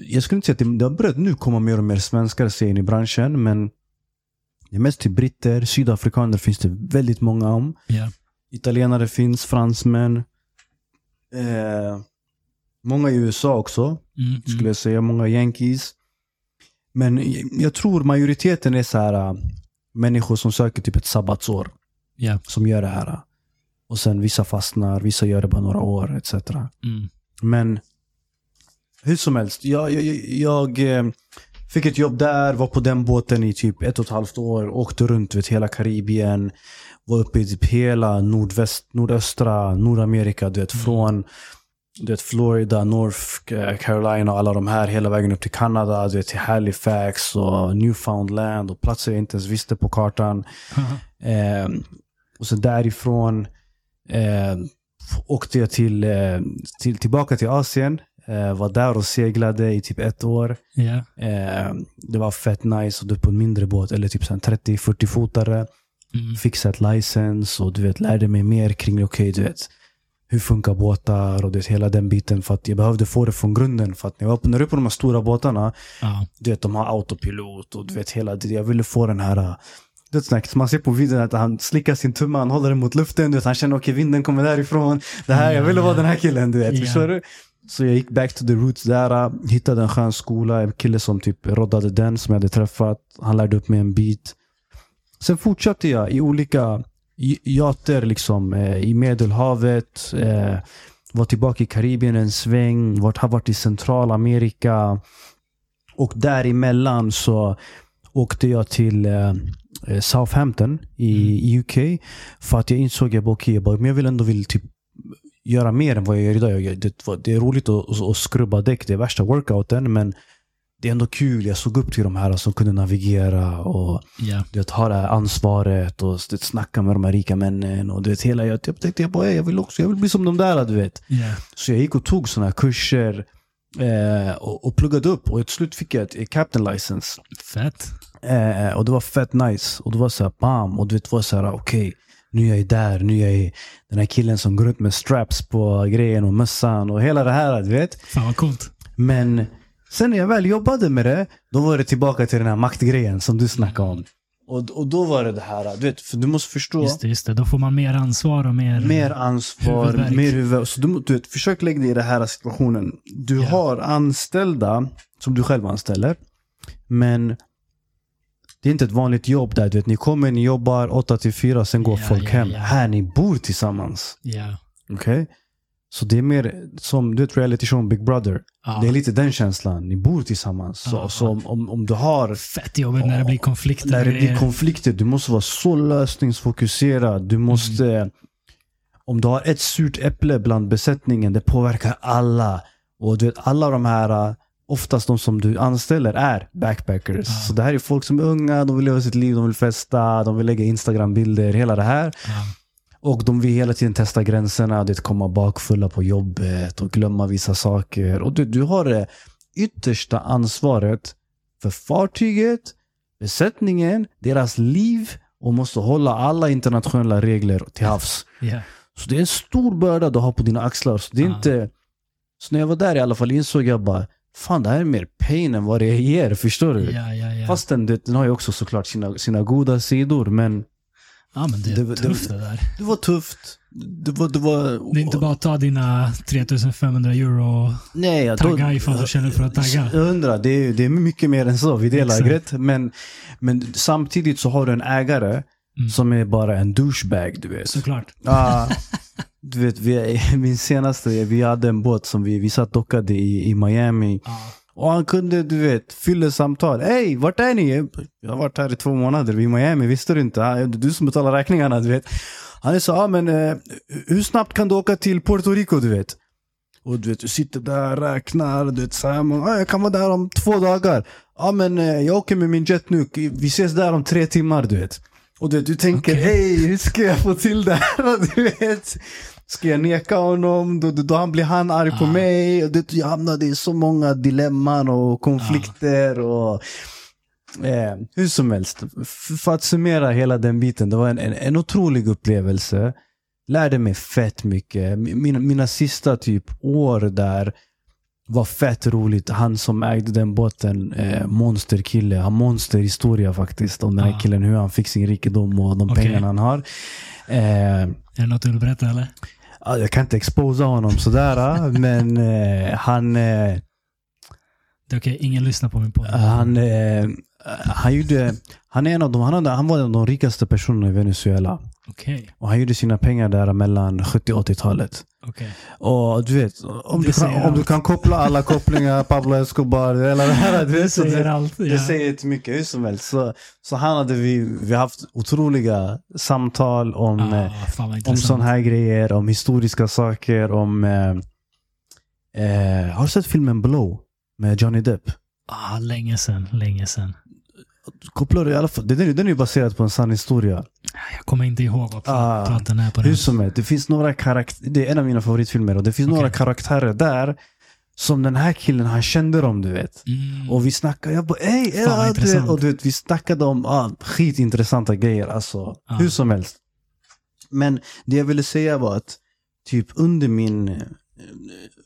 Jag skulle inte säga att det, har börjat nu komma mer och mer svenskar in i branschen men det är mest till britter, sydafrikaner finns det väldigt många om. Ja. Italienare finns, fransmän. Eh, många i USA också Mm, skulle mm. jag säga. Många yankees. Men jag- tror majoriteten är så här äh, människor som söker typ ett sabbatsår. Ja. Som gör det här. Och sen vissa fastnar, vissa gör det bara några år etc. Mm. Men hur som helst. Jag, jag, jag, eh, fick ett jobb där, var på den båten i typ ett och ett halvt år. Åkte runt vet, hela Karibien. Var uppe i typ hela nordväst, nordöstra Nordamerika. Du vet, från du vet, Florida, North eh, Carolina och alla de här hela vägen upp till Kanada, du vet, till Halifax och Newfoundland och platser jag inte ens visste på kartan. Eh, och så därifrån eh, åkte jag till, eh, till, tillbaka till Asien. Eh, var där och seglade i typ ett år. Eh, det var fett nice. Och du på en mindre båt, eller typ så här 30-40 fotare. Mm. Fixa ett license och du vet, lärde mig mer kring, okej du vet. hur funkar båtar och det, hela den biten. För att jag behövde få det från grunden. För att när jag jag är på de här stora båtarna, Ja. du vet de har autopilot och du vet hela det. Jag ville få den här äh, dödssnacket. Man ser på videon att han slickar sin tumme, han håller den mot luften. Du vet, han känner okej vinden kommer därifrån. Det här, jag ville vara den här killen du vet. Ja. Förstår du? Så jag gick back to the roots där. äh, Hittade en skön skola. En kille som typ roddade den som jag hade träffat. Han lärde upp mig en bit. Sen fortsatte jag i olika yachter liksom, eh, i Medelhavet. Eh, var tillbaka i Karibien en sväng. Vart, har varit i Centralamerika. Och däremellan så åkte jag till eh, Southampton i, i UK. För att jag insåg att okay, jag bara, men jag vill ändå vill typ göra mer än vad jag gör idag. Det, är roligt att, att, att skrubba däck, det är värsta workouten. Men det är ändå kul. Jag såg upp till de här som kunde navigera och Ja. du vet, ha det här ansvaret och du vet, snacka med de här rika männen. Och du vet, hela, jag, jag tänkte jag bara, "Ey, jag vill också jag vill bli som de där. Du vet. Ja. Så jag gick och tog sådana här kurser eh, och, och pluggade upp. Och till slut fick jag ett, captain license. Fett. Eh, och det var fett nice. Och det var så här bam. Och du vet, det var så här okej. nu är jag där, nu är jag den här killen som går runt med straps på grejen och mössan och hela det här. Du vet. Fan vad coolt. Men sen när jag väl jobbade med det, då var det tillbaka till den här maktgrejen som du snackade om. Och, och då var det det här, du vet, för du måste förstå. Just det, just det. Då får man mer ansvar och mer... Mer ansvar, Huvudvärk. mer huvud. Så du, du vet, försök lägga dig i den här situationen. Du Ja. har anställda som du själv anställer. Men det är inte ett vanligt jobb där. Du vet, ni kommer, ni jobbar 8 till 4, sen går Ja, folk ja, hem. ja. Här, ni bor tillsammans. Ja. Okej? Så det är mer som du vet, reality show Big Brother. ja. Det är lite den känslan. Ni bor tillsammans. Så, Ja. så om, om, om du har Fett jobbigt när det blir konflikter. när det blir konflikter, du måste vara så lösningsfokuserad. Du måste... Mm. Om du har ett surt äpple bland besättningen, det påverkar alla. Och du vet, alla de här, oftast de som du anställer är backpackers. Ja. Så det här är folk som är unga, de vill leva sitt liv, de vill festa, de vill lägga Instagram-bilder, hela det här. Och de vill hela tiden testa gränserna, det komma bakfulla på jobbet och glömma vissa saker. Och du, du har det yttersta ansvaret för fartyget, besättningen, deras liv och måste hålla alla internationella regler till havs. Ja. Så det är en stor börda du har på dina axlar. Så, det är Ja. inte, så när jag var där i alla fall insåg jag bara, fan det här är mer pain än vad det ger, förstår du? Ja, ja, ja. Fast den, det- den har ju också såklart sina, sina goda sidor, men ja, men det är det- det- tufft det där. det var tufft. Det var, det var, Det är inte bara att ta dina 3500 euro och Nej, jag tagga ifall du känner för att tagga. Jag undrar, det är, det är mycket mer än så vid det Exakt. lägret. Men, men samtidigt så har du en ägare Mm. som är bara en douchebag, du vet. Såklart. Ja, du vet, vi, min senaste, vi hade en båt som vi, vi satt dockade i, i Miami. Ja. Och han kunde, du vet, fylla samtal. Hej, vart är ni? Jag har varit här i två månader, vi är i Miami, visste du inte? Ah, Det är du som betalar räkningarna, du vet. Han så, ja men eh, hur snabbt kan du åka till Puerto Rico, du vet? Och du vet, du sitter där, räknar, du vet, så här, ah, jag kan vara där om två dagar. Ja men eh, jag åker med min jet nu, vi ses där om tre timmar, du vet. Och du, vet, du tänker, Okej. hej, hur ska jag få till det här? Du vet. Ska jag neka honom? Då, då, blir han arg på Ah. mig. Och det, jag hamnade i så många dilemman och konflikter. och eh, Hur som helst, för att summera hela den biten. Det var en, en, en otrolig upplevelse. Lärde mig fett mycket. Mina, mina sista typ år där var fett roligt. Han som ägde den båten, eh, monsterkille. Han monsterhistoria faktiskt. Om den här Ah. killen, hur han fick sin rikedom och de Okej. pengarna han har. Eh, Är det något du vill berätta eller? Ja, jag kan inte exposa honom sådär, men eh, han, eh, Det är okej, ingen lyssnar på min podd. han, eh, han gjorde, han är en av de, han, hade, han var en av de rikaste personerna i Venezuela. Okej, Och han gjorde sina pengar där mellan 70 och 80-talet. okej. Och du vet, om, Det du kan, om du kan koppla alla kopplingar, Pablo Escobar, hela det här. Du Det vet, så säger det, allt. det Ja. säger inte mycket, hur som helst. Så, så han hade vi, vi haft otroliga samtal om eh, Ah, vad om sådana här grejer, om historiska saker, om... Eh, eh, har du sett filmen Blow? Med Johnny Depp? Ah, länge sedan, länge sedan. Kopplar du i alla fall? Den är, den är ju baserad på en sann historia. Jag kommer inte ihåg vad Ah, praten är på Hur den. som helst, det finns några karaktärer, det är en av mina favoritfilmer och det finns några Okej. karaktärer där som den här killen, han kände dem du vet. Mm. Och vi snackade, jag bara ey, ja, du vet, och du vet, vi snackade om ah, skitintressanta grejer. Alltså, Ah. hur som helst. Men det jag ville säga var att typ under min, eh,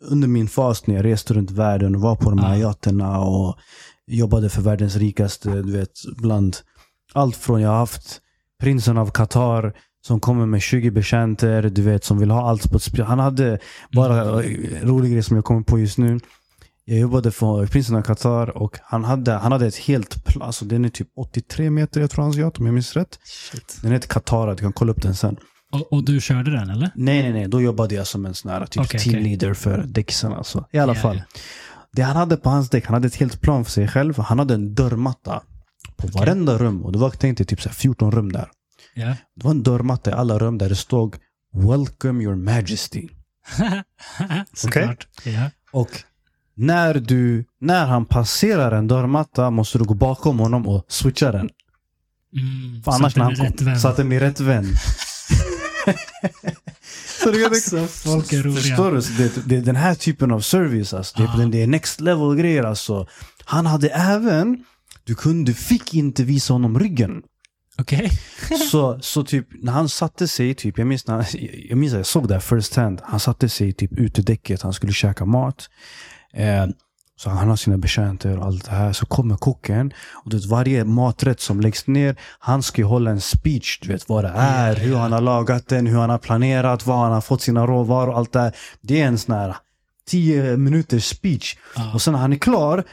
under min fas när jag reste runt världen och var på de här Ja. yacherna och jobbade för världens rikaste, du vet, bland allt från jag har haft prinsen av Qatar som kommer med 20 betjänter, du vet, som vill ha allt på ett spel. Han hade bara Mm. en rolig grej som jag kommer på just nu. Jag jobbade för prinsen av Qatar och han hade, han hade ett helt plan. Alltså den är typ 83 meter, jag tror hans yacht om jag minns rätt. Shit. Den heter Qatara, du kan kolla upp den sen. Och, och du körde den eller? Nej, nej, nej. Då jobbade jag som en sån här typ Okej, teamleader för däcksen. Alltså. I alla Ja, fall. ja. Det han hade på hans däck, han hade ett helt plan för sig själv. Han hade en dörrmatta på varenda rum. Och det var tänkt dig typ så här 14 rum där. Ja. Det var en dörrmatta i alla rum där det stod Welcome your majesty. Såklart. Ja. Och när, du, när han passerar en dörrmatta måste du gå bakom honom och switcha den. Mm, För så annars att den när är han kom, så att den blir rätt vänd. så du kan Alltså, folk är roliga. Förstår du? Det, det den här typen av service. Alltså. Det, Ah. det är next level grejer. Alltså. Han hade även, du, kunde, du fick inte visa honom ryggen. Okej. Så, så typ när han satte sig, typ, jag minns, när, jag minns att jag såg det här first hand. Han satte sig typ utedäcket, han skulle käka mat. Eh, så han har sina betjänter och allt det här. Så kommer kocken. Och du vet, varje maträtt som läggs ner, han ska ju hålla en speech. Du vet vad det är, hur han har lagat den, hur han har planerat, var han har fått sina råvaror och allt det här. Det är en sån här 10 minuters speech. Och sen när han är klar,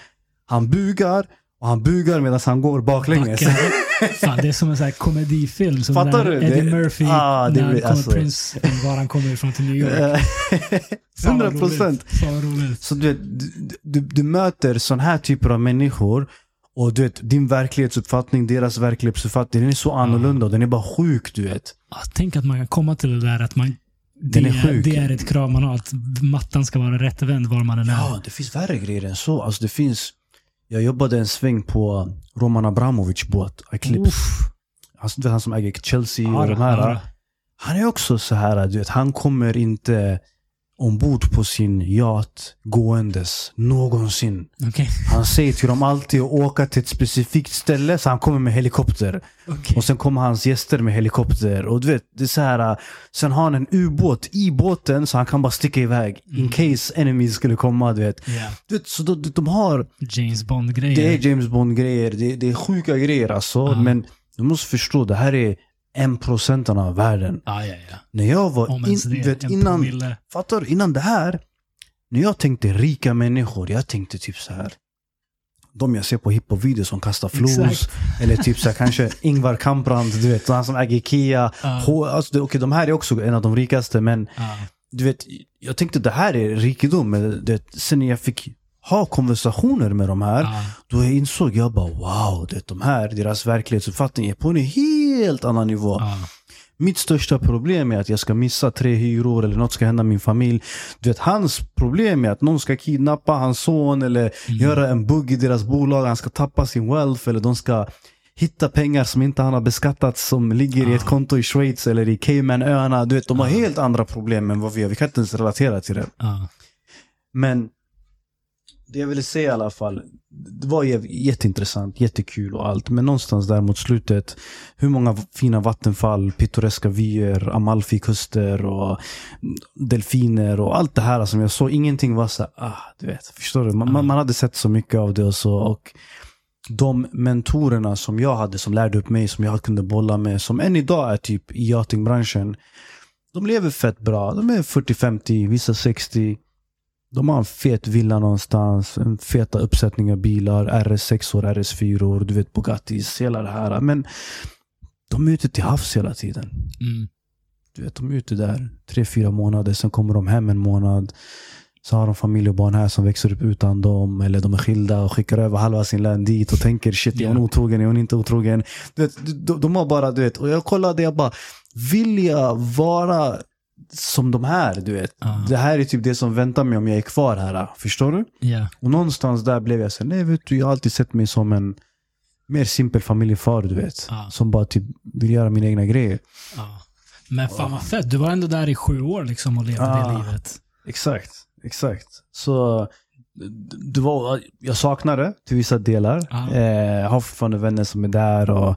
han bugar. Och han bugar medan han går baklänges. Fan, det är som en sån här komedifilm. Som Fattar du? Eddie Det- Murphy, Ah, det när han blir- kommer alltså- Prince, var han kommer ifrån till New York. Fan, vad 100 procent. Så du, du, du, du möter sån här typer av människor och du vet, din verklighetsuppfattning, deras verklighetsuppfattning, den är så annorlunda och den är bara sjuk du vet. Ja, tänk att man kan komma till det där att man det, är det är ett krav man har. Att mattan ska vara rättvänd var man än är. Ja, det finns värre grejer än så. Alltså det finns, jag jobbade en sväng på Roman Abramovic båt, Eclipse. Uff. Alltså, du vet, han som äger Chelsea och de här. Han är också så här, du vet, han kommer inte ombord på sin yacht gåendes någonsin. Okej. Han säger till dem alltid att åka till ett specifikt ställe, så han kommer med helikopter. Okej. Och sen kommer hans gäster med helikopter. Och du vet, det är så här, sen har han en ubåt i båten så han kan bara sticka iväg. In Mm. case enemies skulle komma, du vet. Ja. Du vet så de, de har, James Bond-grejer. det är James Bond-grejer, det, det är sjuka grejer alltså. Ja. Men du måste förstå, det här är en procenten av världen. Ja, ja, ja. När jag var, Om in, det. vet, innan, promille. fattar? Innan det här, när jag tänkte rika människor, jag tänkte typ så här. De jag ser på hiphop-videos som kastar flos. Eller typ så här, kanske Ingvar Kamprad, du vet, han som äger Ikea. Ja. H- Alltså, okej, de här är också en av de rikaste, men Ja. du vet, jag tänkte det här är rikedom. Men det, sen när jag fick ha konversationer med de här, Ja. då jag insåg jag bara wow, det, de här, deras verklighetsuppfattning är på en helt annan nivå. Ja. Mitt största problem är att jag ska missa tre hyror eller något ska hända min familj. Du vet, hans problem är att någon ska kidnappa hans son eller göra en bugg i deras bolag. Han ska tappa sin wealth eller de ska hitta pengar som inte han har beskattat som ligger i ett Ah. konto i Schweiz eller i Caymanöarna. Du vet, de har helt andra problem än vad vi har. Vi kan inte ens relatera till det. Men det jag ville säga i alla fall, det var jätteintressant, jättekul och allt. Men någonstans där mot slutet, hur många fina vattenfall, pittoreska vyer, Amalfikuster och delfiner och allt det här som jag såg. Ingenting var så här, ah, du vet, förstår du? Man, mm. man hade sett så mycket av det och så. Och de mentorerna som jag hade som lärde upp mig, som jag kunde bolla med, som än idag är typ i yachtingbranschen. De lever fett bra. De är 40-50, vissa 60. De har en fet villa någonstans, en feta uppsättning av bilar, RS6 RS4, du vet Bugattis, hela det här. Men de är ute till havs hela tiden. Mm. Du vet, de är ute där tre, fyra månader, sen kommer de hem en månad. Så har de familj och barn här som växer upp utan dem, eller de är skilda och skickar över halva sin lön dit och tänker shit, är hon otrogen, är hon inte otrogen? Du vet, de, de har bara, du vet, och jag kollade, jag bara, vill jag vara som de här, du vet? Ja. Det här är typ det som väntar mig om jag är kvar här, förstår du? Ja. Och någonstans där blev jag så nej vet du, jag har alltid sett mig som en mer simpel familjefar, du vet. Ja. Som bara typ vill göra mina egna grejer. Ja. Men fan vad fett. Du var ändå där i sju år liksom och levde det livet. Exakt, exakt. Så det var, jag saknar det till vissa delar. Ja. Eh, har fortfarande vänner som är där och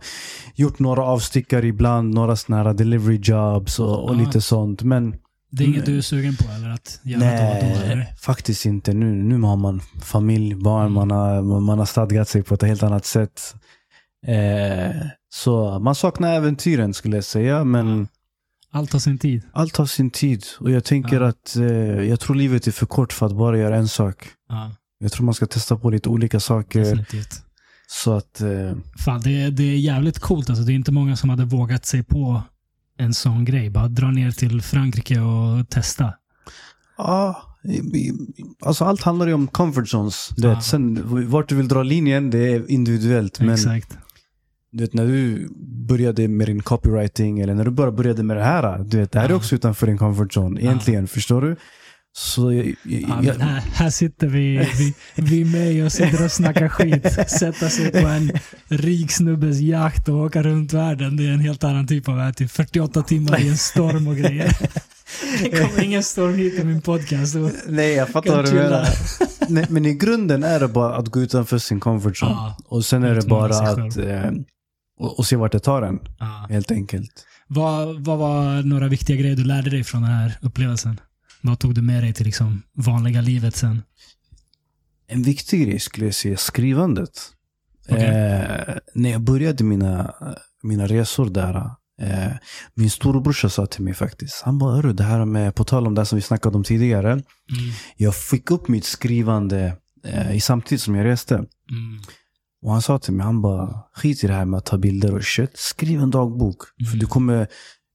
gjort några avstickare ibland, några sådana här delivery jobs och, och Ja. lite sånt. Men Det är inget Mm. du är sugen på eller att göra då och då? Eller? Nej, faktiskt inte. Nu, nu har man familj, barn, Mm. man, har, man har stadgat sig på ett helt annat sätt. Eh, så man saknar äventyren skulle jag säga, men Allt har sin tid. allt har sin tid. Och jag tänker Ja. att eh, jag tror livet är för kort för att bara göra en sak. Ja, Jag tror man ska testa på lite olika saker. definitivt. Så att, eh, Fan, det, det är jävligt coolt. Alltså, det är inte många som hade vågat sig på en sån grej. Bara dra ner till Frankrike och testa. ja. Alltså allt handlar ju om comfort zones. Du Ja. vet. Sen vart du vill dra linjen, det är individuellt. Men Exakt. du vet, när du började med din copywriting eller när du bara började med det här. Du vet, det här är Ja. också utanför din comfort zone. Egentligen, förstår du? Så jag, jag, Ja, jag, här, här sitter vi, vi, vi med och sitter och snackar skit. Sätta sig på en rik snubbes jakt och åka runt världen. Det är en helt annan typ av äventyr. 48 timmar i en storm och grejer. Det kommer ingen storm hit i min podcast. Nej, jag fattar vad du menar. nej, men i grunden är det bara att gå utanför sin comfort zone. Ja. Och sen är det bara att eh, och, och se vart det tar en, ja. helt enkelt. vad, vad var några viktiga grejer du lärde dig från den här upplevelsen? Vad tog du med dig till liksom vanliga livet sen? En viktig grej skulle jag säga, skrivandet. Okej. Eh, när jag började mina, mina resor där, eh, min storebrorsa sa till mig faktiskt, han bara, "Hörru, det här med, på tal om det som vi snackade om tidigare, Mm. jag fick upp mitt skrivande eh, i samtidigt som jag reste. Mm. Och han sa till mig, han bara, skit i det här med att ta bilder och shit, skriv en dagbok. För Mm. du kommer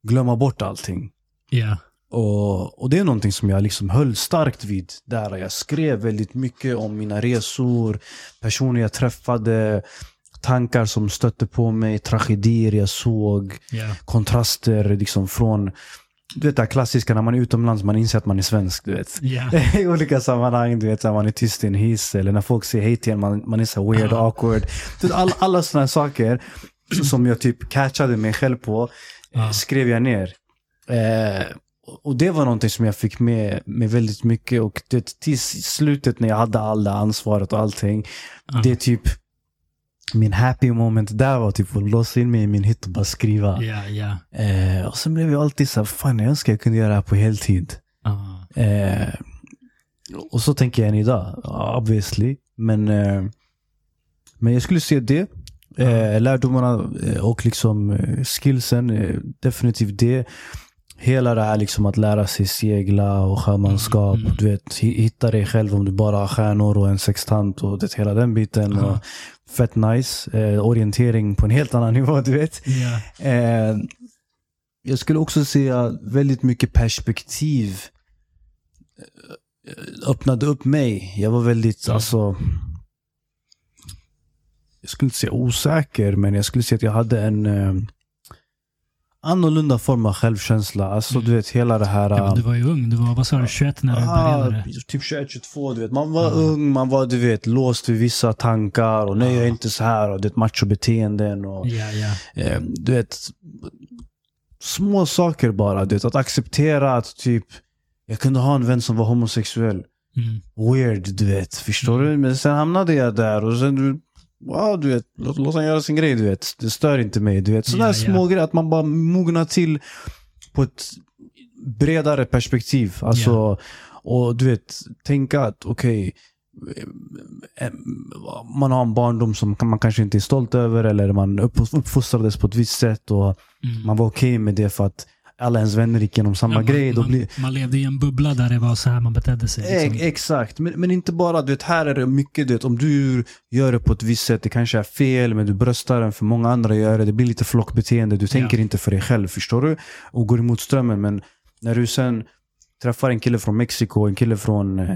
glömma bort allting. Ja. Och, och det är någonting som jag liksom höll starkt vid. Där jag skrev väldigt mycket om mina resor, personer jag träffade, tankar som stötte på mig, tragedier jag såg, Ja. kontraster liksom från du vet det klassiska när man är utomlands, man inser att man är svensk. Du vet. Ja. I olika sammanhang, du vet, när man är tyst i en hiss eller när folk säger hej till en, man, man är så weird, Ja. awkward. Du vet, all, alla sådana saker som jag typ catchade mig själv på, Ja. skrev jag ner. Eh, och det var någonting som jag fick med, med väldigt mycket och det, till slutet när jag hade alla ansvaret och allting, Ja. det är typ min happy moment där var typ att låsa in mig i min hytt och bara skriva. Ja, ja. Eh, och sen blev jag alltid så här, fan jag önskar jag kunde göra det här på heltid. Ja. Eh, och så tänker jag än idag, obviously. Men, eh, men jag skulle säga det. Eh, lärdomarna eh, och liksom eh, skillsen, eh, definitivt det. Hela det här liksom att lära sig segla och sjömanskap. Mm, mm. Du vet, hi- hitta dig själv om du bara har stjärnor och en sextant och det, hela den biten. Ja. Och fett nice. Eh, orientering på en helt annan nivå, du vet. Ja. Eh, jag skulle också säga väldigt mycket perspektiv eh, öppnade upp mig. Jag var väldigt, Mm. alltså jag skulle inte säga osäker, men jag skulle säga att jag hade en eh, annorlunda form av självkänsla. Alltså Mm. du vet hela det här... ja du var ju ung. Du var, vad sa du, 21 när du Ah, började? typ 21, 22, du vet. Man var Ja. ung, man var du vet, låst vid vissa tankar och nej Ja. jag är inte så här och det är machobeteenden och Ja, ja. eh, du vet, små saker bara. Du vet, att acceptera att typ, jag kunde ha en vän som var homosexuell. Mm. Weird, du vet. Förstår du? Men sen hamnade jag där och sen, wow, du vet, låt, låt han göra sin grej, du vet. Det stör inte mig, du vet. Sådana ja. små grejer, att man bara mognar till på ett bredare perspektiv. Alltså, och du vet, tänka att okej, eh, man har en barndom som man kanske inte är stolt över eller man upp- uppfostrades på ett visst sätt och Mm. man var okej med det för att alla ens vänner gick igenom samma Ja, man, grej. Då man, blir, man levde i en bubbla där det var så här man betedde sig. Liksom. Ex- Exakt, men, men inte bara, du vet, här är det mycket, du vet, om du gör det på ett visst sätt, det kanske är fel, men du bröstar den för många andra gör det, det blir lite flockbeteende, du tänker Ja. inte för dig själv, förstår du? Och går emot strömmen, men när du sen träffar en kille från Mexiko, en kille från, eh,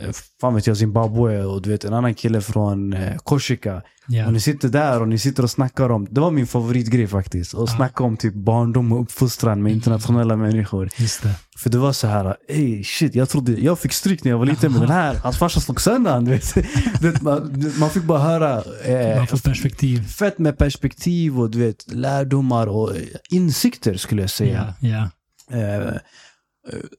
eh, fan vet jag, Zimbabwe och du vet en annan kille från eh, Korsika. Ja. Och ni sitter där och ni sitter och snackar om, det var min favoritgrej faktiskt, att Ja. snacka om typ barndom och uppfostran med Mm. internationella människor. Just det. För det var så här, ey shit, jag trodde, jag fick stryk när jag var liten med den här. Hans farsa slog sönder han, du vet. Man, man fick bara höra eh, Man får perspektiv. fett med perspektiv och du vet, lärdomar och insikter skulle jag säga. Ja, ja. Eh,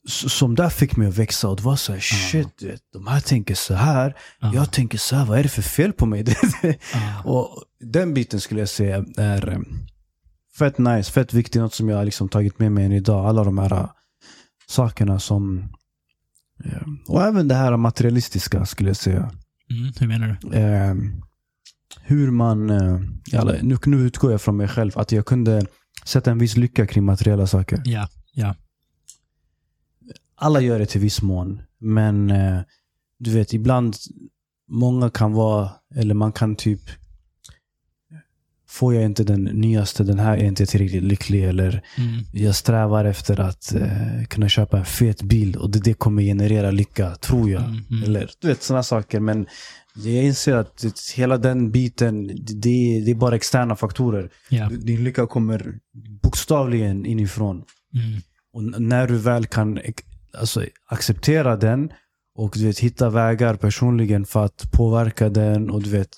som där fick mig att växa och det var så här, shit, vet, de här tänker så här. ja. Jag tänker så här, vad är det för fel på mig? ja. och den biten skulle jag säga är eh, fett nice, fett viktigt, något som jag har liksom tagit med mig än idag. Alla de här eh, sakerna som... eh, Och även det här materialistiska skulle jag säga. Mm, hur menar du? Hur man... Nu, nu utgår jag från mig själv. Att jag kunde sätta en viss lycka kring materiella saker. Ja, ja. Alla gör det till viss mån. Men eh, du vet, ibland... Många kan vara... Eller man kan typ... Får jag inte den nyaste, den här är inte tillräckligt lycklig. Eller Mm. jag strävar efter att eh, kunna köpa en fet bil och det, det kommer generera lycka, tror jag. Mm, mm. Eller du vet, sådana saker. Men jag inser att hela den biten, det, det är bara externa faktorer. Ja. Din lycka kommer bokstavligen inifrån. Mm. Och när du väl kan alltså, acceptera den och du vet, hitta vägar personligen för att påverka den och du vet,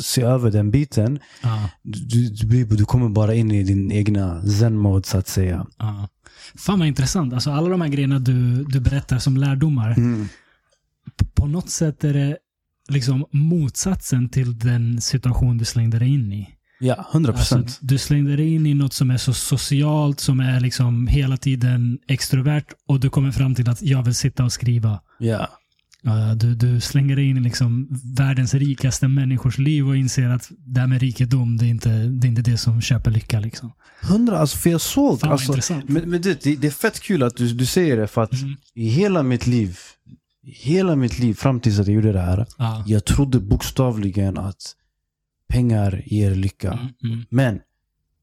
se över den biten. Ja. Du, du, du kommer bara in i din egna zen-mode så att säga. Ja. Fan vad intressant. Alltså alla de här grejerna du, du berättar som lärdomar. Mm. På något sätt är det liksom motsatsen till den situation du slängde dig in i. Ja, 100 Alltså, procent. du slängde dig in i något som är så socialt, som är liksom hela tiden extrovert och du kommer fram till att jag vill sitta och skriva. ja. Uh, Du, du slänger dig in i liksom världens rikaste människors liv och inser att det här med rikedom, det är inte det, är inte det som köper lycka. Liksom. 100, alltså för jag såg. Fan Alltså, men men det, det, är fett kul att du, du säger det för att Mm. i hela mitt liv, hela mitt liv fram tills att jag gjorde det här, Ja. jag trodde bokstavligen att pengar ger lycka. Mm, mm, Men,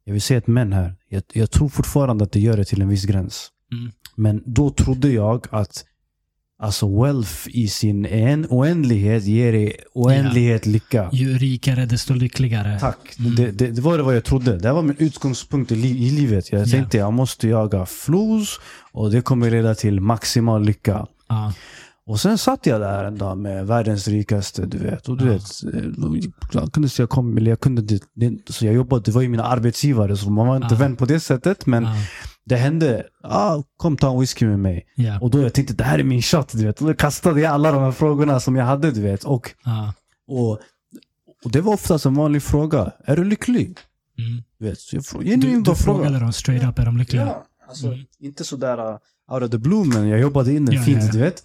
jag vill säga ett men här. Jag, jag tror fortfarande att det gör det till en viss gräns. mm. Men då trodde jag att alltså wealth i sin en oändlighet ger dig oändlighet lycka. Ju rikare, desto lyckligare. Tack. Mm. Det, det, det var det vad jag trodde. Det var min utgångspunkt i, li, i livet. Jag Ja. tänkte jag måste jaga flos och det kommer leda till maximal lycka. Ja. Och sen satt jag där en dag med världens rikaste, du vet. Och du Ja. vet, eh, jag kunde säga kom, eller jag kunde så jag jobbade, det var ju mina arbetsgivare, så man var inte Ja. vän på det sättet. Men Ja. det hände, ah, kom ta en whisky med mig. Ja. Och då jag tänkte det här är min shot, du vet. Och då kastade jag alla de här frågorna som jag hade, du vet. Och, Ja. och, och det var oftast en vanlig fråga. Är du lycklig? Mm. Du vet, så jag frå- Du, du fråga. frågade dem straight up, är de lyckliga? Ja, alltså, Mm. inte sådär uh, out of the blue, men jag jobbade in det Ja, fint, ja, ja. du vet.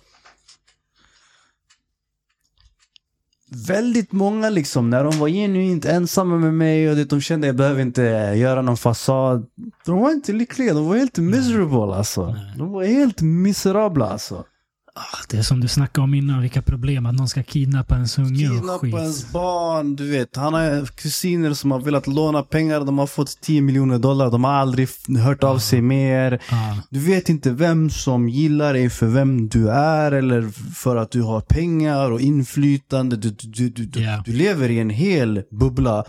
Väldigt många liksom, när de var genuint ensamma med mig och det, de kände jag behöver inte göra någon fasad. De var inte lyckliga, de var helt miserable alltså. De var helt miserabla alltså. Ah, Det är som du snackade om innan, vilka problem. Att någon ska kidnappa ens unge och Kidnappa skit. ens barn, du vet. Han har kusiner som har velat låna pengar, de har fått 10 miljoner dollar, de har aldrig hört av sig mer. Ja. Du vet inte vem som gillar dig för vem du är eller för att du har pengar och inflytande. Du, du, du, du, du, lever i en hel bubbla.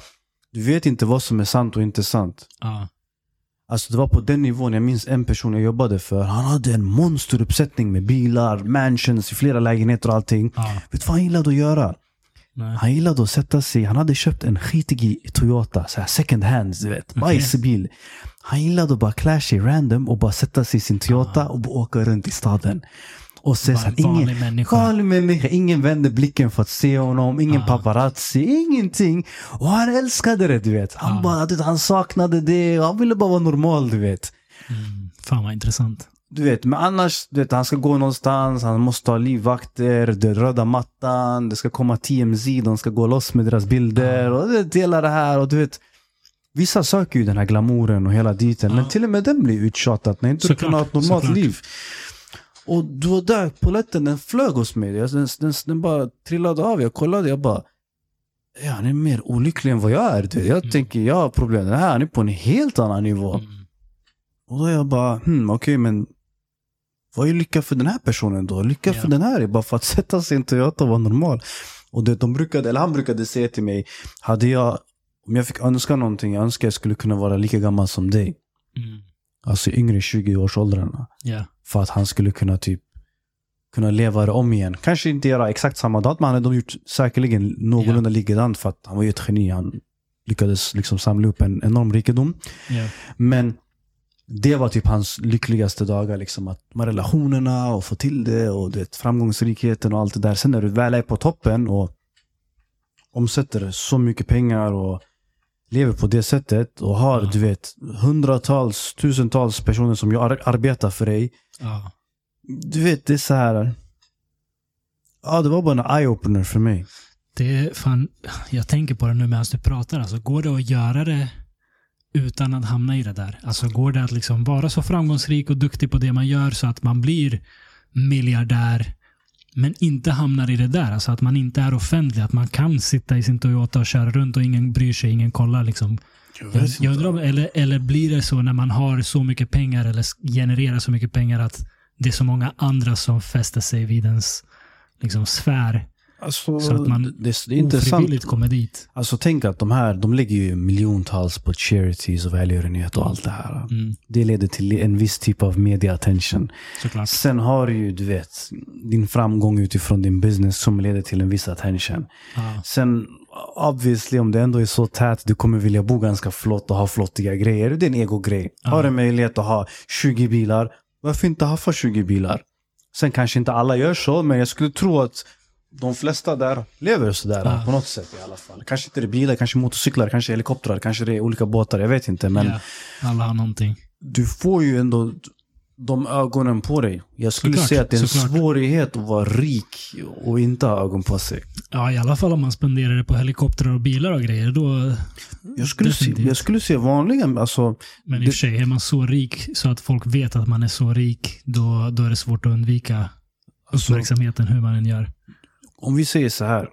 Du vet inte vad som är sant och inte sant. Ja. Alltså det var på den nivån, jag minns en person jag jobbade för. Han hade en monsteruppsättning med bilar, mansions flera lägenheter och allting. Ja. Vet du vad han gillade att göra? Nej. Han gillade att sätta sig, han hade köpt en skitig Toyota, så här second hand, du vet. Bajsbil. Han gillade att bara clasha i random och bara sätta sig i sin Toyota och bara åka runt i staden. Och se Bara så här, ingen, människa. vanlig människa. Ingen vände blicken för att se honom, ingen Ah. paparazzi, ingenting. Och han älskade det, du vet. Han, Ah. bara, du han saknade det han ville bara vara normal, du vet. Mm. Fan vad intressant. Du vet, men annars, du vet, han ska gå någonstans, han måste ha livvakter, den röda mattan, det ska komma TMZ, de ska gå loss med deras bilder och du vet, hela det här och du vet Vissa söker ju den här glamouren och hela diten, Ja. men till och med den blir uttjatad när inte du kan ha ett normalt såklart. liv. Och det var där poletten den flög hos mig. Jag- Den, den, den bara trillade av. Jag kollade, jag bara ja, han är mer olycklig än vad jag är. Jag Mm. tänker, jag har problem. Den här han är på en helt annan nivå. Mm. Och då är jag bara, hmm, okej men vad är lycka för den här personen då? Lycka Ja. för den här är bara för att sätta sig i en Toyota och vara normal. Och det, de brukade, eller han brukade säga till mig, hade jag, om jag fick önska någonting, jag önskar jag skulle kunna vara lika gammal som dig. Mm. Alltså yngre 20-årsåldrarna. Ja. För att han skulle kunna typ kunna leva det om igen. Kanske inte göra exakt samma dag, men han hade gjort säkerligen någorlunda likadant för att han var ju ett geni. Han lyckades liksom samla upp en enorm rikedom. Ja. Men det var typ hans lyckligaste dagar. Liksom, att med relationerna och få till det och det, framgångsrikheten och allt det där. Sen när du väl är på toppen och omsätter så mycket pengar och lever på det sättet och har du vet hundratals, tusentals personer som ar- arbetar för dig. Ja. Du vet, det är så här. Ja, det var bara en eye-opener för mig. Det är fan, jag tänker på det nu medan du pratar. Alltså, går det att göra det utan att hamna i det där? Alltså går det att liksom vara så framgångsrik och duktig på det man gör så att man blir miljardär men inte hamnar i det där? Alltså att man inte är offentlig. Att man kan sitta i sin Toyota och köra runt och ingen bryr sig, ingen kollar liksom. Jag, jag undrar om, eller, eller blir det så när man har så mycket pengar eller genererar så mycket pengar att det är så många andra som fäster sig vid ens liksom, sfär Alltså, så att man det, det är intressant. kommer dit. Alltså tänk att de här, de lägger ju miljontals på charities och välgörenhet och allt det här. Mm, Det leder till en viss typ av media attention. såklart. Sen har du ju, du vet, din framgång utifrån din business som leder till en viss attention. Ja, Sen obviously om det ändå är så tätt, du kommer vilja bo ganska flott och ha flottiga grejer. Det är en ego-grej. Har du möjlighet att ha 20 bilar, varför inte ha för 20 bilar? Sen kanske inte alla gör så, men jag skulle tro att de flesta där lever sådär Ja. på något sätt i alla fall. Kanske inte det är bilar, kanske motorcyklar, kanske helikoptrar, kanske det är olika båtar, jag vet inte. Men ja, alla har någonting. du får ju ändå de ögonen på dig. Jag skulle Såklart, säga att det är en såklart. svårighet att vara rik och inte ha ögon på sig. Ja, i alla fall om man spenderar det på helikoptrar och bilar och grejer. Då, Jag skulle, se, jag skulle se vanliga, alltså men i och för sig, är man så rik så att folk vet att man är så rik, då, då är det svårt att undvika Alltså- uppmärksamheten hur man än gör. om vi säger så här.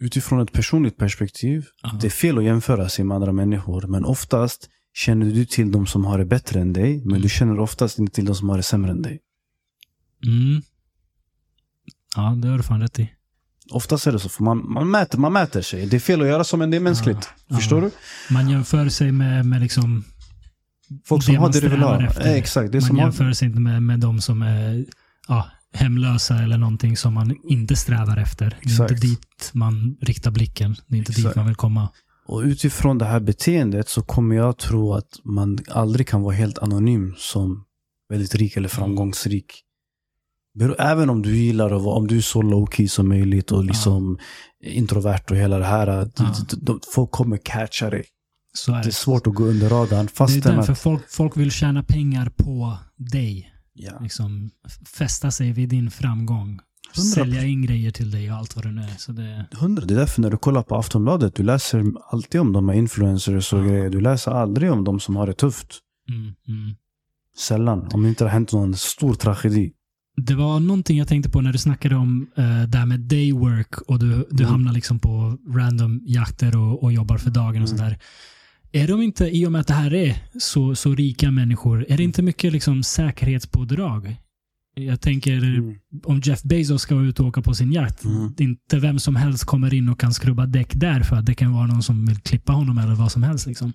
Utifrån ett personligt perspektiv, Ja. det är fel att jämföra sig med andra människor. Men oftast känner du till de som har det bättre än dig, men du känner oftast inte till de som har det sämre än dig. Mm. Ja, det har du fan rätt i. Oftast är det så, för man, man, mäter, man mäter sig. Det är fel att göra så, men det är mänskligt. Ja. Förstår Ja. du? Man jämför sig med, med liksom Folk som det har man det ha. strävar efter. Eh, exakt. Det man som har, jämför sig inte med, med de som är ja, hemlösa eller någonting som man inte strävar efter. Det är Exakt. inte dit man riktar blicken. Det är inte dit Exakt. man vill komma. Och utifrån det här beteendet så kommer jag tro att man aldrig kan vara helt anonym som väldigt rik eller framgångsrik. Även om du gillar att vara, om du är så low key som möjligt och liksom introvert och hela det här. Ja. folk kommer catcha dig. Är Det det. är svårt att gå under radarn. Det är Fastän därför att... folk, folk vill tjäna pengar på dig. Ja. Liksom fästa sig vid din framgång. Sälja in grejer till dig och allt vad det nu är. Så det, Hundra. Det är därför när du kollar på Aftonbladet, du läser alltid om de här influencers och Ja. grejer. Du läser aldrig om de som har det tufft. mm, mm. Sällan. Om det inte har hänt någon stor tragedi. Det var någonting jag tänkte på när du snackade om uh, det här med day work och du, du Mm. hamnar liksom på random jakter och, och jobbar för dagen och Mm. sådär. Är de inte, i och med att det här är så, så rika människor, är det inte mycket liksom säkerhetspådrag? Jag tänker Mm. om Jeff Bezos ska ut och åka på sin jakt, Mm. inte vem som helst kommer in och kan skrubba däck där för att det kan vara någon som vill klippa honom eller vad som helst. Liksom.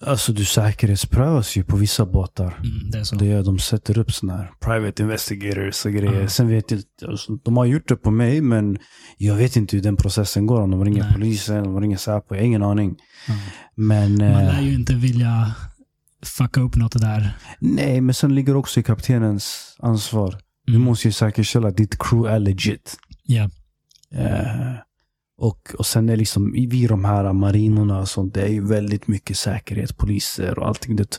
Alltså du säkerhetsprövas ju på vissa båtar. Mm, det är så. Det är, de sätter upp sådana här private investigators och grejer. Ja. Sen vet jag alltså, de har gjort det på mig men jag vet inte hur den processen går. Om de ringer Nej. polisen, om de ringer Säpo, jag har ingen aning. Ja. Men, Man eh, lär ju inte vilja fucka upp något där. nej, men sen ligger också i kaptenens ansvar. Du Mm. måste ju säkerställa att ditt crew är legit. Ja. Eh, och, och sen är liksom, vi de här marinorna sånt, det är ju väldigt mycket säkerhet, poliser och allting. Det,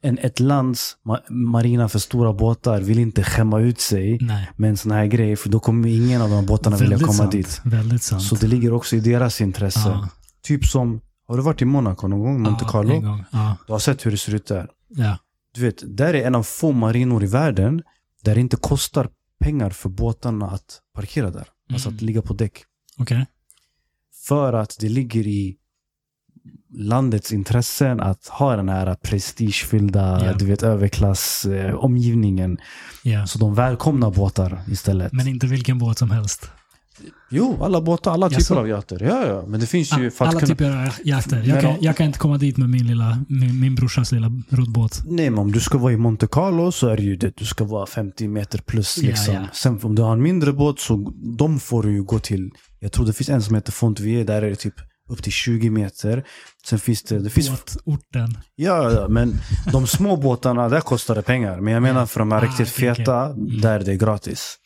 en, ett lands ma marina för stora båtar vill inte skämma ut sig Nej. med en sån här grej, för då kommer ingen av de båtarna vilja Väldigt komma sant. dit. Väldigt sant. Så det ligger också i deras intresse. ja. Typ som, har du varit i Monaco någon gång? Monte Ja, Carlo? en gång. Ja. Du har sett hur det ser ut där. ja. Du vet, där är en av få marinor i världen där det inte kostar pengar för båtarna att parkera där. Alltså att Mm. ligga på däck. Okej. För att det ligger i landets intressen att ha den här prestigefyllda, Ja. du vet, överklass eh, omgivningen. Ja. Så de välkomnar båtar istället. Men inte vilken båt som helst. Jo, alla båtar, alla typer av yachter. Ja, ja. Men det finns ju Alla kunna... typer av jakter. Jag kan, jag kan inte komma dit med min lilla, min, min brorsas lilla roddbåt. Nej, men om du ska vara i Monte Carlo så är det ju det. Du ska vara 50 meter plus Ja, liksom. ja. Sen om du har en mindre båt så de får du ju gå till. Jag tror det finns en som heter Fontvie. Där är det typ upp till 20 meter. Sen finns det... det finns, Båtorten. ja, ja, men de små båtarna, där kostar det pengar. Men jag menar för de här Ah, riktigt feta, Mm. där är det gratis.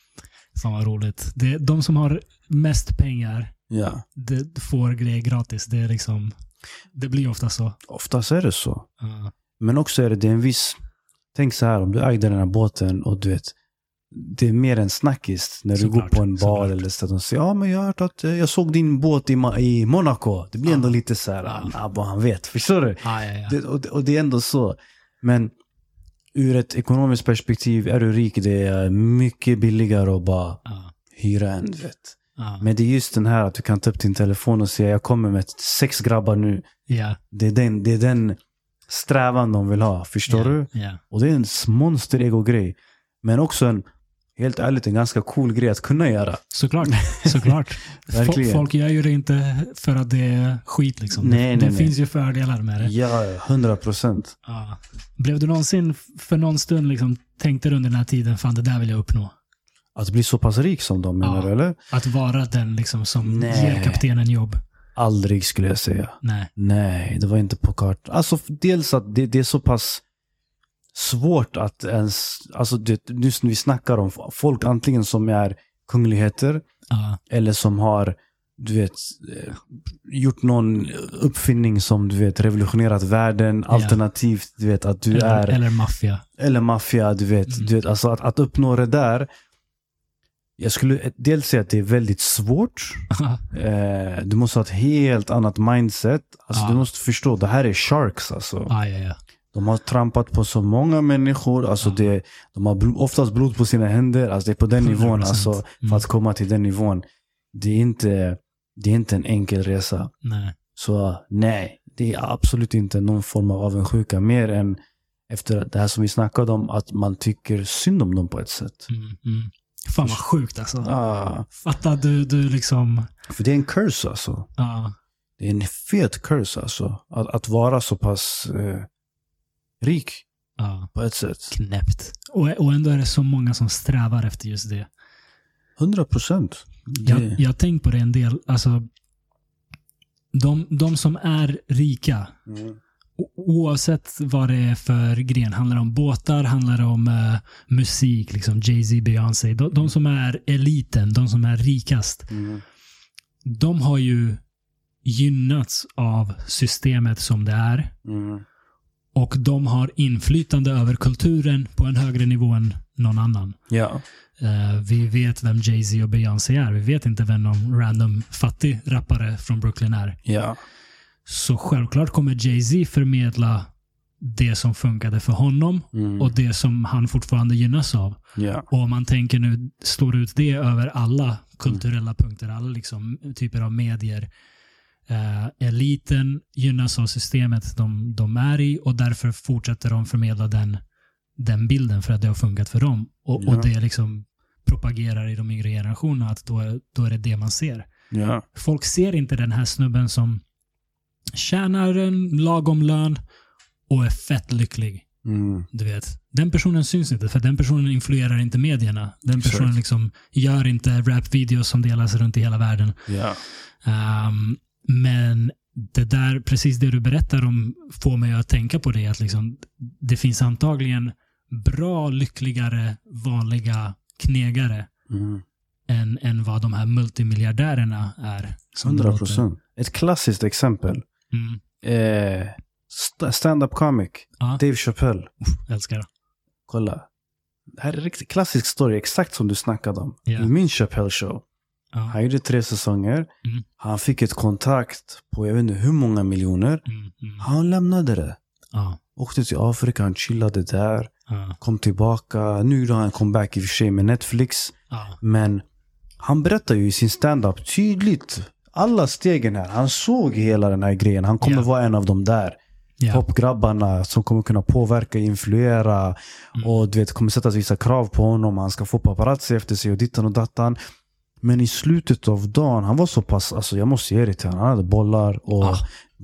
Fan vad roligt. Det, de som har mest pengar Ja. det får grejer gratis. Det är liksom... Det blir ofta så. Oftast är det så. Ja. Men också är det, det är en viss... Tänk så här, om du ägde den här båten och du vet, det är mer en snackis när du Såklart, går på en bar eller så att de säger ja men jag har hört att eh, jag såg din båt i, Ma- i Monaco. Det blir Ja. ändå lite så här, ah, vad han vet. Förstår du? Ja, ja, ja. Det, och, det- och det är ändå så. Men ur ett ekonomiskt perspektiv, är du rik, det är mycket billigare att bara Ja, hyra en. Vet. ja. Men det är just den här att du kan ta upp din telefon och säga jag kommer med sex grabbar nu. ja, Det är den, det är den strävan de vill ha. Förstår du? Och det är en monster ego-grej. Men också en, helt ärligt, en ganska cool grej att kunna göra. Såklart. Såklart. Folk gör ju det inte för att det är skit. Liksom. Nej, det nej, det nej. finns ju fördelar med det. Ja, hundra procent. Ja. Blev du någonsin för någon stund liksom, tänkte du under den här tiden, fan det där vill jag uppnå? Att bli så pass rik som de menar Ja. eller? Att vara den liksom, som Nej. ger kaptenen jobb? Aldrig skulle jag säga. Nej. Nej, det var inte på kartan. Alltså dels att det, det är så pass svårt att ens, alltså det, just när vi snackar om folk antingen som är kungligheter Ja, eller som har, du vet, eh, gjort någon uppfinning som du vet revolutionerat världen, alternativt du vet att du eller, är, eller maffia. eller maffia, du vet, Mm. du vet alltså att, att uppnå det där. Jag skulle dels säga att det är väldigt svårt. Eh, du måste ha ett helt annat mindset. Alltså Ja. du måste förstå, det här är sharks alltså. ja, ja, ja. De har trampat på så många människor. Alltså Ja. det, de har bl- oftast blod på sina händer. Alltså det är på den 100%. nivån. Alltså, för Mm. att komma till den nivån. Det är inte, det är inte en enkel resa. Nej. Så nej, det är absolut inte någon form av avundsjuka. Mer än efter det här som vi snackade om, att man tycker synd om dem på ett sätt. Mm, mm. Fan vad sjukt alltså. Ah, Fatta du, du liksom... för det är en curse alltså. Ja, Det är en fet curse alltså. Att, att vara så pass eh, rik ja. på ett sätt. Knäppt. Och, och ändå är det så många som strävar efter just det. 100 procent. Jag, jag har tänkt på det en del. Alltså, de, de som är rika, Mm. oavsett vad det är för gren, handlar det om båtar, handlar det om eh, musik, liksom Jay-Z, Beyoncé. De, de som är eliten, de som är rikast, Mm. de har ju gynnats av systemet som det är. Mm. Och de har inflytande över kulturen på en högre nivå än någon annan. Ja. Eh, vi vet vem Jay-Z och Beyoncé är. Vi vet inte vem någon random fattig rappare från Brooklyn är. Ja. Så självklart kommer Jay-Z förmedla det som funkade för honom Mm. och det som han fortfarande gynnas av. ja. Och om man tänker nu, slår ut det över alla kulturella punkter, alla liksom typer av medier. Eh, eliten gynnas av systemet de, de är i och därför fortsätter de förmedla den, den bilden för att det har funkat för dem. Och, Ja. och det liksom propagerar i de yngre generationerna att då är, då är det det man ser. Ja. Folk ser inte den här snubben som tjänar en lagom lön och är fett lycklig. Mm. Du vet, den personen syns inte för den personen influerar inte medierna. Den personen liksom gör inte rapvideos som delas runt i hela världen. Ja. Ehm, men det där, precis det du berättar om får mig att tänka på det. Att liksom, det finns antagligen bra, lyckligare, vanliga knegare Mm. än, än vad de här multimiljardärerna är. som det 100 låter. procent. Ett klassiskt exempel. Mm, Eh, st- stand-up comic. Ja. Dave Chappelle. älskar det. Kolla. Det här är en riktigt klassisk story, exakt som du snackade om. Ja. I min Chappelle show. Ja. Han gjorde tre säsonger. Mm. Han fick ett kontrakt på jag vet inte hur många miljoner. Mm, mm, Han lämnade det. ja, Åkte till Afrika, han chillade där. ja, Kom tillbaka. Nu gjorde han comeback i och för sig med Netflix. Men han berättar ju i sin stand-up tydligt alla stegen här. Han såg hela den här grejen. Han kommer Ja. vara en av dem där. ja. Popgrabbarna som kommer kunna påverka, influera. Mm. Och du vet, kommer sättas vissa krav på honom. Han ska få paparazzi efter sig och dittan och dattan. Men i slutet av dagen, han var så pass, alltså jag måste ge det till honom. Han hade bollar och Ah.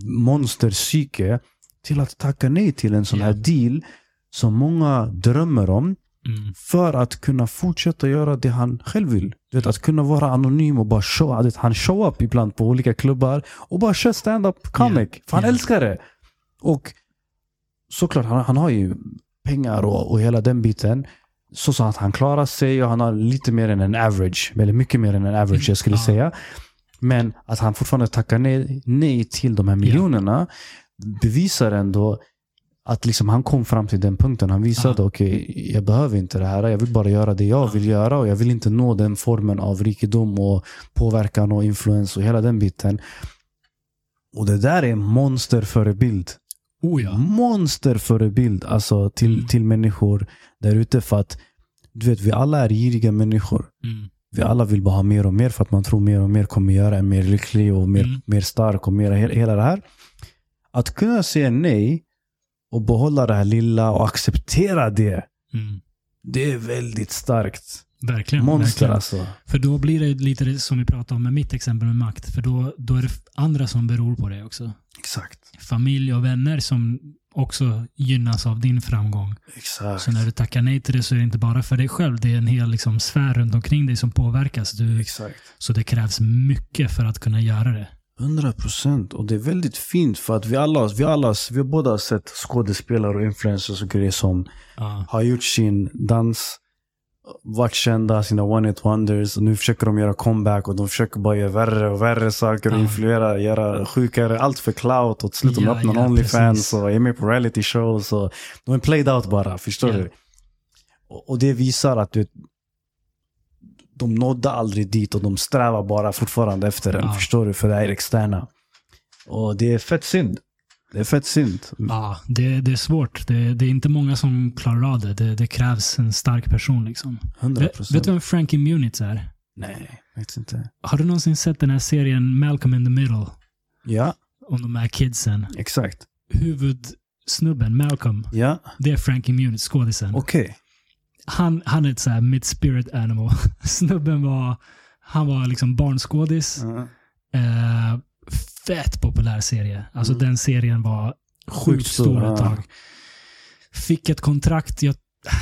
monsterpsyke. Till att tacka nej till en sån Ja. här deal som många drömmer om. Mm, För att kunna fortsätta göra det han själv vill. Du vet, att kunna vara anonym och bara show. vet, Han show up ibland på olika klubbar och bara kör stand-up comic. För han Ja. älskar det. Och såklart, han, han har ju pengar och, och hela den biten. Så, så att han klarar sig och han har lite mer än en average. Eller mycket mer än en average jag skulle Ja. säga. Men att han fortfarande tackar nej, nej till de här miljonerna bevisar ändå att liksom han kom fram till den punkten. Han visade, Ja. okej, jag behöver inte det här. Jag vill bara göra det jag Ja. vill göra och jag vill inte nå den formen av rikedom och påverkan och influens och hela den biten. Och det där är monsterförebild. Oh ja. Monsterförebild alltså till, Mm. till människor där ute. För att du vet, vi alla är giriga människor. Mm. Vi alla vill bara ha mer och mer för att man tror mer och mer kommer göra en mer lycklig och mer, Mm. mer stark och mer he- hela det här. Att kunna säga nej och behålla det här lilla och acceptera det. Mm. Det är väldigt starkt. Verkligen. Monster verkligen. alltså. För då blir det lite som vi pratade om med mitt exempel med makt. För då, då är det andra som beror på det också. Exakt. Familj och vänner som också gynnas av din framgång. Exakt. Så när du tackar nej till det så är det inte bara för dig själv. Det är en hel liksom, sfär runt omkring dig som påverkas. Du, Exakt. så det krävs mycket för att kunna göra det. 100 procent. Och det är väldigt fint för att vi alla, vi alla, vi har båda sett skådespelare och influencers och grejer som Ja. har gjort sin dans, varit kända, sina one hit wonders och nu försöker de göra comeback och de försöker bara göra värre och värre saker och Ja. influera, göra sjukare, allt för clout och till slut de Ja, öppnar ja, Onlyfans precis. och är med på reality shows och de är played out bara, förstår du? Och, och det visar att du, de nådde aldrig dit och de strävar bara fortfarande efter den, förstår du? För det är externa. Och det är fett synd. Det är fett synd. Ja, det, det är svårt. Det, det är inte många som klarar av det. Det, det krävs en stark person. Liksom. 100 Vet, procent. vet du vem Frankie Muniz är? Nej, vet inte. Har du någonsin sett den här serien Malcolm in the Middle? Ja, Om de här kidsen. exakt. Huvudsnubben, Malcolm, Ja, det är Frankie Muniz, skådisen. okej. Han, han är ett så här mitt spirit animal. Snubben var, han var liksom barnskådis. Ja. Eh, fett populär serie. Alltså Mm. den serien var sjukt stor, ett tag. Fick ett kontrakt, jag,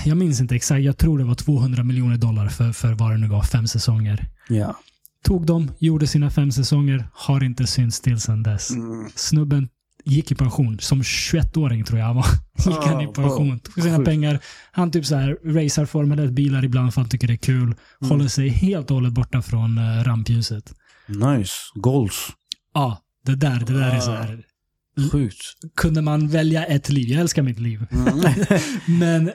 jag minns inte exakt, jag tror det var 200 miljoner dollar för, för vad det nu var, fem säsonger. Ja. Tog dem, gjorde sina fem säsonger, har inte synts till sedan dess. Mm. Snubben gick i pension. Som 21-åring tror jag han var. Gick han i Ah, pension. Tog sina pengar. Han typ så här racear Formel 1-bilar ibland för han tycker det är kul. Mm. Håller sig helt och hållet borta från uh, rampljuset. Nice. Goals. Ja, det där, det där är så Ah. här. Sjukt. Kunde man välja ett liv? Jag älskar mitt liv. Mm. Men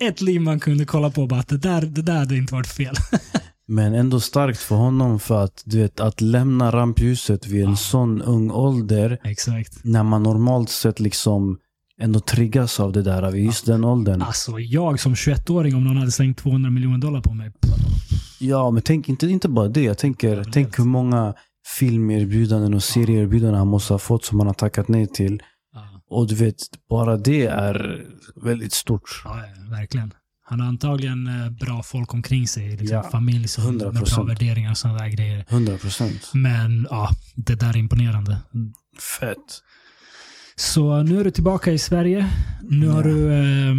ett liv man kunde kolla på bara att det där, det där hade inte varit fel. Men ändå starkt för honom för att du vet, att lämna rampljuset vid en Ja. sån ung ålder Exakt. när man normalt sett liksom ändå triggas av det där vid just den åldern. Alltså jag som 21-åring, om någon hade slängt 200 miljoner dollar på mig. Ja, men tänk inte, inte bara det. Jag tänker, Ja, tänk hur många filmerbjudanden och serieerbjudanden han måste ha fått som han har tackat nej till. Ja, Och du vet, bara det är väldigt stort. ja, verkligen. Han har antagligen eh, bra folk omkring sig. Liksom Ja, familj som, med bra 100%. värderingar och sådana där grejer. 100 procent. Men ja, det där är imponerande. Fett. Så nu är du tillbaka i Sverige. Nu har Ja. du eh,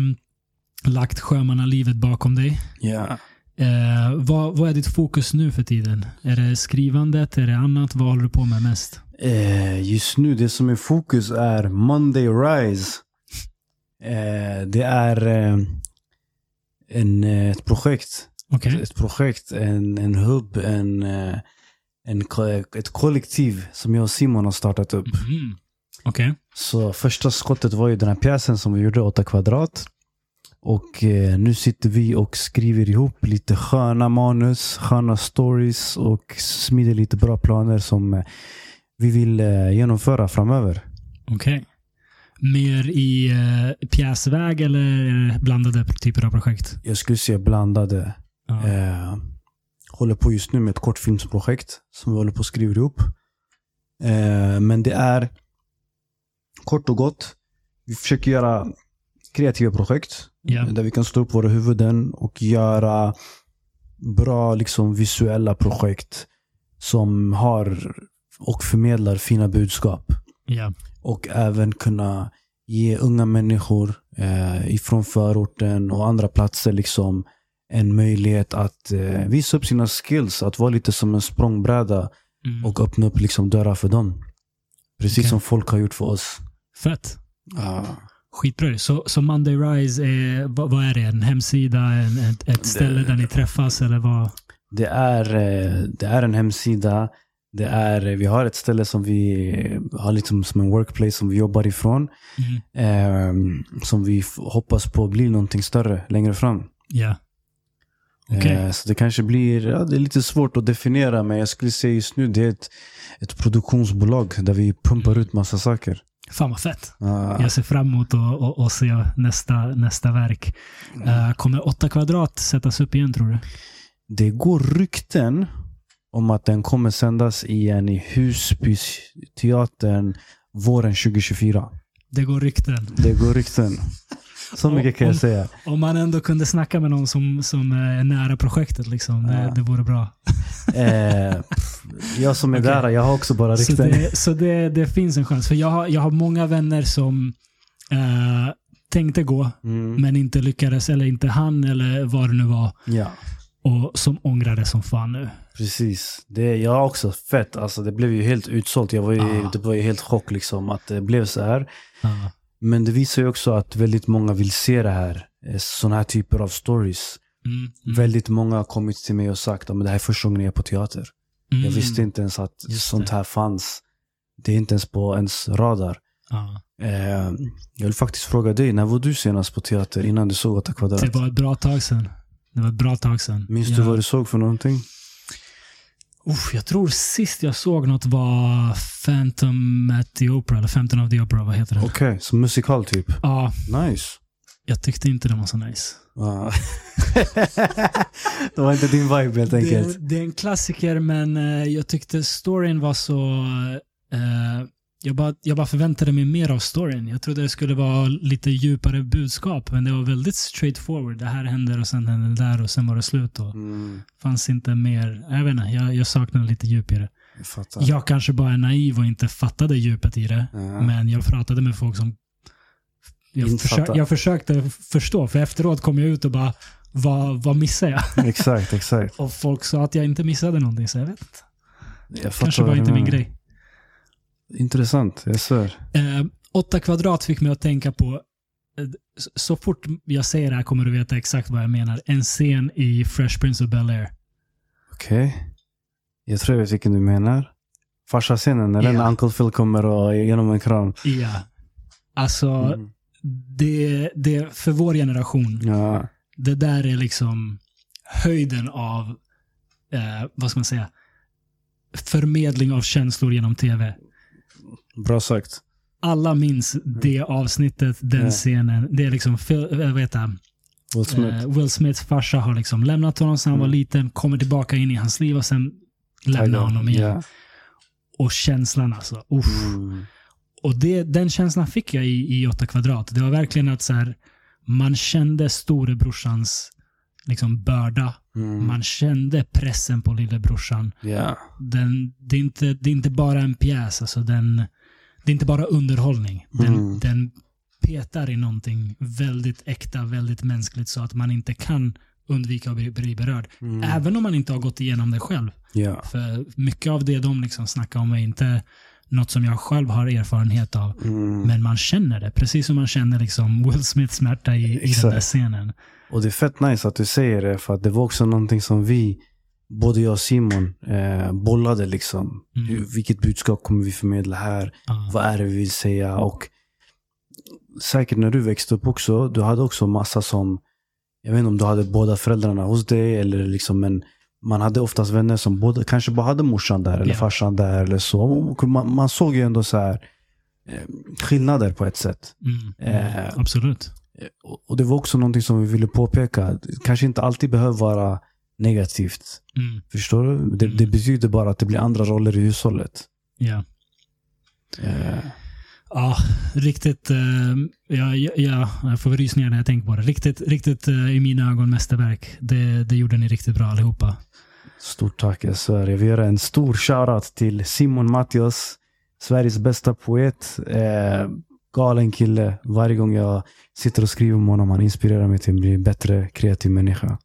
lagt sjömannalivet bakom dig. Ja. Eh, vad, vad är ditt fokus nu för tiden? Är det skrivandet? Är det annat? Vad håller du på med mest? Eh, just nu, det som är fokus är Monday Rise. Eh, det är eh, en, eh, ett projekt. Okej. Ett projekt, en, en hubb, en, eh, en, ett kollektiv som jag och Simon har startat upp. Mhm. Okej. Så första skottet var ju den här pjäsen som vi gjorde, 8 kvadrat. Och eh, nu sitter vi och skriver ihop lite sköna manus, sköna stories och smider lite bra planer som eh, vi vill eh, genomföra framöver. Okej. Mer i eh, pjäsväg eller blandade typer av projekt? Jag skulle säga blandade. Ja. Eh, håller på just nu med ett kortfilmsprojekt som vi håller på att skriva ihop. Men det är kort och gott. Vi försöker göra kreativa projekt Ja. där vi kan stå upp våra huvuden och göra bra liksom, visuella projekt som har och förmedlar fina budskap. ja. Och även kunna ge unga människor eh, ifrån förorten och andra platser liksom en möjlighet att eh, visa upp sina skills. Att vara lite som en språngbräda Mm. och öppna upp liksom dörrar för dem. Precis Okej. som folk har gjort för oss. Fett. Ah. Skitbra Så, så Monday Rise, är, vad, vad är det? En hemsida? En, ett, ett ställe där ni träffas? Eller vad? Det, är, eh, det är en hemsida. Det är, vi har ett ställe som vi har liksom som en workplace som vi jobbar ifrån. Mm. Eh, som vi hoppas på blir någonting större längre fram. Ja. Okej. Eh, så det kanske blir, ja, det är lite svårt att definiera men jag skulle säga just nu det är ett, ett produktionsbolag där vi pumpar ut massa saker. Fan vad fett. Ah, Jag ser fram emot att, att, att se nästa, nästa verk. Eh, kommer 8 kvadrat sättas upp igen tror du? det går rykten om att den kommer sändas igen i Husbyteatern våren 2024. Det går rykten. Det går rykten. Så mycket kan jag Om- säga. Om man ändå kunde snacka med någon som, som är nära projektet, liksom, det, Ja. det vore bra. Eh, jag som är Okej. där, jag har också bara Så, rykten. det, så det, det finns en chans. För jag har, jag har många vänner som eh, tänkte gå, Mm. men inte lyckades, eller inte han eller vad det nu var. Ja, Och som ångrade som fan nu. precis. Det, jag också fett. Alltså, det blev ju helt utsålt. Jag var ju, Ah. Det var ju helt chock liksom att det blev så här. Ja. Men det visar ju också att väldigt många vill se det här. Sådana här typer av stories. Mm, mm, Väldigt många har kommit till mig och sagt att det här är första gången jag är på teater. mm. Jag visste inte ens att Just sånt det. här fanns. Det är inte ens på ens radar. Ja. Eh, jag vill faktiskt fråga dig, när var du senast på teater innan du såg 8 kvadrat? Det var ett bra tag sedan. Det var ett bra tag sedan. Minns Ja. du vad du såg för någonting? Uff, jag tror sist jag såg något var Phantom at the Opera, eller Phantom of the Opera, vad heter det? Okej, så musikal typ. Ja, Nice. jag tyckte inte den var så nice. Ja. det var inte din vibe helt enkelt. Det, det är en klassiker, men eh, jag tyckte storyn var så... eh, jag, bara, jag bara förväntade mig mer av storyn. Jag trodde det skulle vara lite djupare budskap, men det var väldigt straightforward. Det här händer och sen händer det där och sen var det slut. Och Mm, fanns inte mer... Jag vet inte, jag, jag saknade lite djup i det. jag. Jag kanske bara är naiv och inte fattade djupet i det. Ja. Men jag pratade med folk som... Jag, försök, jag försökte förstå, för efteråt kom jag ut och bara, vad, vad missade jag? exakt, exakt. Och folk sa att jag inte missade någonting, så jag vet inte. Jag Kanske var inte min grej. Intressant, jag svär. Eh, åtta kvadrat fick mig att tänka på, eh, så- fort jag säger det här kommer du veta exakt vad jag menar. En scen i Fresh Prince of Bel-Air. Okej. Jag tror jag vet vilken du menar. Farsa-scenen, när den Ja. Uncle Phil kommer och ger honom en kram. Ja. Alltså, Mm. det, det för vår generation, Ja, det där är liksom höjden av, eh, vad ska man säga, förmedling av känslor genom tv. Bra sagt. Alla minns det avsnittet, den Ja. scenen. Det är liksom, eh, vad heter han? Will Smith. Eh, Will Smiths farsa har liksom lämnat honom sedan han var Mm. liten, kommer tillbaka in i hans liv och sen lämnar honom igen. Ja. Och känslan alltså. Uff. Mm. Och det, den känslan fick jag i, i 8 kvadrat. Det var verkligen att så här, man kände storebrorsans liksom, börda. Mm. Man kände pressen på lillebrorsan. Ja. Den, det, är inte, det är inte bara en pjäs, alltså den, det är inte bara underhållning. Den, Mm. den petar i någonting väldigt äkta, väldigt mänskligt så att man inte kan undvika att bli, berörd. Mm. Även om man inte har gått igenom det själv. Ja. För mycket av det de liksom snackar om är inte något som jag själv har erfarenhet av. Mm. Men man känner det. Precis som man känner liksom Will Smiths smärta i, i den där scenen. Och det är fett nice att du säger det, för att det var också någonting som vi, både jag och Simon, eh, bollade liksom. Mm. Hur, vilket budskap kommer vi förmedla här? Ja. Vad är det vi vill säga? Och säkert när du växte upp också, du hade också massa som, jag vet inte om du hade båda föräldrarna hos dig eller liksom, men man hade oftast vänner som både, kanske bara hade morsan där eller Ja. farsan där eller så. Man, man såg ju ändå så här eh, skillnader på ett sätt. Mm. Eh, Absolut. Och och det var också någonting som vi ville påpeka. Det kanske inte alltid behöver vara negativt. Mm. Förstår du? Det, det betyder bara att det blir andra roller i hushållet. Ja. Eh, Ja, riktigt. Eh, ja, ja, ja, jag får rysningar när jag tänker på det. Riktigt, riktigt eh, i mina ögon mästerverk. Det, det gjorde ni riktigt bra allihopa. Stort tack, jag svär. Jag vill göra en stor shoutout till Simon Mattias. Sveriges bästa poet. Eh, galen kille. Varje gång jag sitter och skriver om honom, han inspirerar mig till att bli en bättre kreativ människa.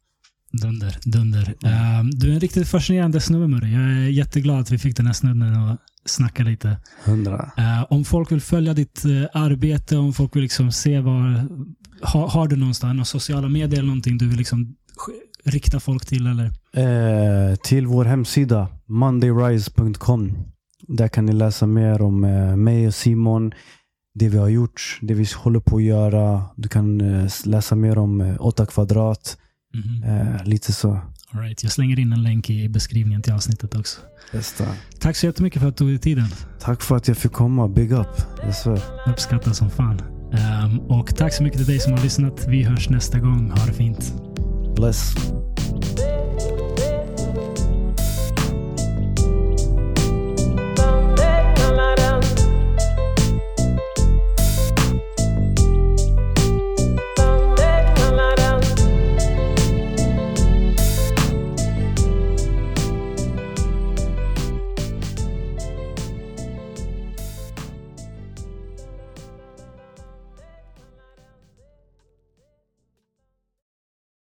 Dunder, dunder. Eh, du är en riktigt fascinerande snubbe Murray. Jag är jätteglad att vi fick den här snubben att snacka lite. Hundra. Eh, om folk vill följa ditt eh, arbete, om folk vill liksom se var... Ha, har du någonstans, några sociala medier eller någonting du vill liksom rikta folk till eller? Eh, till vår hemsida mondayrise.com. Där kan ni läsa mer om eh, mig och Simon. Det vi har gjort, det vi håller på att göra. Du kan läsa mer om eh, 8 kvadrat. Mhm. Eh, lite så. All right. Jag slänger in en länk i beskrivningen till avsnittet också. Bästa. Tack så jättemycket för att du tog dig tiden. Tack för att jag fick komma. Big up. Jag svär. Uppskattas som fan. Ehm, och tack så mycket till dig som har lyssnat. Vi hörs nästa gång. Ha det fint. Bless.